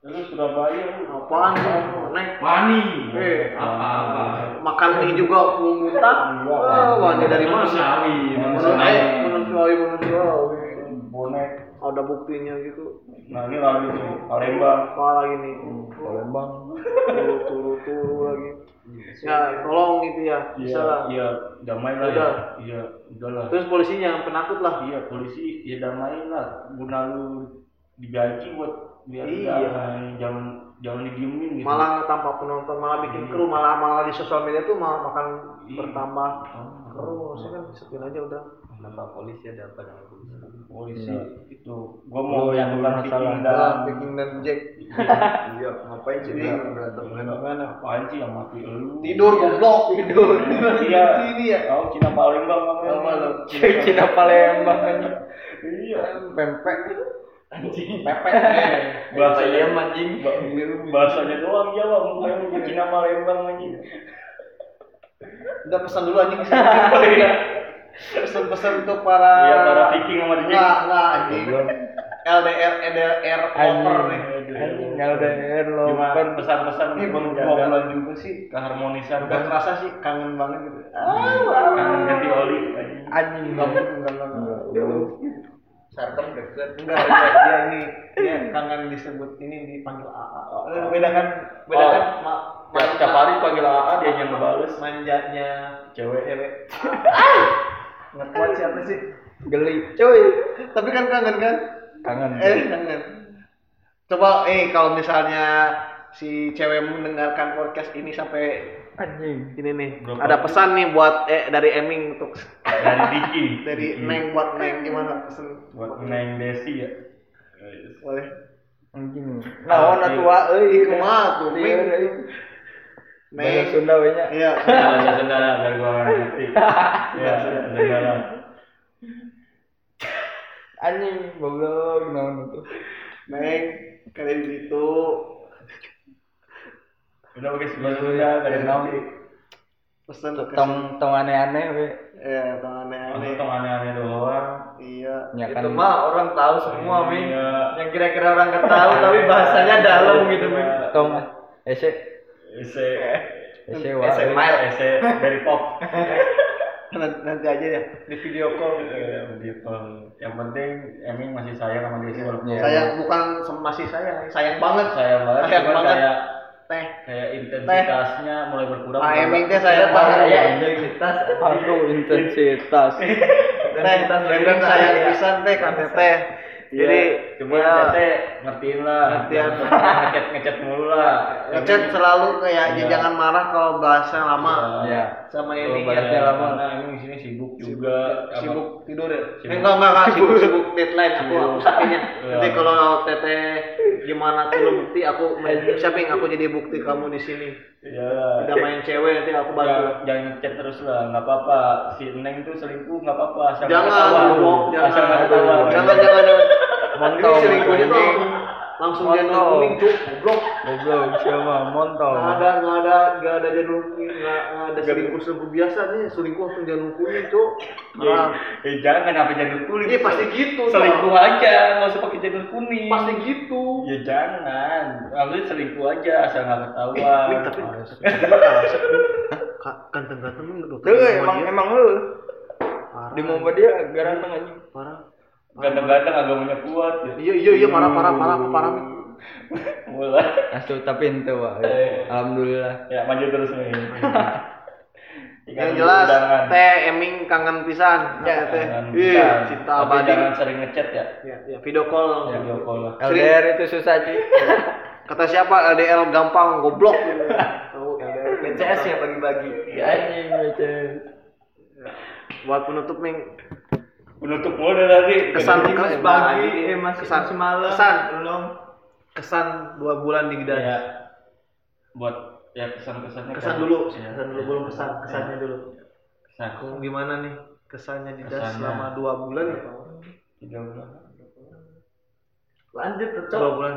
terus Surabaya apaan sih naik. Wani. Eh, apa makan mie juga mau muntah wah wani. dari mana? manusiawi. Manusiawi manusiawi manusiawi. Bonek. Ada buktinya gitu. Nah ini lagi nih Palembang. Apa lagi nih? Palembang turu turu turu lagi. Ya tolong gitu ya. Bisa iya lah. iya damai lah ya. Udah. iya udahlah terus polisinya yang penakut lah. Iya polisi ya damai lah. Guna lu digaji buat biar Iya. jangan jangan didiemin gitu. Malah tanpa penonton malah bikin kru malah malah di sosial media tuh malah makan Iya. bertambah Ah, kru harusnya kan sepion aja udah. Nama polisi ada apa dengan polisi? polisi Iya. itu. Gua mau Oh, yang bukan masalah. dalam. Picking dan Jack. Iya, ngapain sih? Dia berantem gimana apaan sih yang mati lu? Tidur goblok tidur. Iya. Ini ya tahu Cina Palembang kamu? Cina Palembang. Iya. Pempek anjing. Pepek bahasanya Ayam, anjing. ba- bahasanya doang Jawa mau Cina Palembang anjing. Udah pesan dulu anjing. Oh iya. Pesan-pesan untuk para iya para viking sama dia. Enggak, enggak anjing. LDR, LDR over nih. anjing LDR loper pesan-pesan Ini dua menjaga bulan juga sih. keharmonisan. Udah kan kerasa sih kangen banget gitu. kangen ganti oli anjing. anjing Enggak, enggak, sarkem deket Enggak, dia, dia ini dia kangen disebut ini dipanggil AA. Eh, Beda kan, beda Oh. kan ma- tiap, tiap hari panggil AA dia yang ngebales manjatnya cewek cewek. Nggak kuat siapa sih? geli cuy Tapi kan kangen kan? kangen Eh, kangen. Coba eh kalau misalnya si cewek mendengarkan podcast ini sampai anjing. Ini nih Berapa? ada pesan nih buat eh dari Eming untuk dari Diki. Dari Diki. Neng buat Neng gimana pesan? Buat Neng Desi ya. Boleh. Anjing. Lawan Ah, tua euy Ih, kumaha tuh, Iya, Ming? euy. Neng. Bahasa Sunda we nya iya bahasa Sunda lah biar gua ngerti. Ya Sunda lah. Anjing goblok naon itu Neng kalian gitu udah pakai bahasa Sunda kalian tahu pesan ke tong tong aneh-aneh we ya tong aneh-aneh. Aneh aneh-aneh doang. Iya. Nya itu kan. mah orang tahu semua Ming Iya. yang kira-kira orang nggak tahu tapi bahasanya dalam gitu Ming tong ese. Ese. Ese wa Ese. euy. Ese dari pop. Nanti, nanti aja ya di video call. Eh, gitu. Yang penting Eming masih sayang sama Desi walaupun Iya. sayang bukan masih sayang sayang banget. Sayang banget, Sayang banget. Teh kayak intensitasnya mulai berkurang. Eming teh saya bahaya sayang intensitas aduh intensitas teh Eming sayang pisan teh kata teh Iya, jadi cuma ya, tete ngertiin lah, Ngertiin. jangan ngechat ngechat mulu lah. ngechat selalu kayak Iya. jangan marah kalau bahasa lama ya sama bahasnya ya lama, nah di sini sibuk juga. apa- sibuk tidur ya Sibuk. Eh, enggak enggak enggak sibuk sibuk deadline aku Sibuk. aku sakitnya Iya. nanti kalau teteh gimana tuh bukti aku siapin aku jadi bukti kamu di sini Iya. udah main cewek nanti aku bantu Jangan, jangan ngechat terus lah, nggak apa-apa. Si Neng tuh selingkuh nggak apa-apa. Asal jangan jangan jangan jangan jangan Montong, ini selingkuhnya tuh langsung janur kuning cuk. Goblok. Goblok siapa? Montol nggak ada nggak ada nggak ada kuning nggak ada selingkuh selingkuh biasa nih. Selingkuh langsung janur kuning Eh, Haram. eh, jangan kenapa janur kuning? Iya pasti gitu selingkuh aja, nggak usah pakai janur kuning. pasti gitu. Ya jangan, maksudnya selingkuh aja asal nggak ketahuan. Wih, tapi ganteng-ganteng lu tuh sama emang emang lu. Di dia garanteng anjing. Parah Ganteng-ganteng agamanya kuat ya. iya iya iya parah parah parah parah Mulai. asu tapi ente wa Eh. alhamdulillah Ya maju terus nih. yang jelas teh eming kangen pisan Ya, teh bukan. cinta Tapi abadi jangan sering ngechat ya. ya, ya video call langsung. Video call lah. LDR itu susah sih kata siapa LDL gampang goblok tahu LDL BCS ya bagi-bagi anjing BCS buat penutup ming Penutup mulu dari tadi. kesan Mas kesan pagi eh mas kesan masih malam kesan belum kesan dua bulan di Gdańsk ya buat ya kesan-kesannya Kesan kan- dulu, ya, kesan dulu ya. belum pesan, kesannya dulu. kesan Aku gimana nih kesannya di Kesannya. selama dua bulan ya? tiga bulan Lanjut Cok. Dua bulan.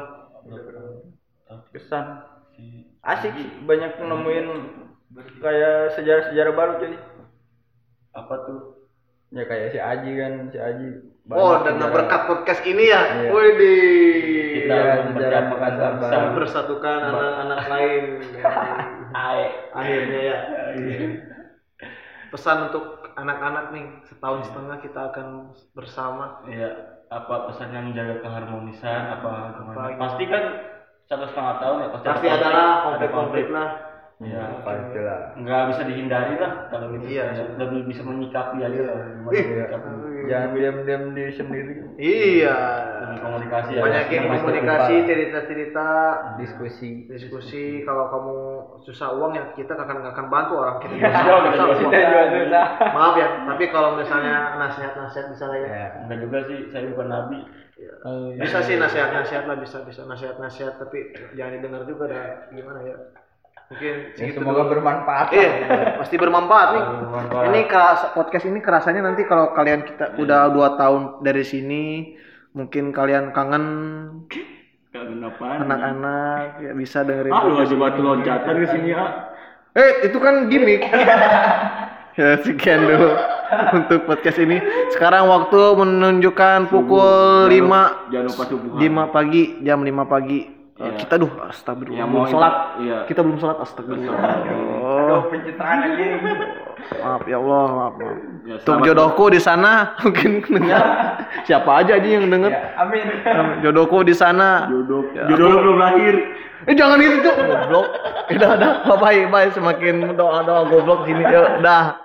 kesan si asik banyak nemuin kayak sejarah-sejarah baru cuy apa tuh ya kayak si Aji kan si Aji Oh, dengan berkat podcast ini ya. Iya. Widih. kita Iya, mempersiapkan sejarah bangsa baru. Bersatukan anak-anak lain. Ae. Akhirnya ya. Pesan untuk anak-anak nih, setahun setengah kita akan bersama. Iya, apa pesannya menjaga keharmonisan apa? Apa gitu. Pasti kan satu setengah tahun ya pasti, Pasti ada konflik-konflik lah. Iya, pasti lah nggak bisa dihindari lah kalau gitu. Iya. Ya, lebih bisa menyikapi aja lah. Ih. menyikapi. jangan diam-diam di sendiri Iya. Lebih komunikasi ya. Banyakin Yang komunikasi, cerita-cerita, diskusi diskusi. Kalau kamu susah uang ya kita akan nggak akan bantu orang kita. Iya, susah, kita susah juga uang. juga susah. Maaf ya, tapi kalau misalnya nasihat-nasihat bisa lah ya. ya Enggak juga sih, saya bukan nabi. Bisa sih nasihat-nasihat lah bisa bisa nasihat-nasihat tapi jangan didengar juga dah gimana ya. Mungkin Ya, semoga dulu. bermanfaat Iya, pasti bermanfaat nih. Bermanfaat. Ini keras podcast ini kerasanya nanti kalau kalian kita udah dua tahun dari sini, mungkin kalian kangen anak-anak ya bisa dengerin. Ah, lu aja batu loncatan ke sini ah. Eh, itu kan gimmick. ya, sekian dulu untuk podcast ini. Sekarang waktu menunjukkan pukul 5 Jangan lupa subuh. 5 pagi, jam 5 pagi. Eh, Iya. kita duh astagfirullah Ya, belum mau sholat. Iya. Kita belum sholat astagfirullah. Oh, aduh pencitraan aja maaf ya Allah, maaf. maaf. Ya, Untuk selamat- jodohku di sana mungkin dengar. Siapa aja aja yang denger. ya amin Jodohku di sana. Jodoh. Ya, Jodoh lu belum lahir. Eh jangan gitu tuh, goblok. Udah, udah, bye bye, semakin doa-doa goblok gini. Ya, udah.